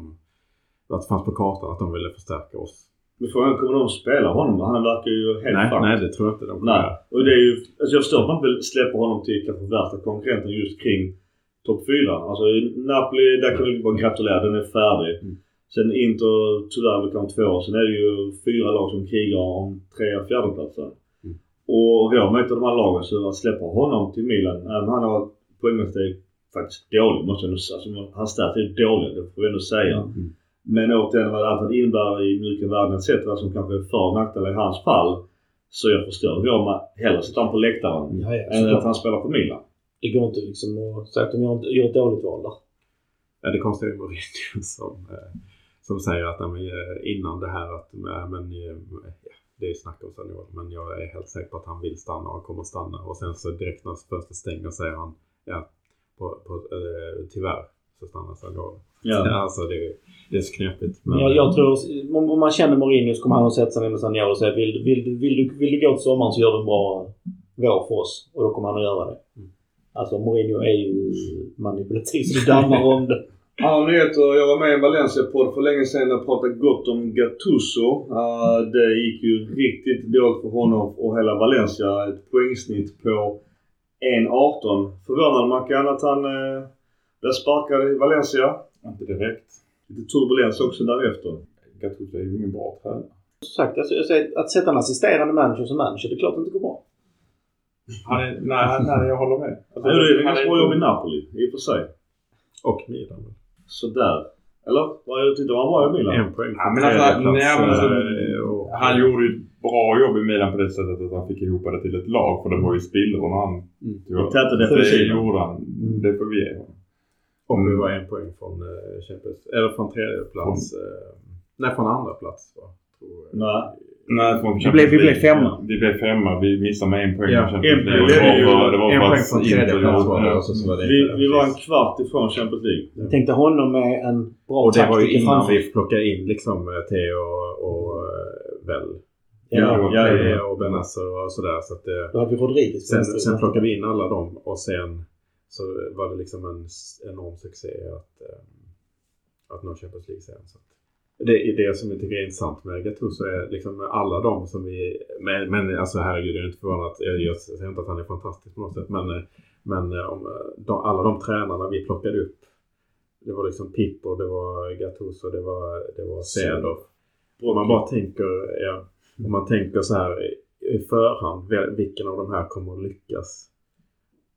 Att det fanns på kartan att de ville förstärka oss. Men frågan kommer de spela honom? Han verkar ju helt Nej, nej, det tror jag inte de kommer Nej. Och det är ju... Alltså jag förstår att man vill släppa honom till kanske värsta konkurrenten just kring topp 4. Alltså Napoli, där kan vi bara gratulera. Den är färdig. Mm. Sen Inter, tyvärr, vi kan två. Sen är det ju fyra lag som krigar om tre och fjärdeplatser. Mm. Och är ett av de här lagen, så att släppa honom till Milan, även han har poängmässigt är faktiskt dålig, måste jag nog säga. Alltså, hans stats är dåliga, det får vi ändå säga. Mm. Men återigen vad allt innebär i mjuka världen etc. som kanske är för och nackdelar i hans fall. Så jag förstår Roma hellre sätta honom på läktaren Ja, ja, än att han spelar för Milan. Det går inte liksom att säga att de gör, gör ett dåligt val där. Ja, det konstiga är Mourinho som, eh, som säger att eh, innan det här att men, eh, ja, det är snack om Saniol men jag är helt säker på att han vill stanna och kommer stanna. Och sen så direkt när fönstret stänger säger han ja, på, på, eh, tyvärr så stannar Saniol. Ja. *laughs* Alltså det, det är så knepigt. Men, Jag, jag tror, om, om man känner Mourinho så kommer han att sätta sig ner med Saniolo och säga vill, vill, vill, vill, du, vill du gå till sommaren så gör du en bra vår för oss. Och då kommer han att göra det. Mm. Alltså Mourinho är ju manipulativ så det dammar om det. Andra nyheter. Jag var med i en Valencia-podd för länge sedan och pratade gott om Gattuso. Uh, det gick ju riktigt dåligt för honom och hela Valencia. Ett poängsnitt på 1.18. Förvånad Mackan att han uh, blev sparkad i Valencia. Inte direkt. Lite turbulens också därefter. Gattuso är ju ingen bra tränare. Som sagt, alltså, jag säger, att sätta en assisterande manager som manager, det är klart att det inte går bra. Han är, nej, nej, jag håller med. Alltså, Han gjorde han ganska bra jobb i Napoli i och för sig. Och Milan. Sådär. Eller? Vad jag tyckte han var i Milan? En poäng Ja, men alltså, nej, men alltså, eh, och- Han gjorde ju ett bra jobb i Milan på det sättet att han fick ihop det till ett lag. För det var ju spillrorna han Mm. över. Täta Det defensiven. gjorde han. Det får vi ge honom. Och vi Mm. var en poäng från uh, Champions, eller från tredje plats. eh, nej, från andra plats va? Tror jag. Nej. Nej, Vi blev- vi blev femma. Vi blev femma. Vi missade med en poäng. Ja, en League. poäng. Det var det var en poäng från tredje plats var det och så, så var det Vi, vi var en kvart ifrån Champions League. Jag tänkte honom med en bra Och det var ju innan framför. vi plockade in liksom eh, Theo och, och eh, väl. Ja, och, ja, ja. och Benasser och sådär. Så att det, Då hade vi Rodriguez. sen, sen plockade vi in alla dem och sen så var det liksom en enorm succé att, eh, att nå Champions League-serien. Så att det är det som jag tycker är intressant med Gattuso är liksom alla de som vi... Men, men alltså herregud, jag är inte förvånad. att- Jag, jag säger inte att han är fantastisk på något sätt. Men, men eh, om, eh, de, alla de tränarna vi plockade upp. Det var liksom Pippo, det var Gattuso, det var, det var Cedorf. Om man bara tänker, ja, om man tänker så här i- förhand, vil- vilken av de här kommer att lyckas?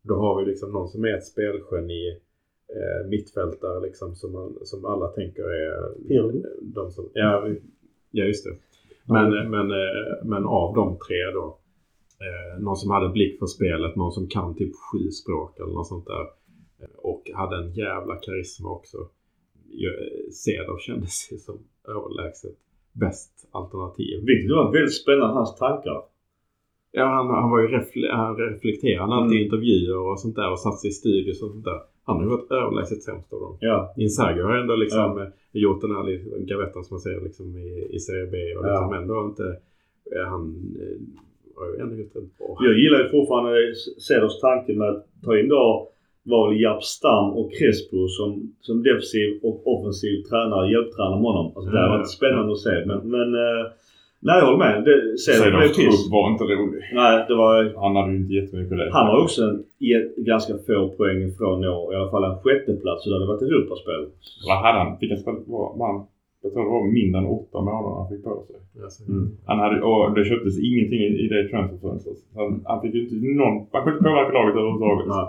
Då har vi liksom någon som är ett spelgeni, eh, mittfältare liksom som, man, som alla tänker är Pirlo. de som, ja, ja just det. Men, men, eh, men av de tre då, eh, någon som hade blick för spelet, någon som kan typ sju språk eller något sånt där. Eh, Och hade en jävla karisma också. Cedorf kändes ju som överlägset bäst alternativ. Vilket var väldigt spännande, hans tankar. Ja, han, han var ju refle- han reflekterade alltid i Mm. intervjuer och sånt där och satt sig i studios och sånt där. Han har ju varit överlägset sämst av dem. Ja. Inzaghi har ändå liksom eh, gjort den här gavettan som man ser liksom i, i Serie B och liksom Ja. ändå inte... eh, Han eh, har ju ändå gjort det bra. Jag gillar ju fortfarande Ceders tanke med att ta in då var Japp Stam och Crespo som, som defensiv och offensiv tränare, hjälptränare med honom. Alltså det har Ja. varit spännande att se. Men, men nej jag håller med. Det- Ceder blev piss. var inte rolig. Nej, det var... Han hade ju inte jättemycket leka Han har också en, ett, ganska få poäng ifrån nå, i alla fall en sjätteplats. Så det hade varit Europaspel. Vad hade han? Fick han spela? Han, jag tror det var mindre än åtta månader han fick på sig. Mm. Han hade, och det köptes ingenting i, i det transferfönstret. Han, han fick ju inte någon... Han kunde inte påverka laget överhuvudtaget. Nej.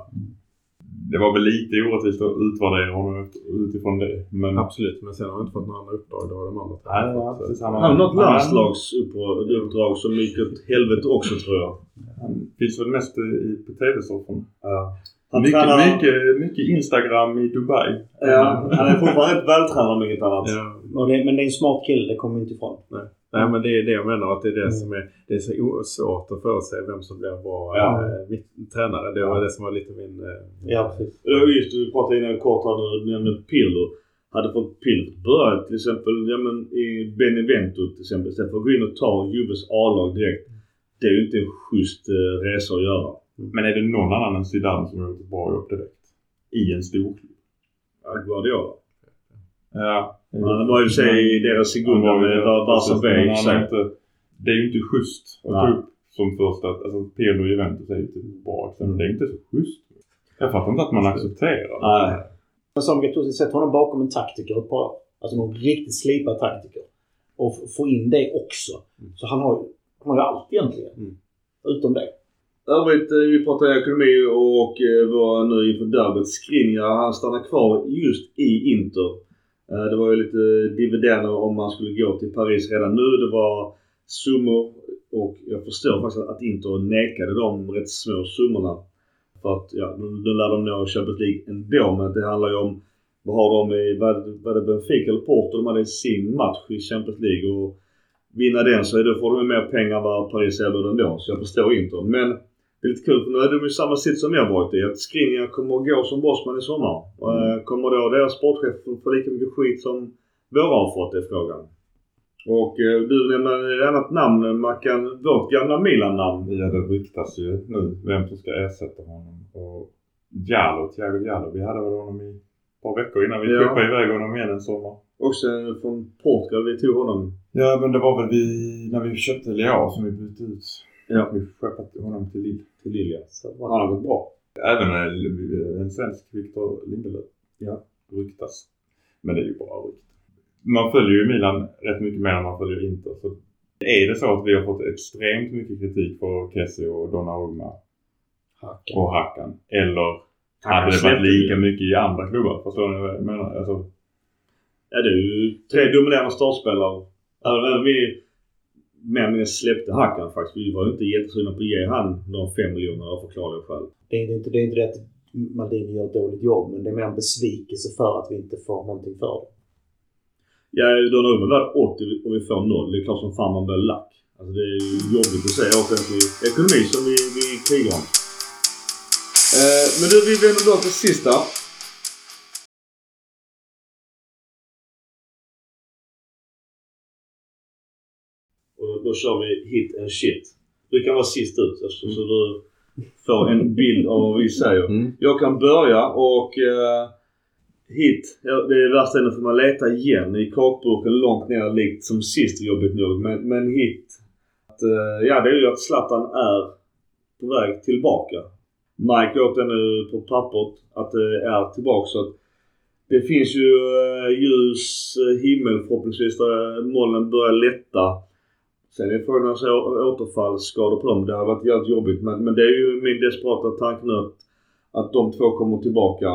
Det var väl lite orättvist att utvärdera honom ut- utifrån det. Men... Absolut, men sen har han inte fått några andra uppdrag. Det var de andra Nej, ja, fått, så- precis. Han har något landslagsuppdrag som gick åt helvete också tror jag. Han finns väl mest i, på tv-soffan. Han Mycket, tränar... mycket, mycket Instagram i Dubai. Ja, han är fortfarande rätt vältränad om inget annat. Ja, det, men det är en smart kille, det kommer vi inte ifrån. Nej men det är det jag menar att det är det som är, det är så svårt att förutse vem som blir bra Ja. mitt- tränare. Det var det som var lite min... Eh, Ja, precis. Det var just du pratade innan kort här du nämnde Pirlo. Hade fått fått börja till exempel ja, men, i Benevento till exempel istället för att gå in och ta Juves A-lag direkt. Det är ju inte en schysst eh, resa att göra. Men är det någon annan än Zidane som har gjort ett bra jobb direkt? I en storklubb? Ja, Guardiola. Ja. Han var ju i och för sig i deras segunda med Bar- Barca B Det är ju inte schysst att ta upp som första... Alltså Pirlo och Juventus är ju inte bra exempel. Det är inte så schysst. Jag fattar inte att man accepterar det. Nej. Men som Gattuso, sätt honom bakom en taktiker ett par. Alltså någon riktigt slipad taktiker. Och få in det också. Så han har ju, han har ju allt egentligen. Mm. Utom det. Övrigt, eh, vi pratar ekonomi och eh, var nu inför derbyt. Skriniar, han stannar kvar just i Inter. Eh, det var ju lite dividender om man skulle gå till Paris redan nu. Det var summor och jag förstår faktiskt att Inter nekade de rätt små summorna. För att, ja, nu, lär de nå Champions League ändå men det handlar ju om vad har de i, vad, det Benfica eller Porto de hade sin match i Champions League och vinna den så är det, får de ju mer pengar än vad Paris erbjuder ändå. Så jag förstår Inter. Men det är lite kul för nu är de i samma sitt som har varit i. Att Skriniar kommer att gå som bossman i sommar. Eh, Kommer då deras sportchef få lika mycket skit som våra har fått är frågan. Och eh, du nämner ett annat namn, Mackan. Vårt gamla Milan-namn. Ja, det ryktas ju nu vem som ska ersätta honom. Och Jallo, Thiago Jallo. Vi hade väl honom i ett par veckor innan vi Ja. skeppade iväg honom igen en sommar. Också från Portugal. Vi tog honom. Ja, men det var väl vi, när vi köpte Leao som vi bytte ut. Ja. Vi skeppade honom till Lille. Till Lilja. Så, Han har gått bra. Även en, en svensk Victor Lindelöf. Ja. Ryktas. Men det är ju bara rykte. Man följer ju Milan rätt mycket mer än man följer Inter. Så är det så att vi har fått extremt mycket kritik för Kessie och Donnarumma Hacka. och Hakan. Eller hade det varit lika mycket i andra klubbar? Förstår ni vad jag menar? Alltså, Ja, det är ju tre dominerande startspelare. Även även vi eller mindre släppte Hakan faktiskt. Vi var inte jättesugna på att ge han de fem miljonerna av förklarliga skäl. Det är inte det, är inte det att Maldini gör ett dåligt jobb, men det är mer en besvikelse för att vi inte får någonting för det. Ja, Donnarumma är värd 80 och vi får noll. Det är klart som fan man blir lack. Alltså det är jobbigt att se offentlig ekonomi som vi, vi krigar om. Eh, men du, vi vänder då till sista. Då kör vi hit and shit. Du kan vara sist ut eftersom så du får en bild av vad vi säger. Mm. Jag kan börja och eh, hit. Det är värsta ändå för man letar igen i kakburken långt ner likt som sist jobbigt nog. Men, men hit. Att, eh, ja det är ju att Zlatan är på väg tillbaka. Mike åkte nu på pappret att det är tillbaka. Så att det finns ju eh, ljus himmel förhoppningsvis där molnen börjar lätta. Sen är frågan alltså återfallsskador på dem. Det har varit jävligt jobbigt. Men, men det är ju min desperata tanke nu att, att de två kommer tillbaka.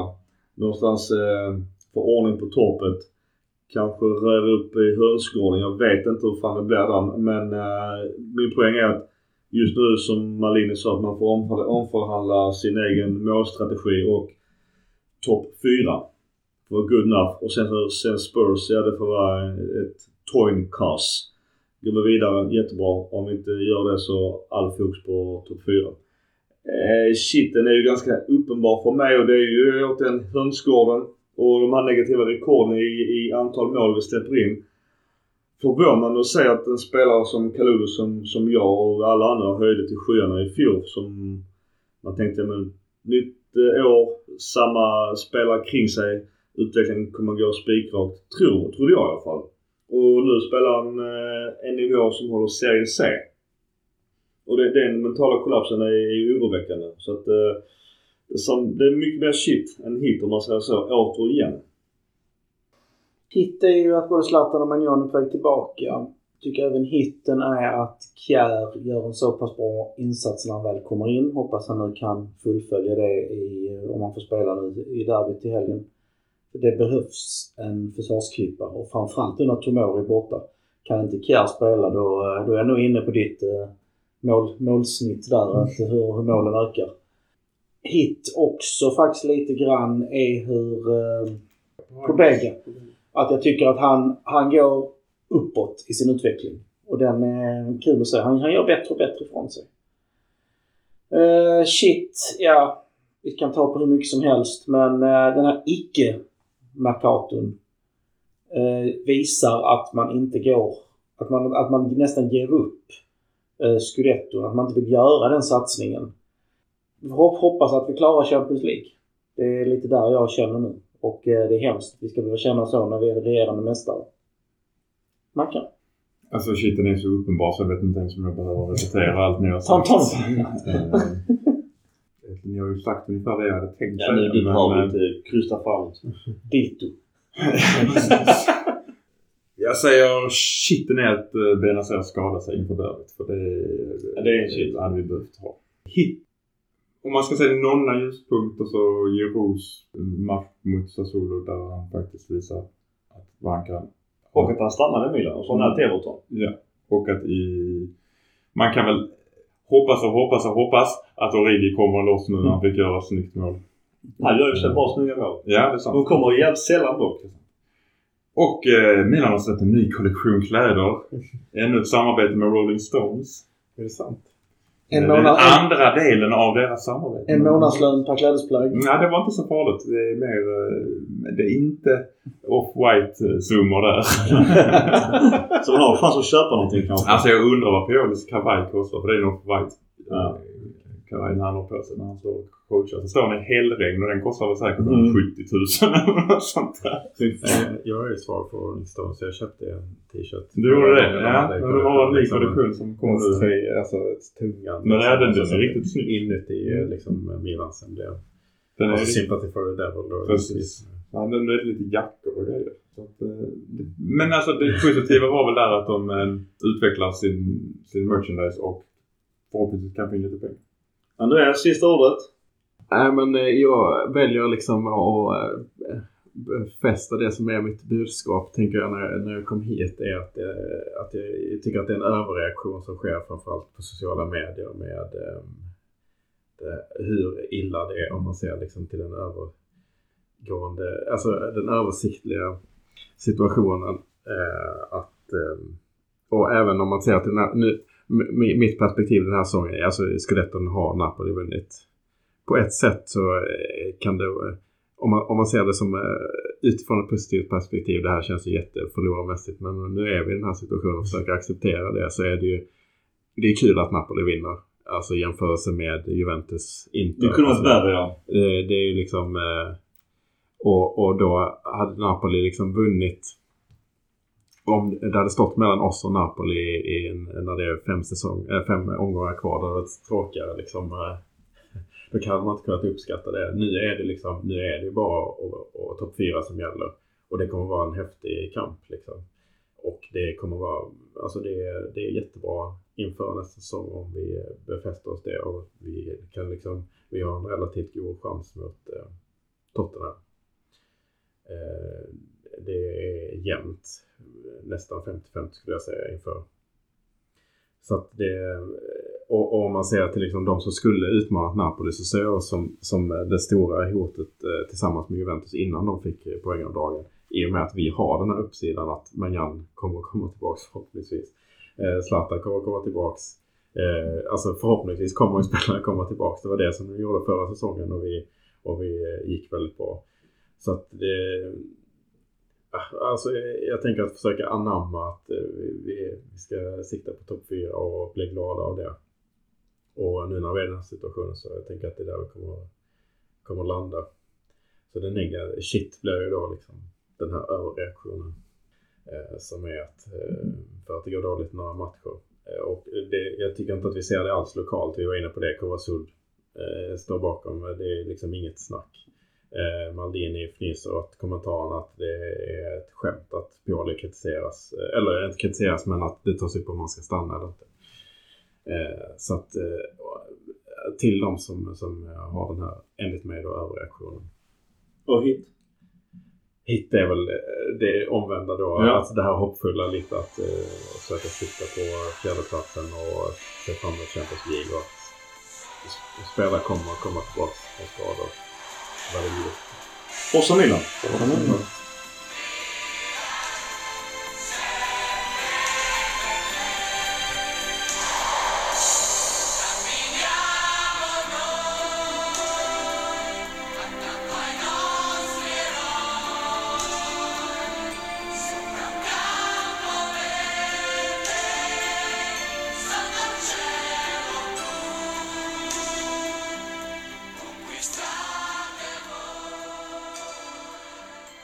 Någonstans eh, få ordning på torpet. Kanske röra upp i hönsgården. Jag vet inte hur fan det blir där. Men eh, min poäng är att just nu som Malini sa att man får omförhandla sin egen målstrategi och topp 4 Var good enough. Och sen, sen Spurs, ja det får vara ett toin cast. Går vi vidare, jättebra. Om vi inte gör det så all fokus på topp 4. Eh, shiten är ju ganska uppenbar för mig och det är ju åt den hönsgården och de här negativa rekorden i, i antal mål vi släpper in. Förvånande att se att en spelare som Kalulu som, som jag och alla andra höjde till skyarna i fjol som man tänkte men nytt eh, år, samma spelare kring sig. Utvecklingen kommer gå spikrakt. Tror, trodde jag i alla fall. Och nu spelar han eh, en nivå som håller serie C. Och det, den mentala kollapsen är, är ju oroväckande. Så att eh, det, är som, det är mycket mer shit än hit om man säger så, återigen. Hit är ju att både Zlatan och Magnon är på väg tillbaka. Tycker även hitten är att Kjär gör en så pass bra insats när han väl kommer in. Hoppas han nu kan fullfölja det i, om han får spela nu i derbyt i helgen. Det behövs en försvarsklippare och framförallt nu när Tomori är borta. Kan inte Kjär spela då, då är jag nog inne på ditt eh, mål, målsnitt där, att hur, hur målen ökar. Hit också faktiskt lite grann är hur eh, på bägge. Att jag tycker att han, han går uppåt i sin utveckling. Och den är kul att se. Han, han gör bättre och bättre ifrån sig. Eh, shit, ja. Vi kan ta på hur mycket som helst. Men uh, den här icke-Mercaton uh, visar att man inte går... Att man, att man nästan ger upp uh, Scudetton. Att man inte vill göra den satsningen. Vi hop- hoppas att vi klarar Champions League. Det är lite där jag känner nu. Och eh, det är hemskt. Vi ska behöva känna så när vi är regerande mästare. Mackan? Alltså shiten är så uppenbar så jag vet inte ens om jag behöver repetera allt ni har sagt. *laughs* Eh, Ni har ju sagt ungefär det jag hade tänkt Ja, nu är du men, har eh, lite krysta framåt. Dito. *laughs* Jag säger shiten är att uh, Benazer skadar sig inför derbyt. För det, Ja, det är en shit. hade vi behövt ha. Hit. Om man ska säga några ljuspunkter så Jeros match mot Sassuolo där han faktiskt visar att vad han kan. Och att han stannade i Milan och så nära Everton. Ja. Och att i... Man kan väl hoppas och hoppas och hoppas att Origi kommer loss nu när han fick göra ett snyggt mål. Han gör ju så bra snygga mål. Ja, det är sant. De kommer jävligt sällan dock. Och eh, Milan har släppt en ny kollektion kläder. *laughs* Ännu ett samarbete med Rolling Stones. Är det sant? En, den månad, en, andra delen av deras samarbete. en månadslön per klädesplagg. Nej, det var inte så farligt. Det är mer... eh, Det är inte off-white eh, där. *laughs* Så man har chans att köpa någonting kanske. alltså jag undrar vad Piolis kavaj kostar. För det är en off-white Ja. Eh, kavaj han har på sig när han står och coachar. Så står han i hällregn och den kostar väl säkert Mm. 70 000 eller något sånt där. Eh, Jag är ju svag för Rolling Stones så jag köpte en t-shirt. Du gjorde det? De Ja, men de har en ny liksom kollektion som kommer en nu. alltså tungan. Men ja, den- den är Så riktigt snygg. Inuti eh, liksom Milans emblem. Den är Och så riktigt- Sympathy for the Devil då. Precis. Ja, den är lite jackor och grejer. Eh, det- men alltså det positiva var väl där att de utvecklar sin, sin merchandise och förhoppningsvis kan få in lite pengar. Andreas, sista ordet. Nej men eh, jag väljer liksom att eh, befästa det som är mitt budskap tänker jag när, när jag kom hit är att, eh, att jag tycker att det är en överreaktion som sker framförallt på sociala medier med ehm, det, hur illa det är om man ser liksom till den övergående, alltså den översiktliga situationen. Att, ehm, och även om man ser till den här, nu, mitt perspektiv den här säsongen, alltså Scudetton har Napoli vunnit. På ett sätt så eh, kan det, eh, om man, om man ser det som eh, utifrån ett positivt perspektiv, det här känns ju jätteförlorarmässigt men nu är vi i den här situationen och försöker acceptera det så är det ju det är kul att Napoli vinner. Alltså i jämförelse med Juventus inte. Det kunde varit alltså, värre ja. det, det är ju liksom och, och då hade Napoli liksom vunnit om det hade stått mellan oss och Napoli i en, när det är fem, säsong, äh, fem omgångar kvar. Det hade varit tråkigare liksom. Äh, *laughs* Då kan man inte kunnat uppskatta det. Nu är det liksom, nu är det bara och, och topp fyra som gäller. Och det kommer vara en häftig kamp liksom. Och det kommer vara, alltså det, är- det är jättebra inför nästa säsong om vi befäster oss det och vi kan liksom, vi har en relativt god chans mot eh, Tottenham. Eh, det är jämnt, nästan 50-50 skulle jag säga inför. Så att det, och, och om man ser till liksom de som skulle utmana Napoli så ser jag som, som det stora hotet eh, tillsammans med Juventus innan de fick eh, poängavdragen. I och med att vi har den här uppsidan att Manjan kommer att komma tillbaka förhoppningsvis. Eh, Zlatan kommer att komma tillbaks. Eh, alltså förhoppningsvis kommer ju spelarna komma tillbaks. Det var det som de gjorde förra säsongen och vi, och vi eh, gick väldigt bra. Så att det... Ah, alltså jag, tänker att försöka anamma att eh, vi, vi, ska sikta på topp 4 och bli glada av det. Och nu när vi är i den här situationen så jag tänker att det är där vi kommer, kommer landa. Så den negativa, shit blir ju då liksom den här överreaktionen. Eh, som är att, eh, för att det går dåligt några matcher. Eh, och det, jag tycker inte att vi ser det alls lokalt. Vi var inne på det, Kovasud eh, står bakom. Det är liksom inget snack. Eh, Maldini fnyser åt kommentaren att det är ett skämt att Pioli kritiseras. Eh, Eller inte kritiseras men att det tas upp om man ska stanna eller inte. Eh, så att eh, till de som, som har den här, enligt mig då, överreaktionen. Och hit. Hit är väl det omvända då. Ja. Alltså det här hoppfulla lite att eh, försöka sikta på fjärdeplatsen och se fram emot Champions League och att spelare kommer komma tillbaka från skador. Vad det blir. Forza Mm.